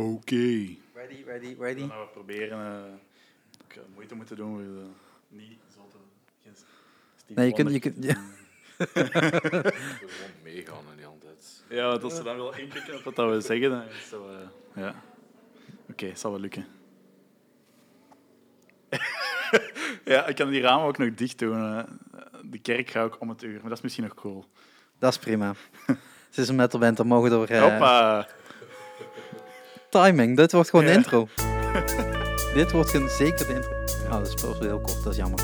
Oké. Ready, ready, ready. Dan gaan we proberen uh, ik, uh, moeite moeten doen uh, niet zo te... Geen nee, je kunt... Je kunt ja. gewoon meegaan en niet altijd. Ja, want als ze dan wel inpikken op wat we zeggen, dan is zo... ja. Oké, okay, zal wel lukken. ja, ik kan die ramen ook nog dicht doen. De kerk ga ik om het uur, maar dat is misschien nog cool. Dat is prima. Het is een metal band, dan mogen we door... Uh... Hoppa! Timing, dit wordt gewoon de intro. dit wordt zeker de intro. Oh, dat is heel kort, dat is jammer.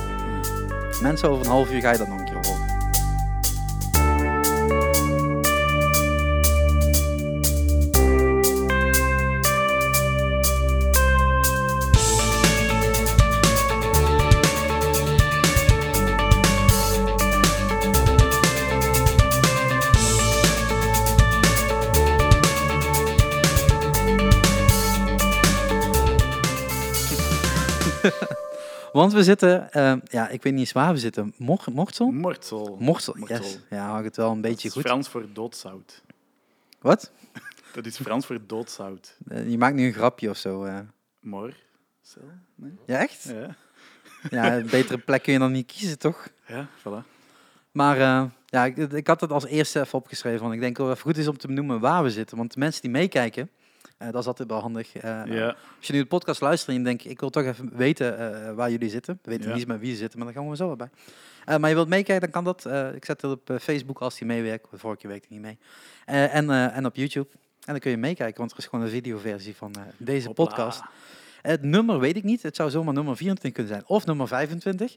Mensen, over een half uur ga je dat nog Want we zitten, uh, ja, ik weet niet eens waar we zitten. Mor Mortsel? Mortsel. Mortsel, yes. Ja, had het wel een beetje goed. Frans voor doodzout. Wat? Dat is Frans voor doodzout. Uh, je maakt nu een grapje of zo. Uh. Nee? Ja, echt? Ja. Ja, een betere plek kun je dan niet kiezen, toch? Ja, voilà. Maar ja, ik, ik, had het als eerste even opgeschreven. Want ik denk dat het goed is om te benoemen waar we zitten. Want de mensen die meekijken, uh, dat is altijd wel handig. Uh, ja. Als je nu de podcast luistert en je denkt, ik wil toch even weten uh, waar jullie zitten. We weten ja. niet met wie ze zitten, maar dan gaan we zo bij. maar je wilt meekijken, dan kan dat. ik zet het op Facebook als die meewerkt. Vorige keer werkte niet mee. en, en op YouTube. En dan kun je meekijken, want er is gewoon een videoversie van deze Hopla. podcast. Het nummer weet ik niet. Het zou zomaar nummer 24 kunnen zijn. Of nummer 25.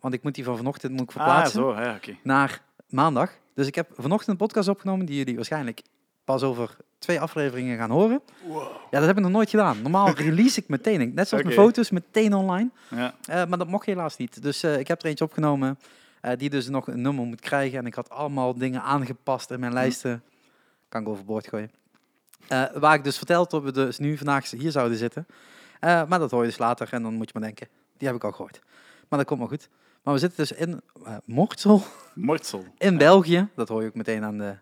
Want ik moet die van vanochtend moet ik verplaatsen. Ah, zo, ja, okay. Naar maandag. Dus ik heb vanochtend een podcast opgenomen die jullie waarschijnlijk pas over twee afleveringen gaan horen. Wow. Ja, dat heb ik nog nooit gedaan. Normaal release ik meteen, net zoals okay. mijn foto's, meteen online. Ja. Uh, maar dat mocht helaas niet. Dus uh, ik heb er eentje opgenomen uh, die dus nog een nummer moet krijgen. En ik had allemaal dingen aangepast in mijn lijsten. Kan ik overboord gooien. waar ik dus verteld dat we dus nu vandaag hier zouden zitten. maar dat hoor je dus later en dan moet je maar denken, die heb ik al gehoord. Maar dat komt wel goed. Maar we zitten dus in Mortsel. Mortsel. In ja. België. Dat hoor je ook meteen aan de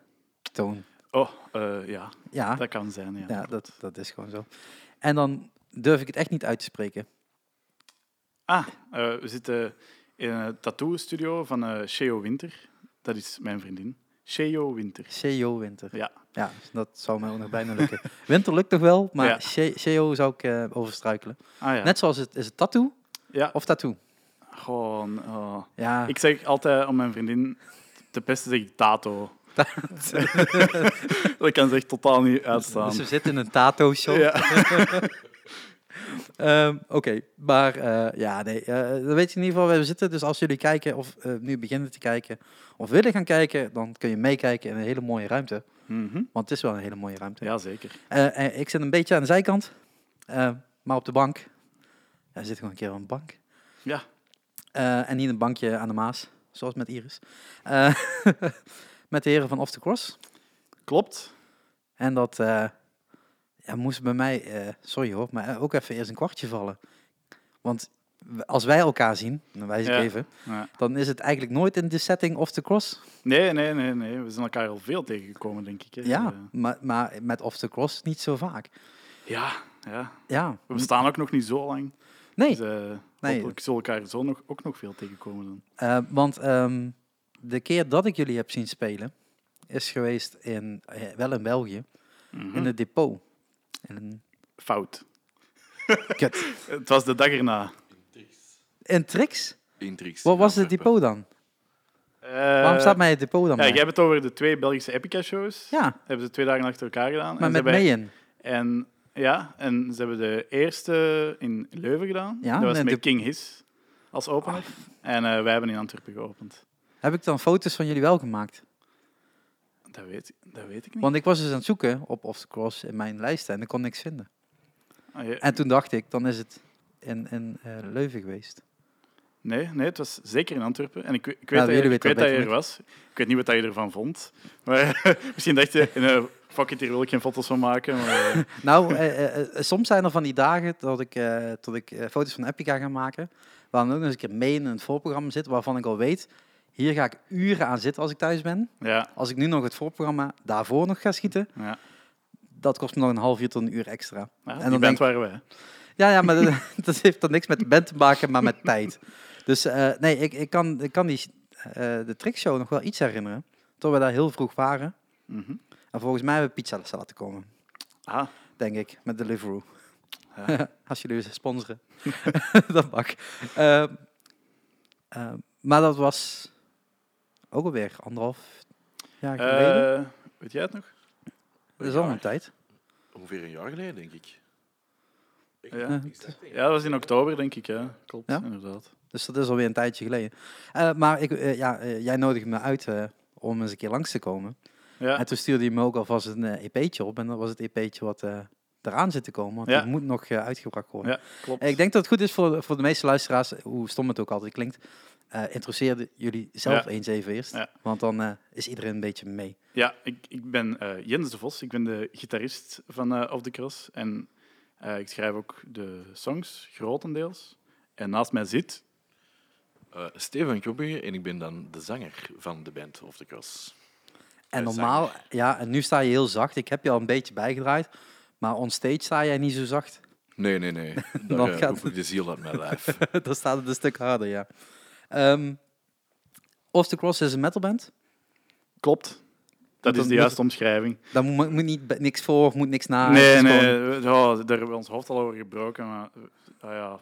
toon. Oh, uh, ja. ja. Dat kan zijn, ja. Ja, dat, dat is gewoon zo. En dan durf ik het echt niet uit te spreken. Ah, uh, we zitten in een tattoo-studio van uh, Sheo Winter. Dat is mijn vriendin. Sheo Winter. Sheo Winter. Ja. Ja, dat zou mij ook nog bijna lukken. Winter lukt nog wel, maar ja. Sheo zou ik uh, overstruikelen. Ah, ja. Net zoals het, is het tattoo ja. of tattoo? Gewoon, oh. ja. Ik zeg altijd om mijn vriendin te pesten, zeg ik tato. dat kan zich totaal niet uitstaan. Dus we zitten in een tato-shop. Ja. um, Oké, okay. maar uh, ja, nee, uh, dan weet je in ieder geval waar we zitten. Dus als jullie kijken of uh, nu beginnen te kijken of willen gaan kijken, dan kun je meekijken in een hele mooie ruimte. Mm -hmm. Want het is wel een hele mooie ruimte. Ja, zeker. ik zit een beetje aan de zijkant, maar op de bank. Ja, zit gewoon een keer op een bank. Ja. en niet een bankje aan de Maas, zoals met Iris. met de heren van Off the Cross. Klopt. En dat uh, ja, moest bij mij, uh, sorry hoor, maar ook even eerst een kwartje vallen. Want als wij elkaar zien, dan wijs ik ja. even, ja. dan is het eigenlijk nooit in de setting Off the Cross. Nee, nee, nee, nee. We zijn elkaar al veel tegengekomen, denk ik. Hè. Ja, uh, maar, maar met Off the Cross niet zo vaak. Ja, ja. ja. We bestaan ook nog niet zo lang. Nee. Dus, nee. Ik zal elkaar zo nog, ook nog veel tegenkomen dan. Uh, want um, de keer dat ik jullie heb zien spelen, is geweest in, uh, wel in België, Mhm. mm -hmm. in het depot. In een... Fout. Kut. het was de dag erna. In Trix? In Trix. Wat was het depot dan? Uh, Waarom staat mij het depot dan ja, jij hebt het over de twee Belgische Epica-shows. Ja. Hebben ze twee dagen achter elkaar gedaan. Maar en met ze hebben, mee in? En, ja, en ze hebben de eerste in Leuven gedaan. Ja, dat was met met de- King His als opener. Ah. En uh, wij hebben in Antwerpen geopend. Heb ik dan foto's van jullie wel gemaakt? Dat weet, dat weet ik niet. Want ik was dus aan het zoeken op Off the Cross in mijn lijsten en ik kon niks vinden. Ah. En toen dacht ik, dan is het in, in uh, Leuven geweest. Nee, nee, het was zeker in Antwerpen. En ik, ik weet, dat, je, ik weet dat je er was. Ik weet niet wat je ervan vond. Maar misschien dacht je, uh, fuck it, hier wil ik geen foto's van maken. Maar, uh, Nou, eh, eh, soms zijn er van die dagen dat ik, eh, dat ik eh, foto's van Epica ga maken. Waar dan ook nog eens een keer mee in het voorprogramma zit. Waarvan ik al weet, hier ga ik uren aan zitten als ik thuis ben. ja, Als ik nu nog het voorprogramma daarvoor nog ga schieten, ja. dat kost me nog een half uur tot een uur extra. Ja, En dan band denk- waren wij. Ja, ja, maar dat, dat heeft dan niks met de band te maken, maar met tijd. Dus eh, nee, ik, ik, kan, ik kan die, eh, de trickshow nog wel iets herinneren. Toen we daar heel vroeg waren. Mhm. En volgens mij hebben we pizza laten komen, Ah, denk ik, met Deliveroo. ja. Als jullie ze sponsoren. dat mag. Ehm, ehm, maar dat was ook alweer anderhalf jaar geleden. Eh, weet jij het nog? dat is al een tijd. Ongeveer een jaar geleden, denk ik. Ja. Ja, dat was in oktober, denk ik. Ja, klopt, Ja? inderdaad. Dus dat is alweer een tijdje geleden. Eh, maar ik, eh, ja, eh, jij nodigde me uit eh, om eens een keer langs te komen. Ja, En toen stuurde hij me ook alvast een eh, EP'tje op. En dat was het EP'tje wat eh, eraan zit te komen. Want Ja. die moet nog eh, uitgebracht worden. ja klopt. En Ik denk dat het goed is voor, voor de meeste luisteraars, hoe stom het ook altijd klinkt. eh interesseerde jullie zelf Ja. eens even eerst. Ja. Want dan eh, is iedereen een beetje mee. Ja, ik, ik ben eh, Jens de Vos. Ik ben de gitarist van Off The Cross. En eh, ik schrijf ook de songs, grotendeels. En naast mij zit... Eh, Steven Krobbingen en ik ben dan de zanger van de band Of The Cross. En normaal, ja, en nu sta je heel zacht. Ik heb je al een beetje bijgedraaid. Maar on stage sta jij niet zo zacht. Nee, nee, nee. Dan Daar eh, gaat- roep ik de ziel uit mijn lijf. dan staat het een stuk harder, ja. Ehm Off the Cross is een metalband. Klopt. Dat is de juiste omschrijving. Daar moet, moet niet, niks voor, moet niks na. nee, nee, gewoon- ja, daar hebben we ons hoofd al over gebroken. Maar eh, ah ja,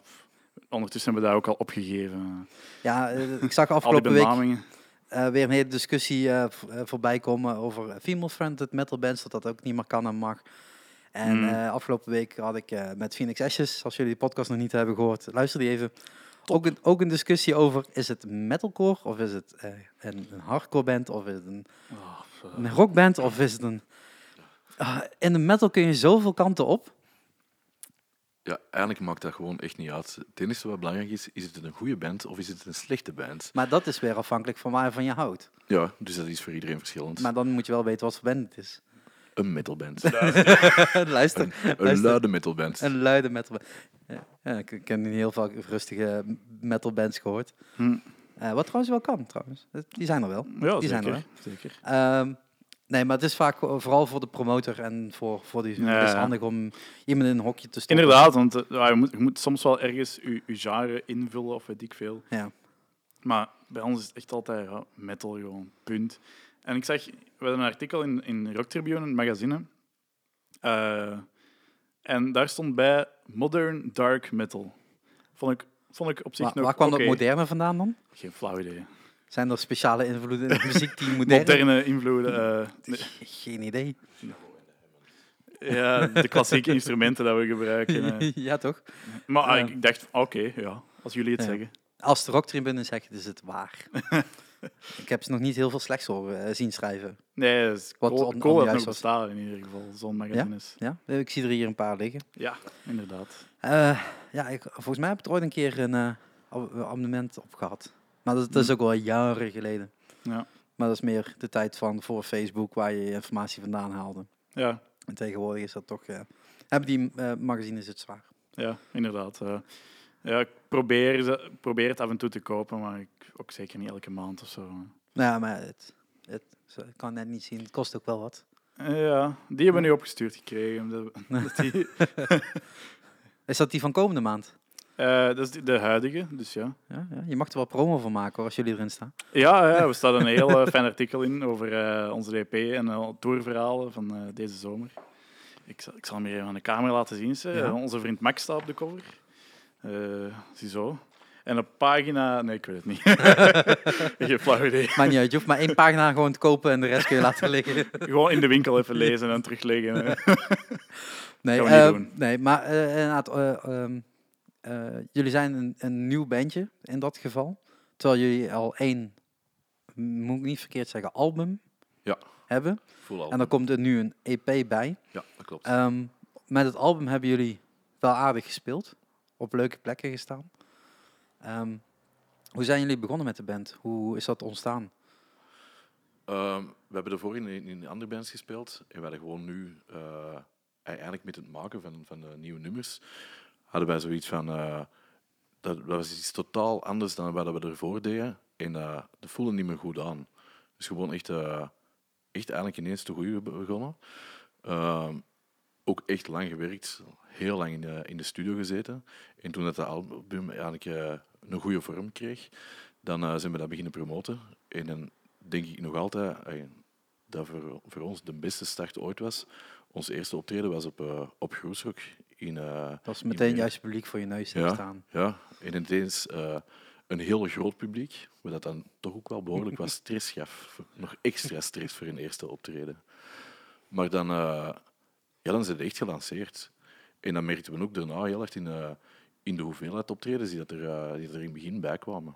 ondertussen hebben we dat ook al opgegeven. Ja, eh, ik zag afgelopen week eh, weer een hele discussie voorbij komen over female-friended metal bands, dat dat ook niet meer kan en mag. En Hmm. eh, afgelopen week had ik eh, met Phoenix Ashes, als jullie de podcast nog niet hebben gehoord, luister die even. Ook een, ook een discussie over, is het metalcore of is het eh, een, een hardcore band of is het een, Oh, een rockband of is het een... Ah, in de metal kun je zoveel kanten op. Ja, eigenlijk maakt dat gewoon echt niet uit. Het enige wat belangrijk is, is het een goede band of is het een slechte band? Maar dat is weer afhankelijk van waarvan je houdt. Ja, dus dat is voor iedereen verschillend. Maar dan moet je wel weten wat voor band het is. Een metalband. Luister. Een Luister. luide metalband. Een luide metal. Ja, ja, ik ik heb heel vaak rustige metal bands gehoord. hm. Eh, wat trouwens wel kan, trouwens. Die zijn er wel. Ja, Die zijn er zeker. zeker. Ehm, nee, maar het is vaak vooral voor de promotor en voor, voor die. Ja, het is handig om iemand in een hokje te stoppen. Inderdaad, want eh, ja, je, moet, je moet soms wel ergens je, je genre invullen of weet ik veel. Ja. Maar bij ons is het echt altijd ja, metal gewoon, punt. En ik zag, we hadden een artikel in, in Rock Tribune, een magazine. Eh, en daar stond bij modern dark metal. Vond ik, vond ik op zich Waar, nog waar kwam dat moderne vandaan dan? Geen flauw idee. Zijn er speciale invloeden in de muziek die moderne... Moderne invloeden. nee. Geen idee. ja, de klassieke instrumenten dat we gebruiken. eh. ja, toch? Maar ah, ik, dacht, oké, ja, als jullie het Ja. zeggen. Als de rocktribune zegt, is het waar. ik heb ze nog niet heel veel slechts horen eh, zien schrijven. Nee, is Wat cool, on- nog was. bestaat in ieder geval, zo'n magazines. Ja, eh, ik zie er hier een paar liggen. Ja, inderdaad. Eh, ja, ik, volgens mij heb ik er ooit een keer een ab- abonnement op gehad. Maar dat, dat is Hm. ook wel jaren geleden. Ja, Maar dat is meer de tijd van voor Facebook, waar je je informatie vandaan haalde. ja, En tegenwoordig is dat toch... hebben die magazines het zwaar. ja inderdaad. Ja, ik probeer, ze- probeer het af en toe te kopen, maar ik, ook zeker niet elke maand of zo. Nou ja, maar het, het, zo- ik kan net niet zien. Het kost ook wel wat. Eh, ja, die hebben we nu opgestuurd gekregen. omdat- dat, die, Is dat die van komende maand? eh, dat is de- de huidige, dus ja. Ja, ja, je mag er wel promo van maken hoor, als jullie erin staan. Ja, ja, er staat een heel eh, fijn artikel in over eh, onze DP en tourverhalen van eh, deze zomer. Ik zal, ik zal hem hier even aan de camera laten zien. ze. Ja. Onze vriend Max staat op de cover. Eh ziezo. En op pagina... Nee, ik weet het niet. Geen flauw idee. Maar niet uit, je hoeft maar één pagina gewoon te kopen en de rest kun je laten liggen. Gewoon in de winkel even lezen en terugleggen. Nee, eh, doen. nee maar eh, inderdaad, eh, ehm, eh, jullie zijn een, een nieuw bandje in dat geval. Terwijl jullie al één, moet ik niet verkeerd zeggen, album Ja. hebben. Full album. En dan komt er nu een EP bij. Ja, dat klopt. Ehm, met het album hebben jullie wel aardig gespeeld. Op leuke plekken gestaan. Ehm, hoe zijn jullie begonnen met de band? Hoe is dat ontstaan? Ehm, we hebben ervoor in, in andere bands gespeeld. En we hadden gewoon nu, eh, eigenlijk met het maken van, van de nieuwe nummers, hadden wij zoiets van... eh, dat, dat was iets totaal anders dan wat we ervoor deden. En eh, dat voelde niet meer goed aan. Dus gewoon echt, echt eigenlijk ineens te goede begonnen. Ehm, ook echt lang gewerkt, heel lang in de, in de studio gezeten. En toen dat de album eigenlijk eh, een goede vorm kreeg, dan eh, zijn we dat beginnen promoten. En dan denk ik nog altijd eh, dat voor, voor ons de beste start ooit was. Ons eerste optreden was op, eh op Groesrock in, Dat is in meteen juist publiek voor je neus Ja. staan. Ja, en ineens een heel groot publiek, wat dat dan toch ook wel behoorlijk wat stress gaf. Nog extra stress voor een eerste optreden. Maar dan, eh, ja, dan zijn ze echt gelanceerd. En dan merkten we ook daarna heel erg in, eh, in de hoeveelheid optredens die, dat er, eh, die er in het begin bij kwamen.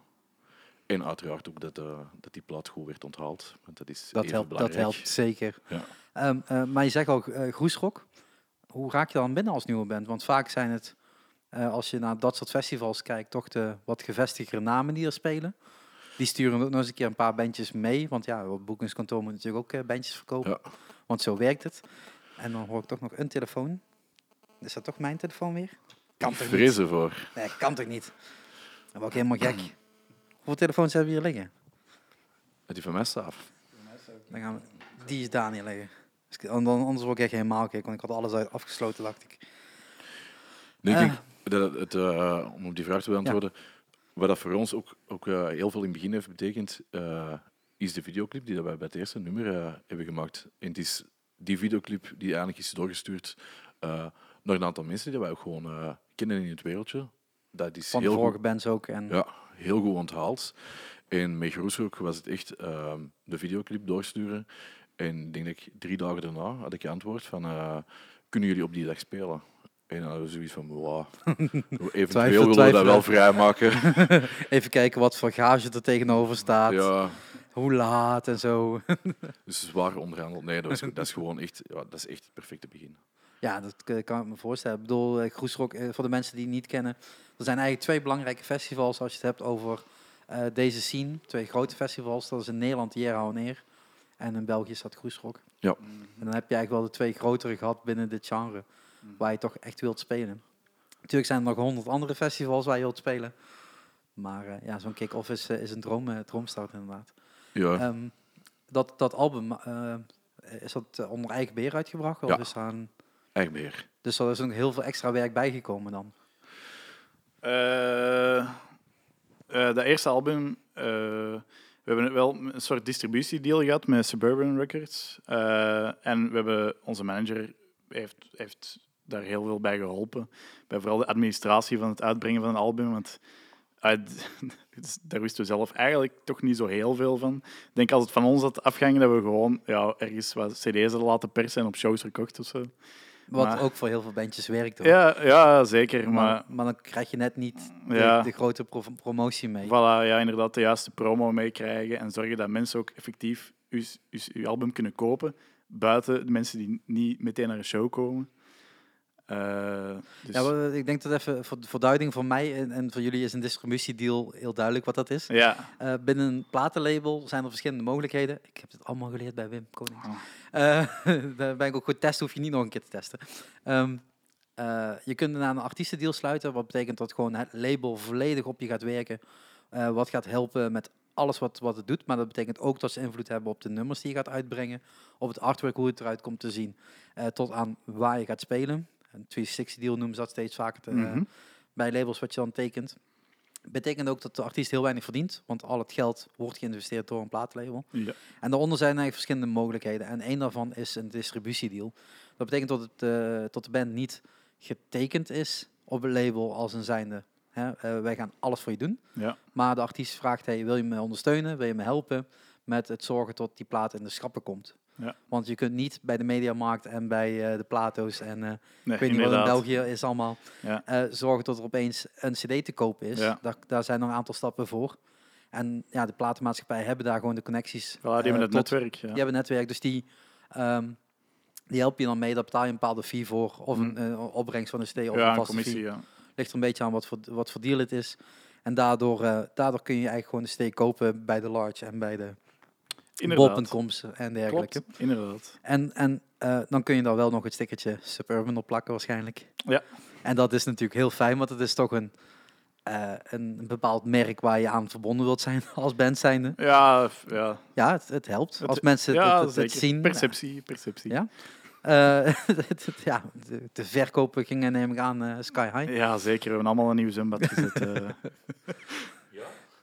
En uiteraard ook dat, eh, dat die plaat goed werd onthaald. Want dat is Dat even helpt, dat belangrijk. helpt zeker. Ja. Ehm, eh, maar je zegt al Groesrock. Hoe raak je dan binnen als nieuwe band? Want vaak zijn het, als je naar dat soort festivals kijkt, toch de wat gevestigde namen die er spelen. Die sturen ook nog eens een keer een paar bandjes mee. Want ja, op boekingskantoor moet natuurlijk ook bandjes verkopen. Ja. Want zo werkt het. En dan hoor ik toch nog een telefoon. Is dat toch mijn telefoon weer? Kan Ik toch vrees niet? ervoor. Nee, kan toch niet? Dan word ik helemaal gek. Hoeveel telefoons hebben we hier liggen? Dat die van mij staat. Dan gaan we, die is daar neerleggen. Dus ik- dan- Anders word ik echt helemaal gek, want ik had alles uit afgesloten, dacht ik. Nee, ik denk dat het, het, eh, om op die vraag te beantwoorden, wat dat voor ons ook, ook eh, heel veel in het begin heeft betekend, eh, is de videoclip die dat wij bij het eerste nummer eh, hebben gemaakt. En het is die videoclip die eigenlijk is doorgestuurd naar een aantal mensen die wij ook gewoon eh, kennen in het wereldje. Dat is Van de heel vorige goed, bands ook. En ja, heel goed onthaald. En met Groesrock was het echt eh, de videoclip doorsturen. En denk ik drie dagen daarna had ik antwoord van, eh, kunnen jullie op die dag spelen? En dan hadden we zoiets van, wow, eventueel Twijfel, willen we dat wel vrijmaken. Even kijken wat voor gage er tegenover staat. ja, Hoe laat en zo. dus zwaar onderhandeld. Nee, dat is, dat is gewoon echt, ja, dat is echt het perfecte begin. Ja, dat kan ik me voorstellen. Ik bedoel, eh, Groesrock, eh, voor de mensen die het niet kennen. Er zijn eigenlijk twee belangrijke festivals als je het hebt over eh, deze scene. Twee grote festivals. Dat is in Nederland Jera en Eer. En in België staat Groesrock. Ja. En dan heb je eigenlijk wel de twee grotere gehad binnen dit genre. Waar je toch echt wilt spelen. Natuurlijk zijn er nog honderd andere festivals waar je wilt spelen. Maar eh, ja, zo'n kick-off is, is een droom, droomstart inderdaad. Ja, Ehm, dat, dat album, eh, is dat onder eigen beheer uitgebracht? Of Ja. is daar beheer. dus er is nog heel veel extra werk bijgekomen dan? Eh, eh, dat eerste album, eh, we hebben wel een soort distributiedeal gehad met Suburban Records. Eh, en we hebben, onze manager heeft, heeft daar heel veel bij geholpen. Bij vooral de administratie van het uitbrengen van een album. Want uit, dus daar wisten we zelf eigenlijk toch niet zo heel veel van. Ik denk als het van ons had afgehangen, dat we gewoon ja, ergens wat cd's hadden laten persen en op shows verkocht of zo. Wat Maar- ook voor heel veel bandjes werkt. hoor. Ja, ja zeker. maar, Maar maar dan krijg je net niet de, Ja. de grote pro- promotie mee. Voilà, ja, inderdaad de juiste promo meekrijgen en zorgen dat mensen ook effectief uw, uw, uw album kunnen kopen, buiten de mensen die niet meteen naar een show komen. Eh, dus, Ja, maar ik denk dat even voor, voor duiding voor mij en, en voor jullie is een distributiedeal heel duidelijk wat dat is. ja, Eh, binnen een platenlabel zijn er verschillende mogelijkheden. Ik heb het allemaal geleerd bij Wim Koning. Oh. Eh, daar ben ik ook goed testen, hoef je niet nog een keer te testen. Ehm, eh, je kunt naar een artiestendeal sluiten, wat betekent dat gewoon het label volledig op je gaat werken. eh, wat gaat helpen met alles wat, wat het doet. Maar dat betekent ook dat ze invloed hebben op de nummers die je gaat uitbrengen. Op het artwork, hoe het eruit komt te zien. eh, tot aan waar je gaat spelen. Een 360 deal noemen ze dat steeds vaker te- mhm. bij labels wat je dan tekent. Betekent ook dat de artiest heel weinig verdient, want al het geld wordt geïnvesteerd door een plaatlabel. ja. En daaronder zijn eigenlijk verschillende mogelijkheden. En één daarvan is een distributiedeal. Dat betekent dat, het, dat de band niet getekend is op een label als een zijnde. Hè, eh, wij gaan alles voor je doen. ja. Maar de artiest vraagt, hey, wil je me ondersteunen? Wil je me helpen met het zorgen tot die plaat in de schappen komt? Ja. Want je kunt niet bij de Mediamarkt en bij eh, de Plato's en eh, Nee, ik weet niet wat in. België is allemaal. Ja. eh, zorgen tot er opeens een cd te kopen is. Ja. Daar, daar zijn nog een aantal stappen voor. En ja, de platenmaatschappijen hebben daar gewoon de connecties. Voilà, die hebben het tot- netwerk. Ja. Die hebben netwerk, dus die, ehm, die helpen je dan mee. Daar betaal je een bepaalde fee voor. Of een eh, opbrengst van de cd of ja, een een vaste commissie. fee. Ja. Ligt er een beetje aan wat voor, wat voor deal het is. En daardoor, daardoor kun je eigenlijk gewoon de cd kopen bij de Large en bij de. bol.coms en dergelijke. Klopt, inderdaad. En, en eh, dan kun je daar wel nog het stickertje Suburban op plakken waarschijnlijk. Ja. En dat is natuurlijk heel fijn, want het is toch een, eh, een bepaald merk waar je aan verbonden wilt zijn als band zijnde. Ja, ja. Ja, het, het helpt. Het- Als mensen ja, het, het, zien. Perceptie, perceptie. Ja. Eh, ja, de, de verkopen gingen neem ik aan eh, sky high. Ja, zeker. We hebben allemaal een nieuw zwembad gezet.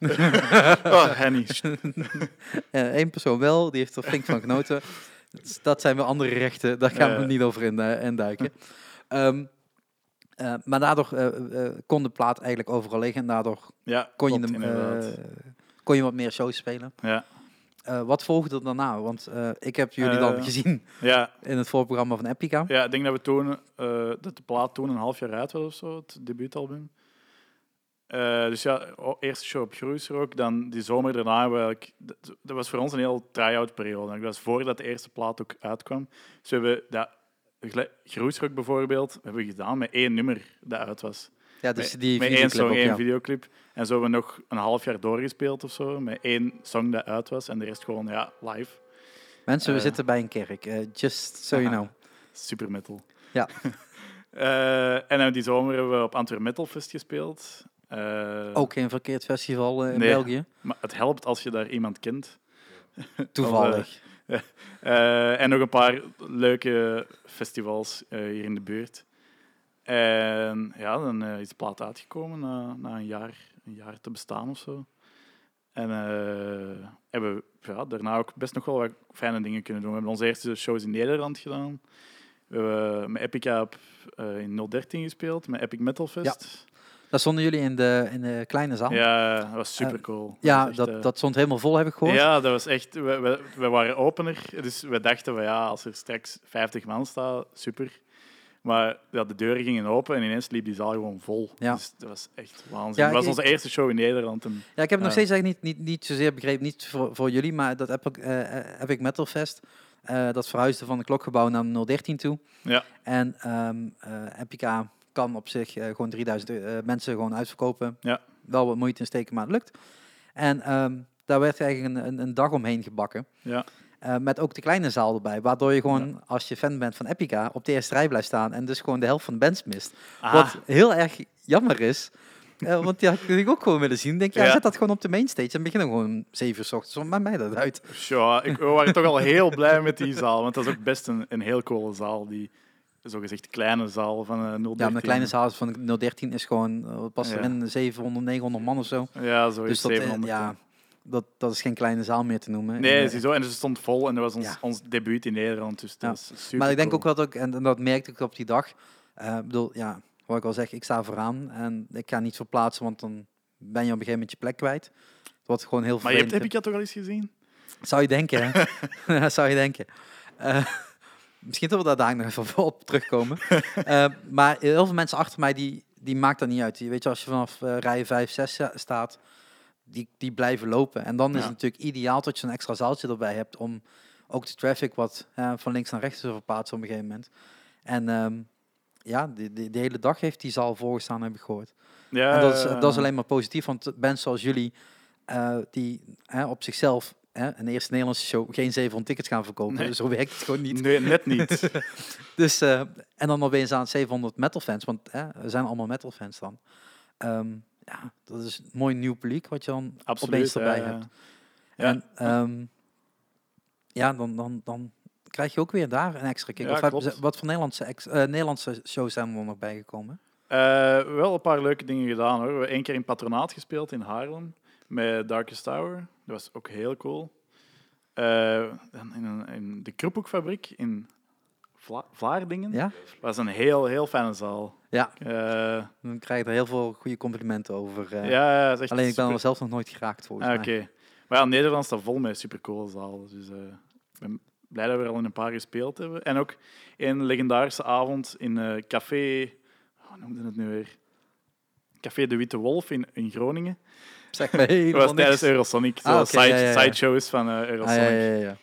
oh, Henny. Eén persoon wel, die heeft er flink van genoten. Dat- Dat zijn weer andere rechten, daar gaan we niet over in, eh, induiken. Ehm, eh, maar daardoor eh, kon de plaat eigenlijk overal liggen en daardoor Ja, kon, je, hem, kon je wat meer shows spelen. ja. Wat volgde er daarna? Want ik heb jullie dan gezien Ja, in het voorprogramma van Epica. ja, ik denk dat we toen, dat de plaat toen een half jaar uit was of zo, het debuutalbum. Eh, dus ja, eerste show op Cruiser ook. Dan die zomer daarna, hebben we eigenlijk- dat, dat was voor ons een heel try-out periode. Dat was voordat de eerste plaat ook uitkwam. Dus we hebben dat, bijvoorbeeld, hebben we gedaan met één nummer dat uit was. Ja, dus met, die met één videoclip song, ook, één ja. videoclip. En zo hebben we nog een half jaar doorgespeeld of zo, met één song dat uit was. En de rest gewoon, ja, live. Mensen, we eh, zitten bij een kerk. eh, just so you know. Super metal. Ja. Eh, en die zomer hebben we op Antwerp Metal Fest gespeeld. Eh, Ook geen verkeerd festival eh, in Nee. België. Maar het helpt als je daar iemand kent. Toevallig. Eh, en nog een paar leuke festivals hier in de buurt. En ja, dan eh, is de plaat uitgekomen na, na een, jaar, een jaar te bestaan of zo. En hebben we ja, daarna ook best nog wel wat fijne dingen kunnen doen. We hebben onze eerste shows in Nederland gedaan. We hebben met Epica op, in 013 gespeeld, met Epic Metal Fest. Daar stonden jullie in de, in de kleine zaal. Ja, dat was super cool. Ja, dat, dat stond helemaal vol, heb ik gehoord. Ja, dat was echt. We, we, we waren opener, dus we dachten van ja, als er straks 50 man staat, super. Maar ja, de deuren gingen open en ineens liep die zaal gewoon vol. Ja. Dus dat was echt waanzin. Ja, het was ik- onze eerste show in Nederland. En, Ja, ik heb het nog steeds eigenlijk niet, niet, niet zozeer begrepen, niet voor, voor jullie, maar dat Epic, eh, Epic Metal Fest, eh, dat verhuisde van de klokgebouw naar de 013 toe. ja, En eh, Epica kan op zich eh, gewoon 3000 eh, mensen gewoon uitverkopen. Ja. Wel wat moeite in steken, maar het lukt. En ehm, daar werd eigenlijk een, een, een dag omheen gebakken. ja, Eh, met ook de kleine zaal erbij. Waardoor je gewoon, als je fan bent van Epica, op de eerste rij blijft staan. En dus gewoon de helft van de bands mist. Ah, Wat heel erg jammer is. Want die had ik ook gewoon willen zien. Denk, ja, Ja. zet dat gewoon op de mainstage. En beginnen we gewoon om 7 uur ochtends. Maakt mij dat uit. ja, ik, waren toch al heel blij met die zaal. Want dat is ook best een, een heel coole zaal. Die zogezegd kleine zaal van eh 013. Ja, maar de kleine zaal van de 013 is gewoon, eh, wat past Ja. erin, 700, 900 man of zo. Ja, zo Dus is dat, eh, 700. ja, dat, dat is geen kleine zaal meer te noemen. Nee, En, eh, zo, en ze stond vol en dat was ons, Ja. ons debuut in Nederland. Dus dat Ja. super Maar ik denk ook wat ook, en en dat merkte ik op die dag. eh, Ik bedoel, ja, wat ik al zeg, ik sta vooraan en ik ga niet verplaatsen, want dan ben je op een gegeven moment je plek kwijt. Wat gewoon heel Maar je hebt vervelend Epica toch al eens gezien? Zou je denken, hè? Zou je denken. Eh, misschien dat we daar daar nog even op terugkomen. Eh, maar heel veel mensen achter mij, die, die maakt dat niet uit. Je Weet je, als je vanaf eh, rij 5, 6 staat, die, die blijven lopen. En dan is het natuurlijk ideaal dat je een extra zaaltje erbij hebt om ook de traffic wat van links naar rechts te verplaatsen op een gegeven moment. En ehm, ja, de, de, de hele dag heeft die zaal volgestaan, heb ik gehoord. Ja, En dat is, dat is alleen maar positief, want mensen zoals jullie, eh, die op zichzelf hè, een eerste Nederlandse show geen 700 tickets gaan verkopen. Nee. Zo werkt het gewoon niet. Nee, net niet. Dus, eh, en dan opeens aan 700 metal fans, want hè, we zijn allemaal metal fans dan. Ehm, ja, dat is een mooi nieuw publiek wat je dan Absoluut. opeens erbij ja, hebt. Ja. En ehm, ja, dan, dan, dan krijg je ook weer daar een extra kick. Ja, Of wat voor Nederlandse, ex, eh, Nederlandse shows zijn er nog bijgekomen? Eh, wel een paar leuke dingen gedaan hoor. We hebben één keer in Patronaat gespeeld in Haarlem met Darkest Tower. Dat was ook heel cool. Eh, in, een, in de Kroephoekfabriek in Vla Vlaardingen. Ja? was een heel, heel fijne zaal. Ja, Eh, dan krijg je er heel veel goede complimenten over. eh. ja, Alleen ik ben super- er zelf nog nooit geraakt volgens Ah, mij. Oké. Maar ja, Nederland staat vol met supercoole zalen. Dus ik ben blij dat we er al in een paar gespeeld hebben. En ook een legendarische avond in café... Hoe noemde het nu weer? Café De Witte Wolf in, in Groningen. Zeg Dat was tijdens. Eurosonic. Zo Ah, oké, side, ja, ja, ja. sideshows van eh, Ah, Eurosonic. ja, ja, ja.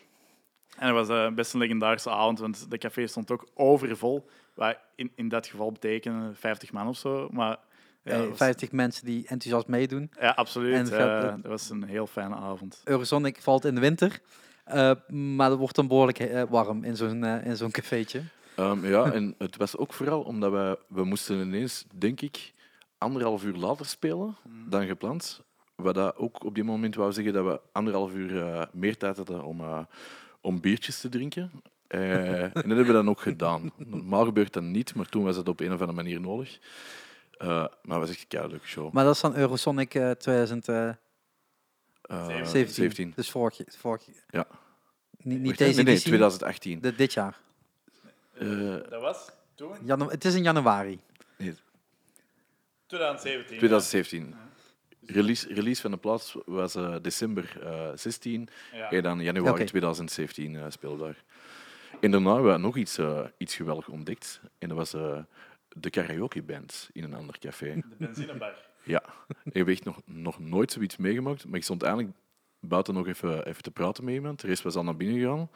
En dat was eh, best een legendarische avond, want de café stond ook overvol. Wat in, in dat geval betekende 50 man of zo. Maar ja, Hey, dat was- 50 mensen die enthousiast meedoen. ja absoluut. En eh, dat was een heel fijne avond. Eurosonic valt in de winter. eh, maar het wordt dan behoorlijk eh, warm in zo'n in zo'n cafeetje. Ehm, ja, en het was ook vooral omdat we, we moesten ineens, denk ik, anderhalf uur later spelen dan gepland. Wat dat ook op die moment wou zeggen dat we anderhalf uur eh, meer tijd hadden om, eh, om biertjes te drinken. Eh, en dat hebben we dan ook gedaan. Normaal gebeurt dat niet, maar toen was het op een of andere manier nodig. Eh, maar het was echt een kei leuke show. Maar dat is dan Eurosonic eh 2017. Eh, 17. 17. Dus vorig, vorig Ja. Niet, niet Wacht, deze nee, nee, editie, 2018. de- dit jaar. Eh, Dat was toen? Janu- het is in januari. nee, 2017. 2017. Release, release van de plaats was eh, december eh 16 Ja. en dan januari Oké. 2017 eh speelbaar. En daarna hebben we nog iets, eh iets geweldig ontdekt. En dat was eh, de karaoke-band in een ander café. De benzinebar. Ja, ik heb echt nog, nog nooit zoiets meegemaakt, maar ik stond eigenlijk buiten nog even, even te praten met iemand. De rest was al naar binnen gegaan.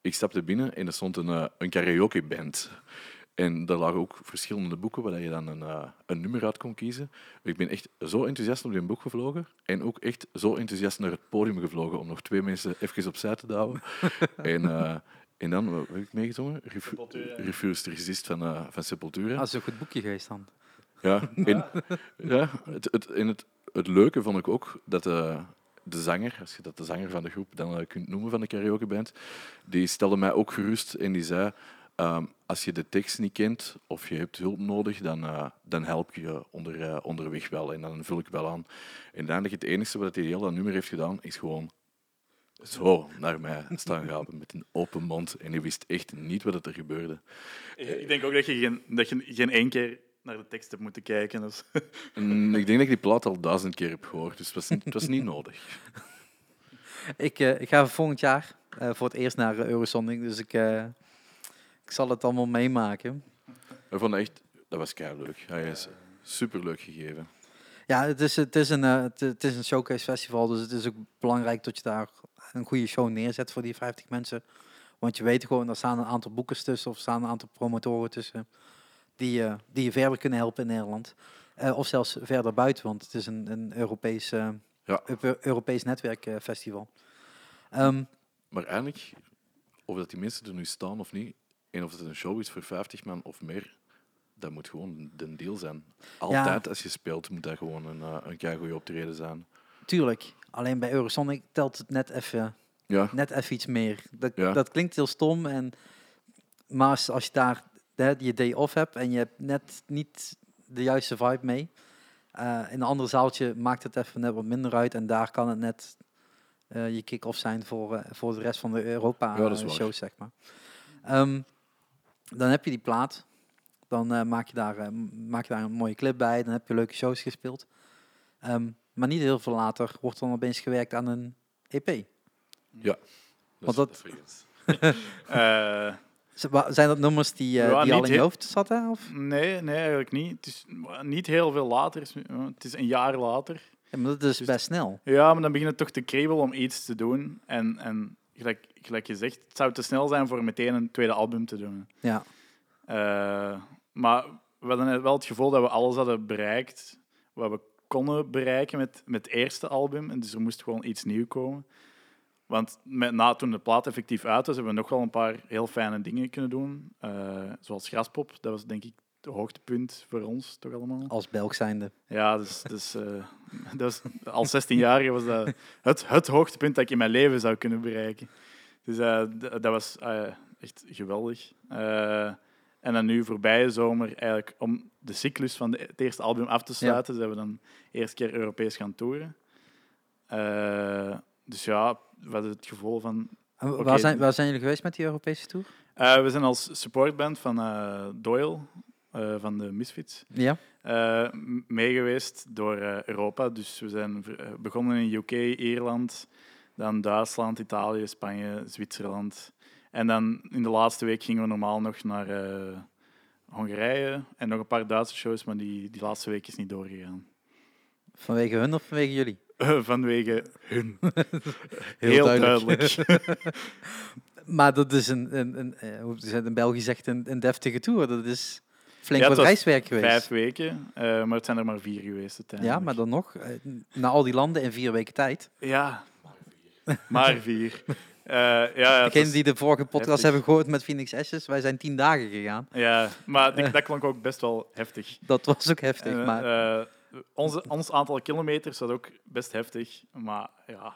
Ik stapte binnen en er stond een, een karaoke-band. En daar lagen ook verschillende boeken waar je dan een, eh, een nummer uit kon kiezen. Ik ben echt zo enthousiast op die boek gevlogen en ook echt zo enthousiast naar het podium gevlogen om nog twee mensen even opzij te douwen. en, eh, en dan, wat heb ik meegezongen? Refu. Refuse to Resist van, eh, van Sepultura. Dat is een goed boekje geweest dan. Ja, en, ja het, het, en het, het leuke vond ik ook dat de, de zanger, als je dat de zanger van de groep dan kunt noemen van de karaokeband, die stelde mij ook gerust en die zei, ehm, als je de tekst niet kent of je hebt hulp nodig, dan, eh, dan help ik je onder, eh, onderweg wel en dan vul ik wel aan. En uiteindelijk het enige wat hij heel dat nummer heeft gedaan, is gewoon zo naar mij staan gapen met een open mond en hij wist echt niet wat er gebeurde. Ik denk ook dat je geen, dat je geen één keer naar de tekst hebt moeten kijken. Dus. En ik denk dat ik die plaat al duizend keer heb gehoord, dus het was, niet- het was niet nodig. Ik, eh, ik ga volgend jaar eh, voor het eerst naar eh, Eurosonic, dus ik, eh, ik zal het allemaal meemaken. Ik vond het echt, dat was leuk. Hij is superleuk gegeven. Ja, het is, het, is een, eh, het, is een showcase festival, dus het is ook belangrijk dat je daar een goede show neerzet voor die 50 mensen. Want je weet gewoon, er staan een aantal boekers tussen of er staan een aantal promotoren tussen die, eh, die je verder kunnen helpen in Nederland. Eh, of zelfs verder buiten, want het is een, een Europees, Ja. Eu- Europees netwerkfestival. Ehm Maar eigenlijk, of dat die mensen er nu staan of niet, en of het een show is voor 50 man of meer, dat moet gewoon de deal zijn. Altijd als je speelt, moet dat gewoon een, uh, een keigoeie optreden zijn. tuurlijk, alleen bij Eurosonic telt het net even Ja, net even iets meer. Dat, Ja. dat klinkt heel stom, en, maar als, als je daar hè, je day off hebt en je hebt net niet de juiste vibe mee, eh, in een ander zaaltje maakt het even net wat minder uit en daar kan het net eh, je kick-off zijn voor, voor de rest van de Ja, waar. zeg maar. Ehm, dan heb je die plaat, dan eh, maak, je daar, eh, maak je daar een mooie clip bij, dan heb je leuke shows gespeeld. Ehm, maar niet heel veel later wordt dan opeens gewerkt aan een EP. dat, Want dat-. Eh, Zijn dat nummers die, eh, Ja, die al in je hoofd zaten? Of? nee, nee, eigenlijk niet. Het is niet heel veel later. Het is- Het is een jaar later. Ja, maar dat is Dus- best snel. Ja, maar dan begint het toch te kriebelen om iets te doen. En, en gelijk, gelijk je zegt, het zou te snel zijn voor meteen een tweede album te doen. Ja. Eh, maar we hadden wel het gevoel dat we alles hadden bereikt wat we konden bereiken met, met het eerste album. En dus er moest gewoon iets nieuws komen. Want met, na, toen de plaat effectief uit was, hebben we nog wel een paar heel fijne dingen kunnen doen. Eh, zoals Graspop, dat was denk ik hoogtepunt voor ons, toch allemaal? Als Belg zijnde. Ja, dus, dus dat was, als 16-jarige was dat het, het hoogtepunt dat ik in mijn leven zou kunnen bereiken. Dus eh, dat was eh, echt geweldig. En dan nu voorbije zomer, eigenlijk om de cyclus van de, het eerste album af te sluiten, zijn we dan eerst keer Europees gaan toeren. Dus ja, we hadden het gevoel van... Waar, zijn, waar zijn jullie geweest met die Europese tour? we zijn als supportband van Doyle, eh, van de Misfits. Ja. eh, meegeweest door eh, Europa. Dus we zijn begonnen in UK, Ierland, dan Duitsland, Italië, Spanje, Zwitserland. En dan in de laatste week gingen we normaal nog naar Hongarije en nog een paar Duitse shows, maar die, die laatste week is niet doorgegaan. Vanwege hun of vanwege jullie? Vanwege hun. Heel Heel, duidelijk. duidelijk. Maar dat is een, een, een, hoe ze het in België zegt, een, een deftige tour. Dat is flink Ja, wat reiswerk geweest. Vijf weken, eh, maar het zijn er maar vier geweest ja, maar dan nog. eh, naar al die landen in vier weken tijd. Ja, maar vier. Eh, ja, ja, Degenen die de vorige podcast heftig. hebben gehoord met Phoenix Ashes, wij zijn tien dagen gegaan. Ja, maar die- dat klonk ook best wel heftig. Dat was ook heftig. Maar onze, ons aantal kilometers was ook best heftig. Maar ja,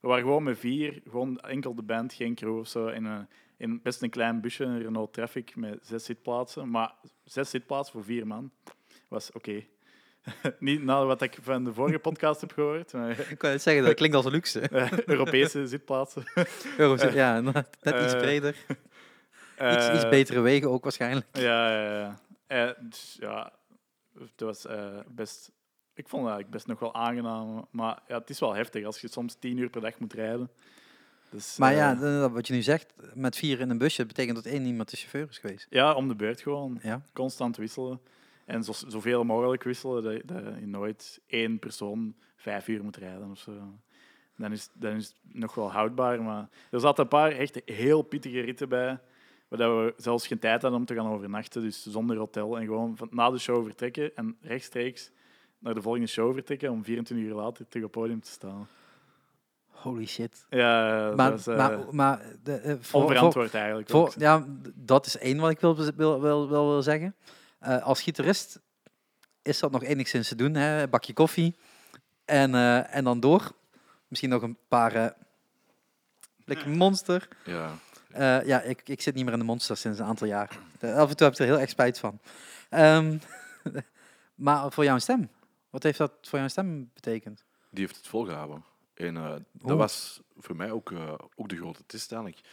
we waren gewoon met vier, gewoon enkel de band, geen crew of zo. En, eh, in best een klein busje, een Renault Traffic met zes zitplaatsen. Maar zes zitplaatsen voor vier man was oké. Niet na wat ik van de vorige podcast heb gehoord, maar Ik kan het zeggen, dat klinkt als een luxe. eh, Europese zitplaatsen. Euro's, ja, net iets eh, breder. Iets, iets Eh, betere wegen ook waarschijnlijk. Ja, ja, ja. Eh, dus ja, het was eh, best... Ik vond het eigenlijk best nog wel aangenaam. Maar ja, het is wel heftig als je soms tien uur per dag moet rijden. Dus, Maar ja, eh, wat je nu zegt, met vier in een busje, betekent dat één iemand de chauffeur is geweest. ja, om de beurt gewoon. Ja. Constant wisselen. En zo, zoveel mogelijk wisselen, dat, dat je nooit één persoon vijf uur moet rijden of zo. Dan is, dan is het nog wel houdbaar. Maar er zaten een paar echt heel pittige ritten bij, waar dat we zelfs geen tijd hadden om te gaan overnachten. Dus zonder hotel en gewoon van, na de show vertrekken en rechtstreeks naar de volgende show vertrekken om 24 uur later terug op het podium te staan. Holy shit. Ja, Maar, dat is eh, maar, maar de, voor, voor, onverantwoord eigenlijk. voor, ja, dat is één wat ik wil, wil, wil, wil, wil zeggen. Eh, als gitarist is dat nog enigszins te doen. Hè? Een bakje koffie en, eh, en dan door. Misschien nog een paar eh blikken monster. Ja, Eh, ja, ik, ik zit niet meer in de monster sinds een aantal jaar. Af en toe heb ik er heel erg spijt van. Ehm, maar voor jouw stem, wat heeft dat voor jouw stem betekend? die heeft het volgehouden. En eh, dat was voor mij ook, eh, ook de grote test eigenlijk.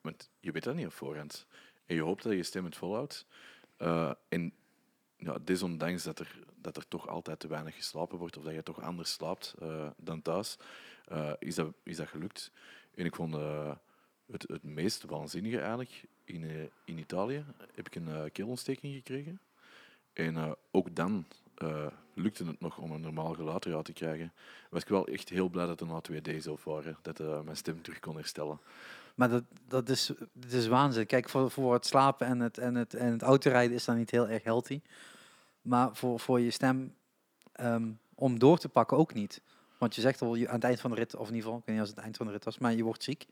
Want je weet dat niet op voorhand. En je hoopt dat je stem het volhoudt. Eh, en ja, desondanks dat er, dat er toch altijd te weinig geslapen wordt, of dat je toch anders slaapt dan thuis, is, dat, is dat gelukt. En ik vond het, het meest waanzinnige eigenlijk, in, in Italië heb ik een keelontsteking gekregen. En ook dan eh, lukte het nog om een normaal geluid eruit te krijgen. Was ik wel echt heel blij dat er na twee days zelf waren, dat eh, mijn stem terug kon herstellen. Maar dat, dat, is, dat is waanzin. Kijk, voor, voor het slapen en het, en, het, en het autorijden is dat niet heel erg healthy. Maar voor, voor je stem ehm, om door te pakken ook niet. Want je zegt al je, aan het eind van de rit, of in ieder geval, ik weet niet als het eind van de rit was, maar je wordt ziek.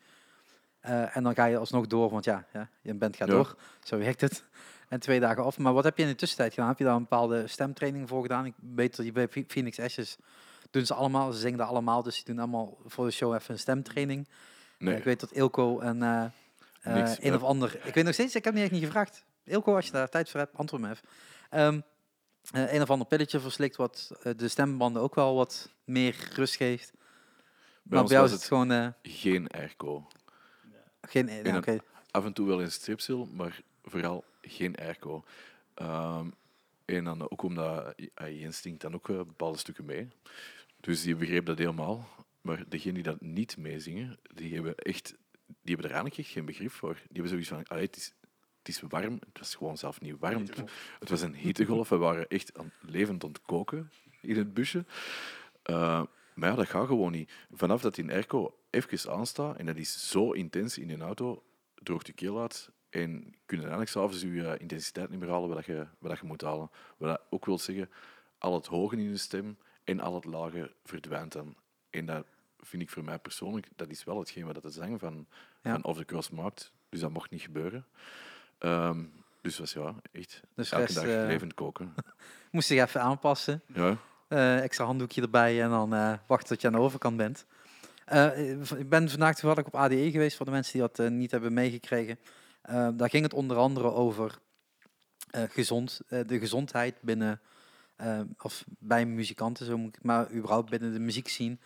Eh, en dan ga je alsnog door, want ja, ja je bent gaat Ja. door. Zo werkt het. En twee dagen af. Maar wat heb je in de tussentijd gedaan? Heb je daar een bepaalde stemtraining voor gedaan? Ik weet dat je bij Phoenix Ashes doen ze allemaal, ze zingen daar allemaal, dus die doen allemaal voor de show even een stemtraining. Nee, Eh, ik weet dat Ilko en Niks, een of ander. Ik weet nog steeds, ik heb niet echt niet gevraagd. Ilko, als je daar tijd voor hebt, antwoord me even. Eh, een of ander pilletje verslikt, wat de stembanden ook wel wat meer rust geeft. bij maar ons bij jou was is het het gewoon geen airco. Geen. een-. Af en toe wel in stripsil, maar vooral geen airco. Ehm, en dan ook omdat Jens stinkt dan ook eh, bepaalde stukken mee. Dus die begreep dat helemaal. Maar degenen die dat niet meezingen, die hebben echt die hebben er eigenlijk geen begrip voor. Die hebben zoiets van, allee, het, is, het is warm. Het was gewoon zelf niet warm. Het, het was een hittegolf. We waren echt aan, levend aan het koken in het busje. Eh, maar ja, dat gaat gewoon niet. Vanaf dat die airco even aanstaat, en dat is zo intens in een auto, droogt je keel uit en kun je eigenlijk s'avonds je eh, intensiteit niet meer halen wat je, wat je moet halen. Wat ook wil zeggen, al het hoge in je stem en al het lage verdwijnt dan. En dat vind ik voor mij persoonlijk, dat is wel hetgeen wat de zang van, Ja. van Off the Cross maakt. Dus dat mocht niet gebeuren. Ehm, dus was ja, echt Dus elke rest, dag eh, levend koken. Moest ik even aanpassen. Ja, extra handdoekje erbij en dan eh wachten tot je aan de overkant bent. Eh, ik ben vandaag toevallig op ADE geweest voor de mensen die dat eh, niet hebben meegekregen. Eh, daar ging het onder andere over eh, gezond, eh, de gezondheid binnen, eh, of bij muzikanten, zo moet ik maar überhaupt binnen de muziekscene.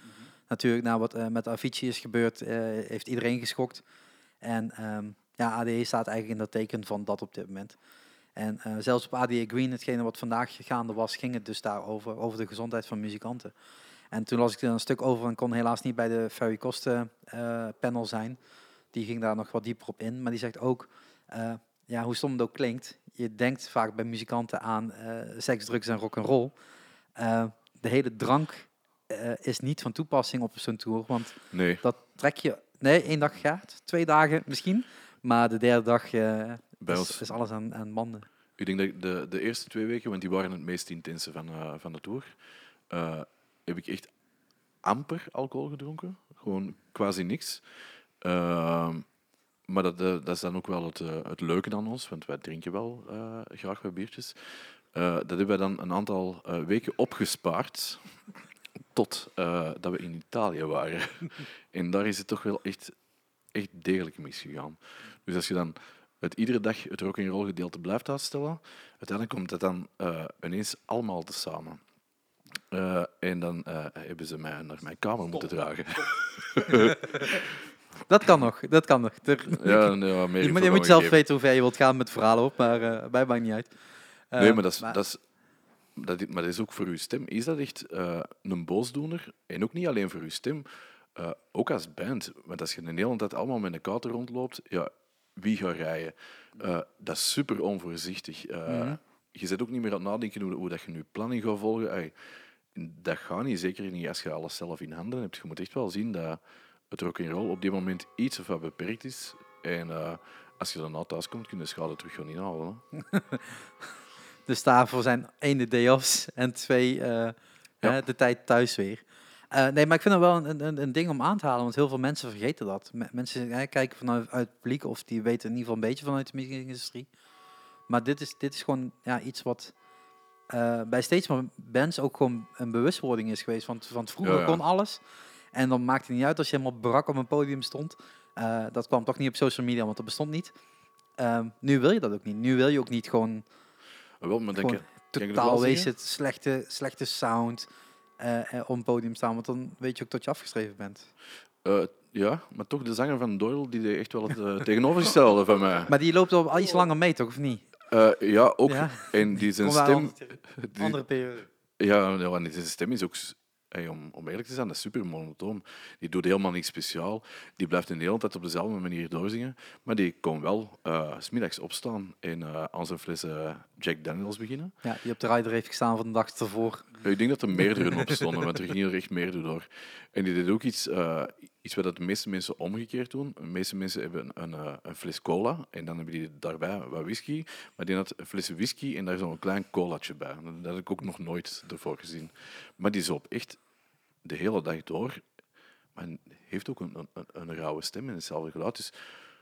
Natuurlijk, na wat eh, met Avicii is gebeurd, eh, heeft iedereen geschokt. En ehm, ja, ADE staat eigenlijk in dat teken van dat op dit moment. En eh, zelfs op ADE Green, hetgene wat vandaag gaande was, ging het dus daarover, over de gezondheid van muzikanten. En toen las ik er een stuk over en kon helaas niet bij de Ferry Kosten eh, panel zijn. Die ging daar nog wat dieper op in. Maar die zegt ook, eh, ja, hoe stom het ook klinkt, je denkt vaak bij muzikanten aan seks, drugs en rock'n'roll. Eh de hele drank is niet van toepassing op zo'n tour, want nee. dat trek je, nee, één dag gaat, twee dagen misschien. Maar de derde dag eh, is, alles aan, aan banden. ik denk dat de, de eerste twee weken, want die waren het meest intense van, eh, van de tour, eh, heb ik echt amper alcohol gedronken. Gewoon quasi niks. Ehm, maar dat, dat is dan ook wel het, het leuke aan ons, want wij drinken wel graag wat biertjes. Dat hebben wij dan een aantal weken opgespaard tot dat we in Italië waren. en daar is het toch wel echt, echt degelijk misgegaan. Dus als je dan het iedere dag het rock and roll gedeelte blijft uitstellen, uiteindelijk komt dat dan eh, ineens allemaal te samen. Eh, en dan eh, hebben ze mij naar mijn kamer moeten dragen. Dat kan nog, dat kan nog. Ja, nee, meer je, moet, je zelf weten hoe ver je wilt gaan met verhalen op, maar eh mij maakt niet uit. Nee, maar dat is, dat is, dat, is- maar dat is ook voor uw stem. Is dat echt eh, een boosdoener? En ook niet alleen voor uw stem, eh, ook als band. Want als je de hele tijd allemaal met een kouter rondloopt, ja, wie gaat rijden? Eh, dat is super onvoorzichtig. Eh, Mhm. Je zit ook niet meer aan het nadenken hoe, hoe dat je je planning gaat volgen. Dat gaat niet, zeker niet als je alles zelf in handen hebt. Je moet echt wel zien dat het rock'n'roll op dit moment iets of wat beperkt is. En als je daarna thuis komt, kun je de schade terug gaan inhalen. Dus daarvoor zijn één de day-offs en twee hè, de tijd thuis weer. Eh, nee, maar ik vind het wel een, een, een ding om aan te halen, want heel veel mensen vergeten dat. Me- mensen hè, kijken vanuit uit het publiek of die weten in ieder geval een beetje vanuit de muziekindustrie. Maar dit is, dit is gewoon ja, iets wat eh, bij steeds meer bands ook gewoon een bewustwording is geweest. Want, want vroeger Ja, ja. kon alles. En dan maakte het niet uit als je helemaal brak op een podium stond. Eh, dat kwam toch niet op social media, want dat bestond niet. Ehm, nu wil je dat ook niet. Nu wil je ook niet gewoon Wel, maar denk Gewoon het totaal slechte, slechte sound op het podium staan. Want dan weet je ook dat je afgeschreven bent. Eh, ja, maar toch de zanger van Doyle, die deed echt wel het eh, tegenovergestelde van mij. Maar die loopt al iets langer mee, toch? Of niet? Eh, ja, ook. Ja. En die zijn stem... andere- die- Andere periode. ja, ja, en die zijn stem is ook... hey, om, om eerlijk te zijn, dat is super monotoon. Die doet helemaal niks speciaal. Die blijft de hele tijd op dezelfde manier doorzingen. Maar die kon wel eh, s smiddags opstaan en eh, aan zijn fles eh, Jack Daniels beginnen. Ja, die op de rider heeft gestaan van de dag ervoor. Ik denk dat er meerdere op stonden, want er gingen er echt meerdere door. En die deed ook iets, eh, iets wat de meeste mensen omgekeerd doen. De meeste mensen hebben een, een, eh, een fles cola en dan hebben die daarbij wat whisky. Maar die had een fles whisky en daar zo'n klein colaatje bij. Dat heb ik ook nog nooit ervoor gezien. Maar die zoop echt de hele dag door. Maar heeft ook een, een, een rauwe stem en hetzelfde geluid. Dus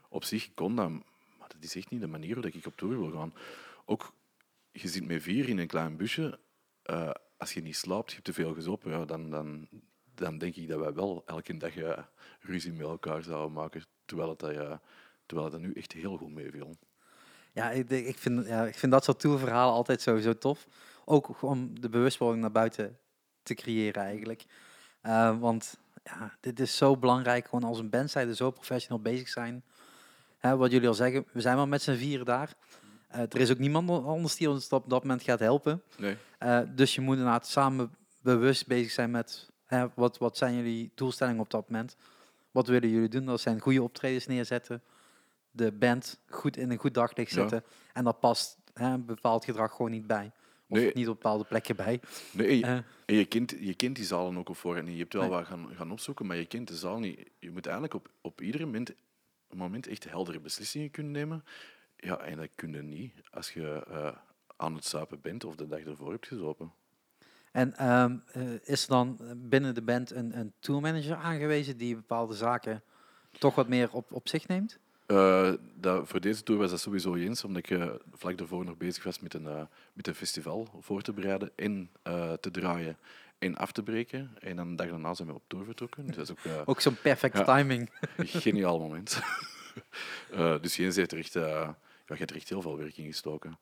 op zich kon dat, maar dat is echt niet de manier waarop ik op tour wil gaan. Ook, je zit met vier in een klein busje. eh, als je niet slaapt, je hebt te veel gezopen, ja, dan, dan, dan denk ik dat wij wel elke dag eh, ruzie met elkaar zouden maken. Terwijl het, eh, terwijl het nu echt heel goed meeviel. Ja, ik, ik, vind, ja, ik vind dat soort tourverhalen altijd sowieso tof. Ook om de bewustwording naar buiten te creëren eigenlijk. Eh, want ja, dit is zo belangrijk, gewoon als een band zo professioneel bezig zijn. Hè, wat jullie al zeggen, we zijn maar met z'n vieren daar. Er is ook niemand anders die ons op dat moment gaat helpen. Nee. Dus je moet inderdaad samen bewust bezig zijn met hè, wat, wat zijn jullie doelstellingen op dat moment. Wat willen jullie doen? Dat zijn goede optredens neerzetten. De band goed in een goed daglicht Ja. zetten. En daar past hè, een bepaald gedrag gewoon niet bij. Of Nee. niet op bepaalde plekken bij. Nee, en je, en je, kent, je kent die zalen ook op voorhand niet. Je hebt wel Nee. wat gaan, gaan opzoeken, maar je kent de zaal niet. Je moet eigenlijk op, op ieder moment, moment echt heldere beslissingen kunnen nemen. Ja, en dat kun je niet als je eh, aan het zuipen bent of de dag ervoor hebt gezopen. En ehm, eh, is er dan binnen de band een, een tourmanager aangewezen die bepaalde zaken toch wat meer op, op zich neemt? Eh, dat, voor deze tour was dat sowieso eens, omdat ik eh, vlak daarvoor nog bezig was met een, met een festival voor te bereiden en eh, te draaien en af te breken. En dan de dag daarna zijn we op tour vertrokken. Dus dat is ook Ook zo'n perfecte Ja. timing. een geniaal moment. Eh, dus Jens heeft er echt, ja, je hebt er echt heel veel werk in gestoken.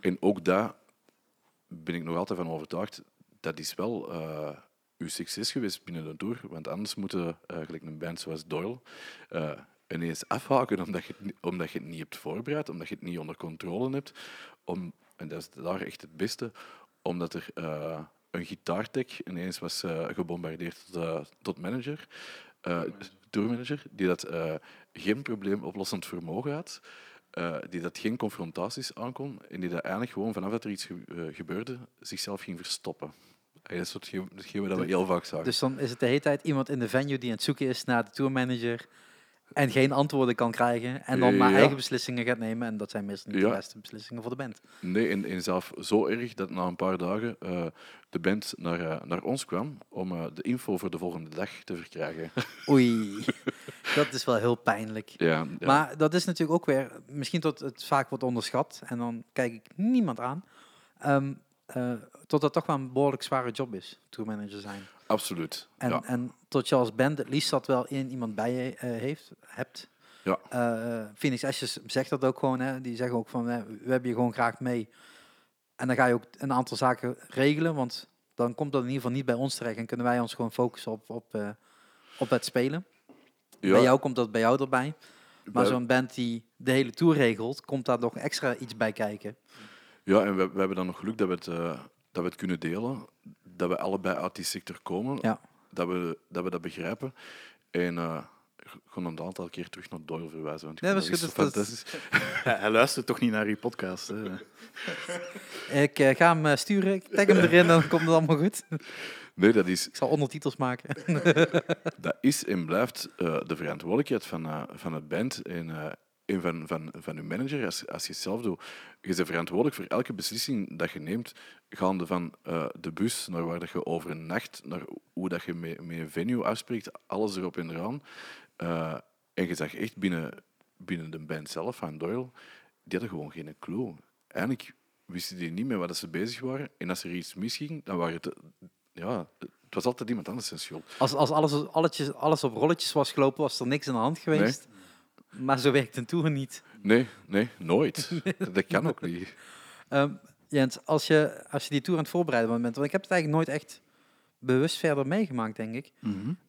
En ook daar ben ik nog altijd van overtuigd, dat is wel eh, uw succes geweest binnen de tour. Want anders moeten, eh, gelijk een band zoals Doyle, eh, ineens afhaken omdat je, het, omdat je het niet hebt voorbereid, omdat je het niet onder controle hebt. Om, en dat is daar echt het beste, omdat er een gitaartech ineens was gebombardeerd tot, eh, tot manager, tourmanager, die dat geen probleemoplossend vermogen had, die dat geen confrontaties aankon en die dat eigenlijk gewoon vanaf dat er iets ge- gebeurde, zichzelf ging verstoppen. Dat is hetgeen wat we heel vaak zagen. Dus dan is het de hele tijd iemand in de venue die aan het zoeken is naar de tourmanager en geen antwoorden kan krijgen en dan maar Ja. eigen beslissingen gaat nemen. En dat zijn meestal niet Ja. de beste beslissingen voor de band. Nee, en, en zelf zo erg dat na een paar dagen eh, de band naar, eh, naar ons kwam om eh, de info voor de volgende dag te verkrijgen. Oei, dat is wel heel pijnlijk. ja, ja. Maar dat is natuurlijk ook weer, misschien tot het vaak wordt onderschat en dan kijk ik niemand aan. Ehm eh, tot dat toch wel een behoorlijk zware job is, tourmanager zijn. absoluut. En, ja. en tot je als band het liefst dat wel in iemand bij je eh, heeft, hebt. Ja. Eh, Phoenix Ashes zegt dat ook gewoon. Hè. Die zeggen ook van, hè, we hebben je gewoon graag mee. En dan ga je ook een aantal zaken regelen, want dan komt dat in ieder geval niet bij ons terecht. En kunnen wij ons gewoon focussen op, op, op het spelen. Ja, Bij jou komt dat bij jou erbij. Maar zo'n band die de hele tour regelt, komt daar nog extra iets bij kijken. Ja, en we, we hebben dan nog geluk dat we, het, eh, dat we het kunnen delen. Dat we allebei uit die sector komen. Ja. Dat, we, dat we dat begrijpen. En eh, ik ga een aantal keer terug naar Doyle verwijzen. Want ik Nee, dat is goed, dat is- fantastisch. Ja, hij luistert toch niet naar uw podcast. Hè? Ik eh, ga hem sturen, ik tag hem erin en dan komt het allemaal goed. Nee, dat is, Ik zal ondertitels maken. dat is en blijft eh, de verantwoordelijkheid van, eh, van het band en, eh, en van, van, van uw manager als, als je zelf doet. Je bent verantwoordelijk voor elke beslissing dat je neemt, gaande van eh, de bus naar waar dat je overnacht, naar hoe dat je met, met een venue afspreekt, alles erop en eraan. Eh, en je zag echt binnen, binnen de band zelf, van Doyle, die hadden gewoon geen clue. Eigenlijk wisten die niet meer waar dat ze bezig waren. En als er iets misging, dan waren het... Ja, het was altijd iemand anders zijn schuld. Als, als alles, alles, alles op rolletjes was gelopen, was er niks aan de hand geweest. Maar zo werkt een tour niet. Nee, nee, nooit. Dat kan ook niet. Ehm, Jens, als je, als je die tour aan het voorbereiden bent, want ik heb het eigenlijk nooit echt bewust verder meegemaakt, denk ik.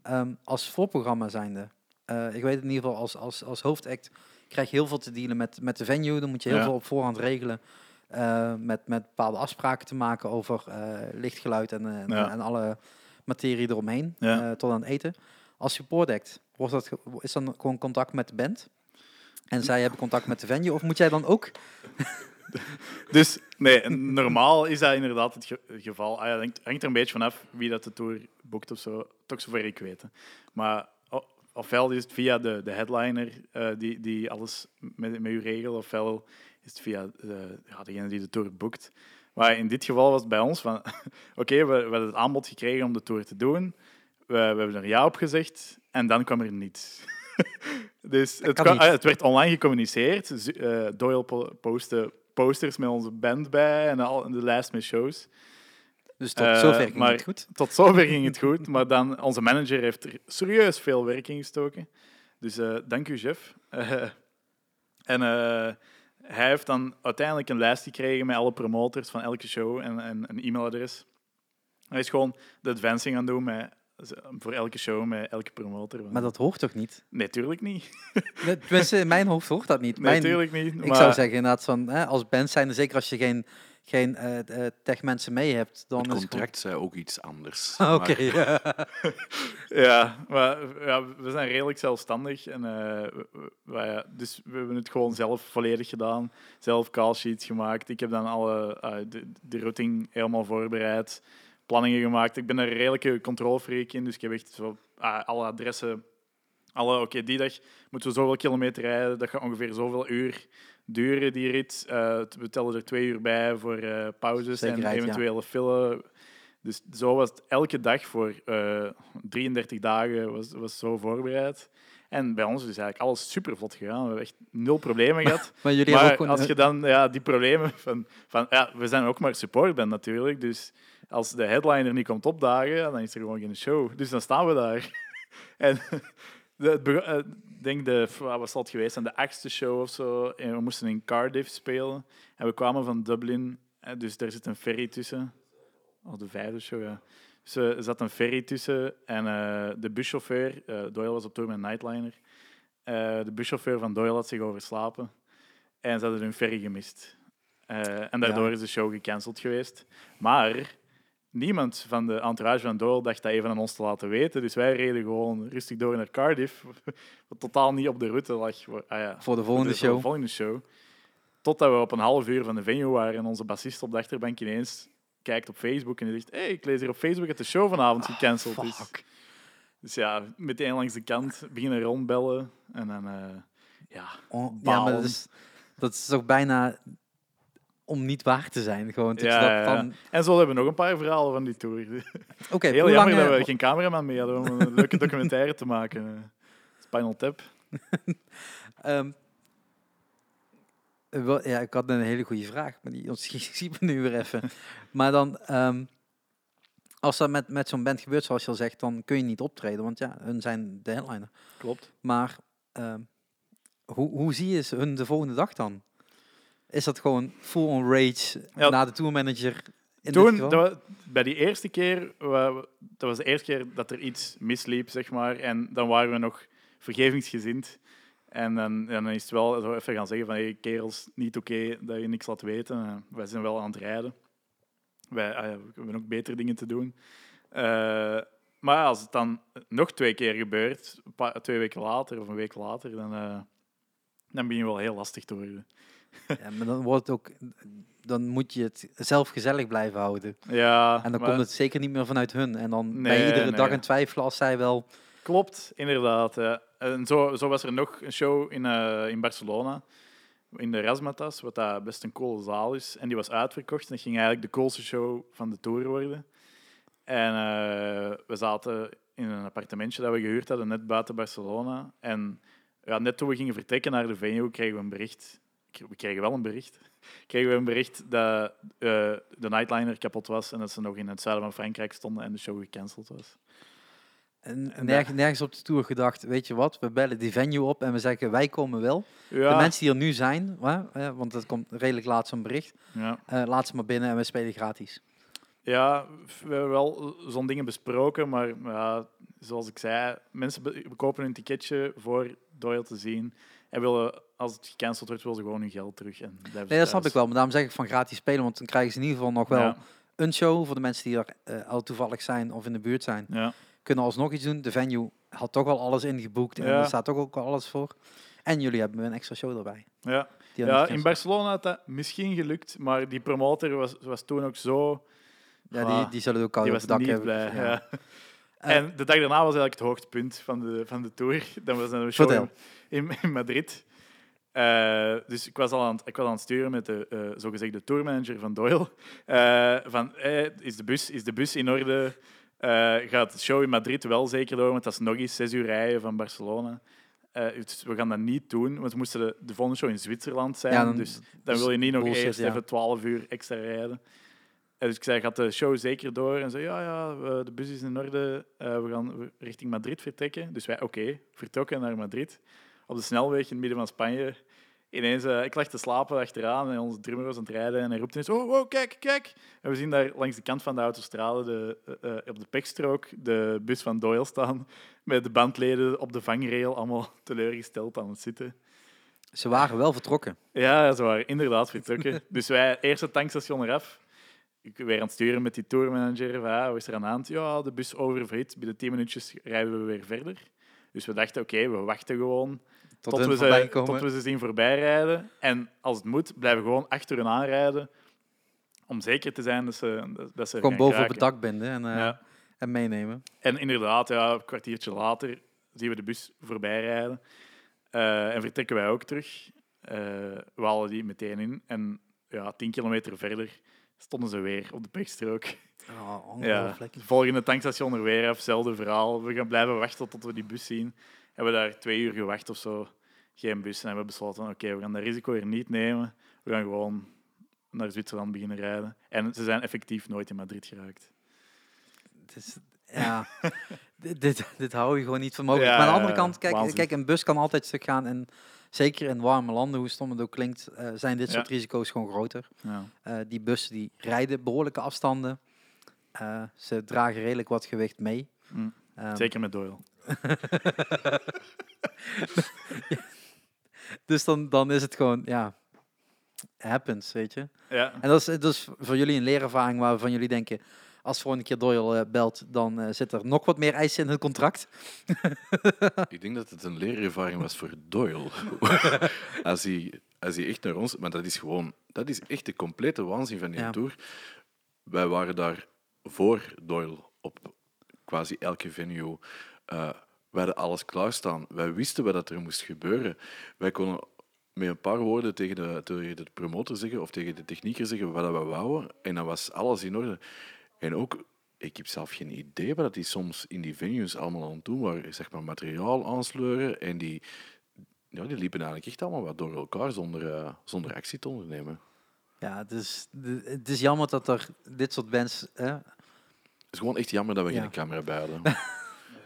Ehm, als voorprogramma zijnde. Eh, ik weet in ieder geval, als, als, als hoofdact krijg je heel veel te dealen met, met de venue. Dan moet je heel Ja. veel op voorhand regelen. eh, met, met bepaalde afspraken te maken over eh, lichtgeluid en, en, Ja. en alle materie eromheen. Ja. eh, tot aan het eten. Als support act, wordt dat, is dan gewoon contact met de band? En zij hebben contact met de venue? Of moet jij dan ook Dus nee, normaal is dat inderdaad het ge- geval. Ah, ja, hangt, er een beetje vanaf wie dat de tour boekt of zo. Toch zover ik weet. Maar ofwel is het via de, de headliner eh, die, die alles met, met u regelt, ofwel is het via de, ja, degene die de tour boekt. Maar in dit geval was het bij ons van... Oké, we, we het aanbod gekregen om de tour te doen. We, we hebben er ja op gezegd en dan kwam er niets. dus het, kwam- ah, het werd online gecommuniceerd. Eh, Doyle po- postte posters met onze band bij en, al, de lijst met shows. Dus tot Eh, zover ging maar- het goed. Tot zover ging het goed, maar dan onze manager heeft er serieus veel werk in gestoken. Dus eh, dank u, Jeff. Eh, en eh, hij heeft dan uiteindelijk een lijst gekregen met alle promoters van elke show en, en een e-mailadres. Hij is gewoon de advancing aan het doen met, voor elke show met elke promotor. Maar dat hoort toch niet? Nee, tuurlijk niet. Tenminste, in mijn hoofd hoort dat niet. Nee, Mijn, tuurlijk niet. ik maar- zou zeggen inderdaad van, hè, als band zijn, zeker als je geen, geen eh eh, tech-mensen mee hebt, dan Het is contract zei ook iets anders. Oké, Maar ja. Ja, maar ja, we zijn redelijk zelfstandig. En, eh, we- we- wij, ja, dus we hebben het gewoon zelf volledig gedaan. Zelf call sheets gemaakt. Ik heb dan alle, eh, de, de routing helemaal voorbereid. Planningen gemaakt. Ik ben een redelijke controlfreak in. Dus ik heb echt zo, ah, alle adressen. Alle, oké, die dag moeten we zoveel kilometer rijden. Dat gaat ongeveer zoveel uur duren, die rit. Eh, we tellen er twee uur bij voor eh, pauzes Zekerheid, en ja. eventuele filler. Dus zo was het elke dag voor eh 33 dagen was, was zo voorbereid. En bij ons is eigenlijk alles super vlot gegaan. We hebben echt nul problemen gehad. Maar jullie hebben Maar ook gewoon... als je dan ja, die problemen van, van... Ja, we zijn ook maar supportband natuurlijk. Dus als de headliner niet komt opdagen, dan is er gewoon geen show. Dus dan staan we daar. en de, bego- eh, ik denk de... Wat zal het geweest? De achtste show of zo. En we moesten in Cardiff spelen. En we kwamen van Dublin. eh, Dus daar zit een ferry tussen. Of de vijfde show, ja. Dus eh, er zat een ferry tussen en eh, de buschauffeur, eh, Doyle was op tour met een Nightliner, Eh, de buschauffeur van Doyle had zich overslapen en ze hadden hun ferry gemist. En daardoor Ja. is de show gecanceld geweest. Maar niemand van de entourage van Doyle dacht dat even aan ons te laten weten. Dus wij reden gewoon rustig door naar Cardiff, wat totaal niet op de route lag. voor- Ah ja, voor de volgende dus voor de show. volgende show. Totdat we op een half uur van de venue waren en onze bassist op de achterbank ineens kijkt op Facebook en die zegt hey, ik lees hier op Facebook dat de show vanavond gecanceld is. Ah. Dus ja, meteen langs de kant beginnen rondbellen en dan... eh, ja, Oh, ja, maar dat is, dat is toch bijna om niet waar te zijn. Gewoon Ja, dat ja, ja. van... En zo hebben we nog een paar verhalen van die tour. Oké, Heel hoe jammer dat eh, we geen cameraman mee hadden om een leuke documentaire te maken. Spinal Tap. Wel- ja, ik had een hele goede vraag, maar die ontschiet me nu weer even. maar dan, ehm, als dat met, met zo'n band gebeurt, zoals je al zegt, dan kun je niet optreden, want ja, hun zijn de headliner. Klopt. Maar ehm, hoe, hoe zie je ze hun de volgende dag dan? Is dat gewoon full on rage Ja. naar de tourmanager? In Toen, dat bij die eerste keer, dat was de eerste keer dat er iets misliep, zeg maar. En dan waren we nog vergevingsgezind. En dan, en dan is het wel zo even gaan zeggen van, hey, kerels, niet oké dat je niks laat weten. Wij zijn wel aan het rijden. Wij ah ja, we hebben ook betere dingen te doen. Eh, maar als het dan nog twee keer gebeurt, twee weken later of een week later, dan, eh, dan begin je wel heel lastig te worden. Ja, maar dan wordt het ook... Dan moet je het zelf gezellig blijven houden. Ja, En dan maar- komt het zeker niet meer vanuit hun. En dan ben Nee, je iedere nee. dag in twijfelen als zij wel... Klopt, inderdaad. ja. En zo, zo was er nog een show in, eh, in Barcelona, in de Razmatas, wat dat best een coole zaal is. En die was uitverkocht en dat ging eigenlijk de coolste show van de tour worden. En eh, we zaten in een appartementje dat we gehuurd hadden, net buiten Barcelona. En ja, net toen we gingen vertrekken naar de venue, kregen we een bericht. We kregen wel een bericht. Kregen we een bericht dat eh, de nightliner kapot was en dat ze nog in het zuiden van Frankrijk stonden en de show gecanceld was. En En nerg- nergens op de tour gedacht, weet je wat, we bellen die venue op en we zeggen wij komen wel. Ja, De mensen die er nu zijn, hè, want dat komt redelijk laat zo'n bericht, ja. eh, laat ze maar binnen en we spelen gratis. Ja, we hebben wel zo'n dingen besproken, maar ja, zoals ik zei, mensen kopen een ticketje voor Doyle te zien en willen, als het gecanceld wordt, willen ze gewoon hun geld terug. En Nee, dat snap ik wel, maar daarom zeg ik van gratis spelen, want dan krijgen ze in ieder geval nog wel Ja, een show voor de mensen die er eh, al toevallig zijn of in de buurt zijn. ja. Kunnen alsnog iets doen. De venue had toch al alles ingeboekt en Ja. er staat toch ook al alles voor. En jullie hebben een extra show erbij. ja. Ja in. Barcelona had dat misschien gelukt, maar die promotor was, was toen ook zo... ja, die, Ah, die zullen ook al Die op het dak niet hebben. blij. Ja. Ja. Eh, En de dag daarna was eigenlijk het hoogtepunt van de, van de tour. Dat was een show in, in Madrid. Eh, dus ik was al aan het, ik was aan het sturen met de eh, zogezegde tourmanager van Doyle. Van, is, de bus, is de bus in orde? Eh, gaat de show in Madrid wel zeker door? Want dat is nog eens zes uur rijden van Barcelona. Eh, dus we gaan dat niet doen, want we moesten de, de volgende show in Zwitserland zijn. Ja, dan- dus dan wil je niet nog bullshit, eerst ja. even 12 uur extra rijden. En dus ik zei, gaat de show zeker door? En zei, ja, ja, de bus is in orde. Eh, we gaan richting Madrid vertrekken. Dus wij, oké, vertrokken naar Madrid. Op de snelweg in het midden van Spanje. Ineens, eh, ik lag te slapen achteraan en onze drummer was aan het rijden. En hij roept ineens, oh, oh, kijk, kijk. En we zien daar langs de kant van de autostrade, de, eh, eh, op de pekstrook, de bus van Doyle staan. Met de bandleden op de vangrail, allemaal teleurgesteld aan het zitten. Ze waren wel vertrokken. Ja, ze waren inderdaad vertrokken. dus wij, eerste tankstation eraf. Ik weer aan het sturen met die tourmanager. Van, wat is er aan de hand? Ja, de bus oververhit. Binnen 10 minuutjes rijden we weer verder. Dus we dachten, oké, we wachten gewoon Tot, we ze, komen. tot we ze zien voorbijrijden. En als het moet, blijven we gewoon achter hun aanrijden. Om zeker te zijn dat ze, dat ze boven op het dak binden en, eh, Ja. en meenemen. En inderdaad, ja, een kwartiertje later zien we de bus voorbij rijden. Eh, en vertrekken wij ook terug. Eh, we halen die meteen in. En ja, tien kilometer verder stonden ze weer op de pechstrook. Oh, ongelooflijk. volgende tankstation er weer af, hetzelfde verhaal. We gaan blijven wachten tot we die bus zien. Hebben daar twee uur gewacht of zo. Geen bus. En hebben we besloten, oké, we gaan dat risico hier niet nemen. We gaan gewoon naar Zwitserland beginnen rijden. En ze zijn effectief nooit in Madrid geraakt. Is, ja, dit, dit, dit hou je gewoon niet voor mogelijk. Ja, maar aan de andere kant, kijk, waanzin. kijk, een bus kan altijd stuk gaan. En zeker in warme landen, hoe stom het ook klinkt, eh, zijn dit Ja. soort risico's gewoon groter. Ja. Eh, die bussen die rijden behoorlijke afstanden. Eh, ze dragen redelijk wat gewicht mee. Mm. Ehm, Zeker met Doyle. Dus dan, dan is het gewoon, ja, happens, weet je. Ja. En dat is, dat is voor jullie een leerervaring waarvan jullie denken, als volgende keer Doyle eh, belt, dan eh, zit er nog wat meer eisen in het contract. Ik denk dat het een leerervaring was voor Doyle. als, hij, als hij echt naar ons... Maar dat is gewoon... Dat is echt de complete waanzin van die Ja. tour. Wij waren daar voor Doyle op quasi elke venue. Wij hadden alles klaarstaan. Wij wisten wat dat er moest gebeuren. Wij konden met een paar woorden tegen de, tegen de promotor zeggen of tegen de technieker zeggen wat we wouden. En dan was alles in orde. En ook, ik heb zelf geen idee wat die soms in die venues allemaal aan het doen waren. Zeg maar materiaal aansleuren. En die, ja, die liepen eigenlijk echt allemaal wat door elkaar zonder, eh, zonder actie te ondernemen. Ja, het is, het is jammer dat er dit soort bands... hè, Het is gewoon echt jammer dat we Ja. geen camera bij hadden.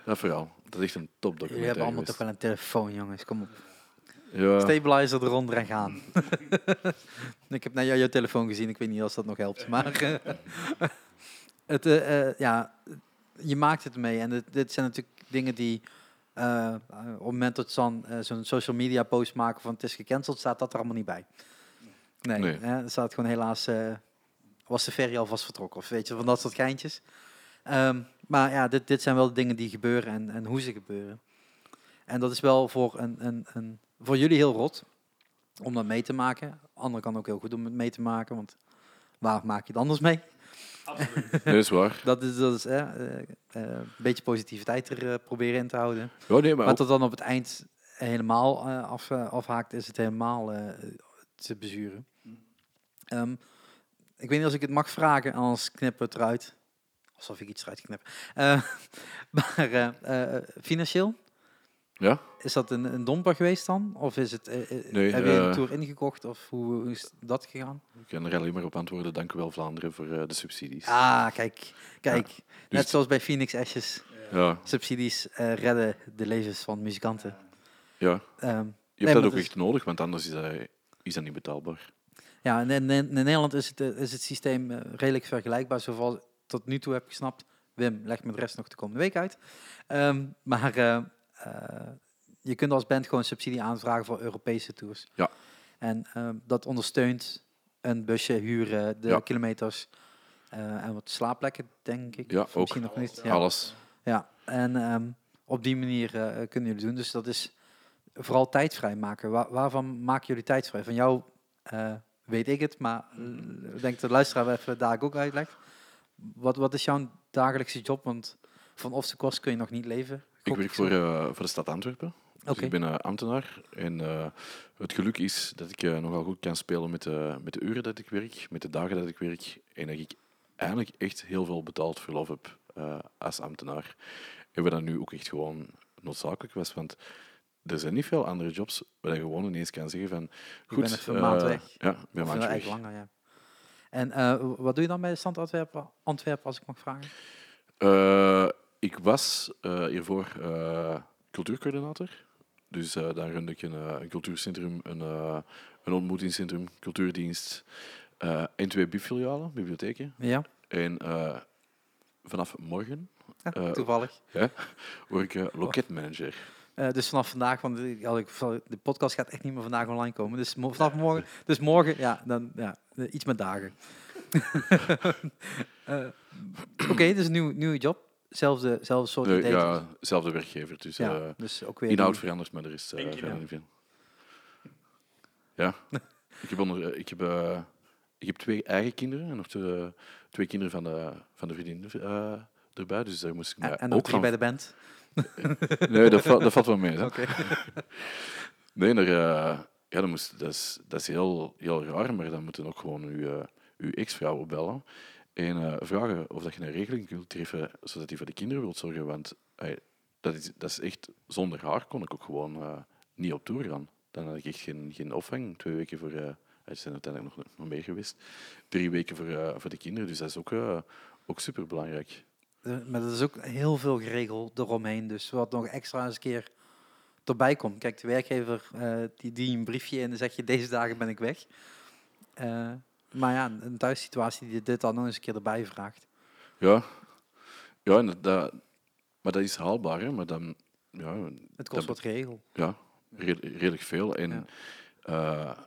dat vooral. Dat is echt een jullie topdocumentaire hebben allemaal geweest. toch wel een telefoon, jongens. Kom op. Ja, Stabilizer eronder en gaan. ik heb naar jou jouw telefoon gezien, ik weet niet of dat nog helpt. Maar eh, het, eh, eh, ja, je maakt het mee. En dit, dit zijn natuurlijk dingen die op het moment dat eh, zo'n social media post maken van het is gecanceld, staat dat er allemaal niet bij. Nee, Nee. Hè, er staat gewoon helaas, was de ferry alvast vertrokken. Of weet je, van dat soort geintjes. Ehm, maar ja, dit, dit zijn wel de dingen die gebeuren en, en hoe ze gebeuren. En dat is wel voor, een, een, een, voor jullie heel rot om dat mee te maken. Anderen kan ook heel goed om het mee te maken, want waar maak je het anders mee? dat is waar. Dat is, dat is eh, eh, eh, een beetje positiviteit er eh, proberen in te houden. Ja, nee, maar dan op het eind helemaal eh, af, afhaakt, is het helemaal eh, te bezuren. Ehm, ik weet niet als ik het mag vragen, anders knippen we het eruit. Alsof ik iets eruit knip. Eh, maar eh, eh, financieel, ja, is dat een, een domper geweest dan? Of is het, Nee, heb je een tour ingekocht? Of hoe, is dat gegaan? ik kan er alleen maar op antwoorden. Dank u wel, Vlaanderen, voor de subsidies. Ah, kijk. Kijk. Net dus- zoals bij Phoenix Ashes. Ja, Subsidies redden de levens van muzikanten. ja. Ehm, Je hebt dat ook echt nodig, want anders is dat, is dat niet betaalbaar. Ja, in, in, in Nederland is het, is het systeem redelijk vergelijkbaar, zoals ik tot nu toe heb gesnapt. Wim, leg me de rest nog de komende week uit. Ehm, maar eh, eh, je kunt als band gewoon subsidie aanvragen voor Europese tours. Ja. En ehm, dat ondersteunt een busje huren, de Ja. kilometers eh, en wat slaapplekken, denk ik. Ja, Of ook. Misschien nog niet. Ja. Alles. Ja, en ehm, op die manier kunnen jullie doen. Dus dat is vooral tijd vrijmaken. Waar, waarvan maken jullie tijd vrij? Van jou weet ik het, maar ik denk dat de luisteraar even daar ook uitlegt. Wat, wat is jouw dagelijkse job? Want van the kost kun je nog niet leven. Ik werk voor, eh, voor de stad Antwerpen. Dus ik ben eh, ambtenaar. En eh, het geluk is dat ik nogal goed kan spelen met de, met de uren dat ik werk, met de dagen dat ik werk. En dat ik eigenlijk echt heel veel betaald verlof heb als ambtenaar. En wat dat nu ook echt gewoon noodzakelijk was. Want er zijn niet veel andere jobs waar je gewoon ineens kan zeggen van... Goed, bent even een maand weg. Ja, ik ben een Of eigenlijk weg. langer, ja. En eh, wat doe je dan bij de Stand Antwerpen, Antwerpen als ik mag vragen? Eh, ik was eh, hiervoor cultuurcoördinator. Dus daar runde ik een, een cultuurcentrum, een, een ontmoetingscentrum, cultuurdienst eh, en twee BIF-filialen, bibliotheken. Ja, En vanaf morgen toevallig. word ik loketmanager. Dus vanaf vandaag, want ik- de podcast gaat echt niet meer vandaag online komen. Dus vanaf morgen, dus morgen, ja, dan ja, iets met dagen. Eh, Oké, dus een nieuw, nieuwe job, zelfde, zelfde soort ja, zelfde werkgever. Dus Ja, eh, dus ook weer inhoud die- verandert, maar er is eh je, verder niet veel. Ja, ik heb, onder, eh, ik, heb, eh, ik heb twee eigen kinderen en nog twee, twee kinderen van de, van de vriendin eh, erbij. Dus daar moest ik mij en, en ook drie van... bij de band. Nee, dat, valt- dat valt wel mee. Hè. Nee, daar, eh, ja, dat, moest, dat, is, dat is heel, heel raar, maar dan moeten ook gewoon uw, eh, uw ex-vrouw opbellen en eh, vragen of dat je een regeling kunt treffen zodat hij voor de kinderen wilt zorgen. Want eh, dat, is, dat is echt, zonder haar kon ik ook gewoon niet op tour gaan. Dan had ik echt geen, geen opvang. Twee weken voor, er zijn uiteindelijk nog, nog meer geweest, drie weken voor, voor de kinderen. Dus dat is ook, eh, ook super belangrijk. Eh, Maar dat is ook heel veel geregeld eromheen. Dus wat nog extra eens een keer erbij komt. Kijk, de werkgever eh, die, die een briefje in en dan zeg je deze dagen ben ik weg. Eh, maar ja, een thuissituatie die dit dan nog eens een keer erbij vraagt. Ja, ja dat- maar dat is haalbaar, hè? maar dan. Ja, Het kost Dat wat geregeld. Ja, red- redelijk veel. En Ja. eh,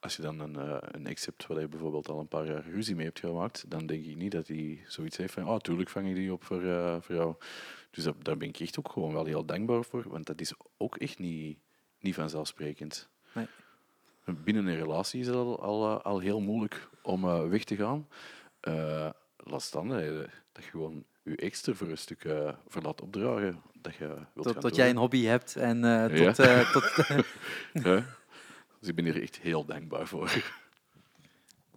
als je dan een, een ex hebt waar je bijvoorbeeld al een paar jaar ruzie mee hebt gemaakt, dan denk ik niet dat hij zoiets heeft van, oh, tuurlijk vang ik die op voor, voor jou. Dus daar ben ik echt ook gewoon wel heel dankbaar voor, want dat is ook echt niet, niet vanzelfsprekend. Nee. Binnen een relatie is het al, al, eh, al heel moeilijk om eh, weg te gaan. Eh laat staan dat je gewoon je ex er voor een stuk eh, voor laat opdragen. Dat je wilt Tot, gaan tot jij een hobby hebt en eh, Ja. tot, eh, tot Ja. Dus ik ben hier echt heel dankbaar voor.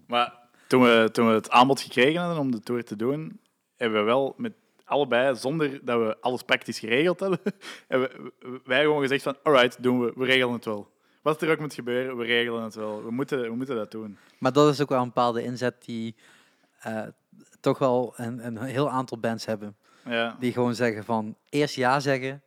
Maar toen we, toen we het aanbod gekregen hadden om de tour te doen, hebben we wel met allebei, zonder dat we alles praktisch geregeld hebben we- wij gewoon gezegd van, alright, doen we, we regelen het wel. Wat er ook moet gebeuren, we regelen het wel. We moeten, we moeten dat doen. Maar dat is ook wel een bepaalde inzet die eh, toch wel een, een heel aantal bands hebben. Ja, Die gewoon zeggen van eerst ja zeggen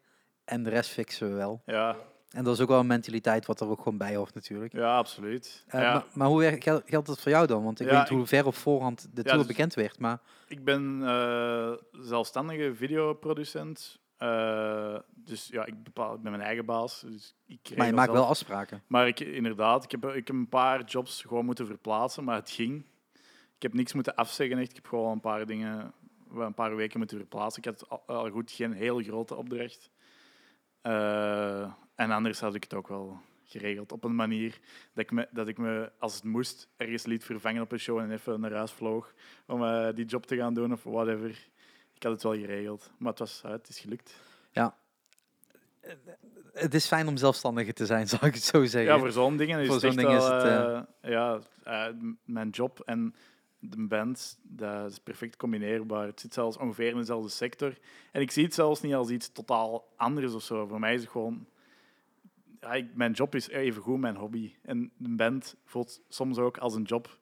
en de rest fixen we wel. ja. En dat is ook wel een mentaliteit wat er ook gewoon bij hoort natuurlijk. Ja, absoluut. Eh, ja, maar, maar hoe geldt, dat voor jou dan? Want ik Ja, weet niet hoe ver op voorhand de tour dus- bekend werd. Maar Ik ben eh, zelfstandige videoproducent. Eh, dus ja, ik, bepaal, ik ben mijn eigen baas. Dus ik Maar je maakt zelf. wel afspraken. Maar ik, inderdaad, ik heb, ik heb een paar jobs gewoon moeten verplaatsen, maar het ging. Ik heb niks moeten afzeggen. Echt. Ik heb gewoon een paar dingen, een paar weken moeten verplaatsen. Ik had al, al goed geen heel grote opdracht. Eh, en anders had ik het ook wel geregeld op een manier dat ik, me, dat ik me, als het moest, ergens liet vervangen op een show en even naar huis vloog om eh, die job te gaan doen of whatever. Ik had het wel geregeld, maar het, was, ja, het is gelukt. Het is fijn om zelfstandige te zijn, zal ik het zo zeggen. Ja, voor zo'n dingen is Voor het dingen is het, eh, ja, eh, mijn job en de band, dat is perfect combineerbaar. Het zit zelfs ongeveer in dezelfde sector. En ik zie het zelfs niet als iets totaal anders of zo. Voor mij is het gewoon... Ja, ik- mijn job is even goed mijn hobby. En de band voelt soms ook als een job.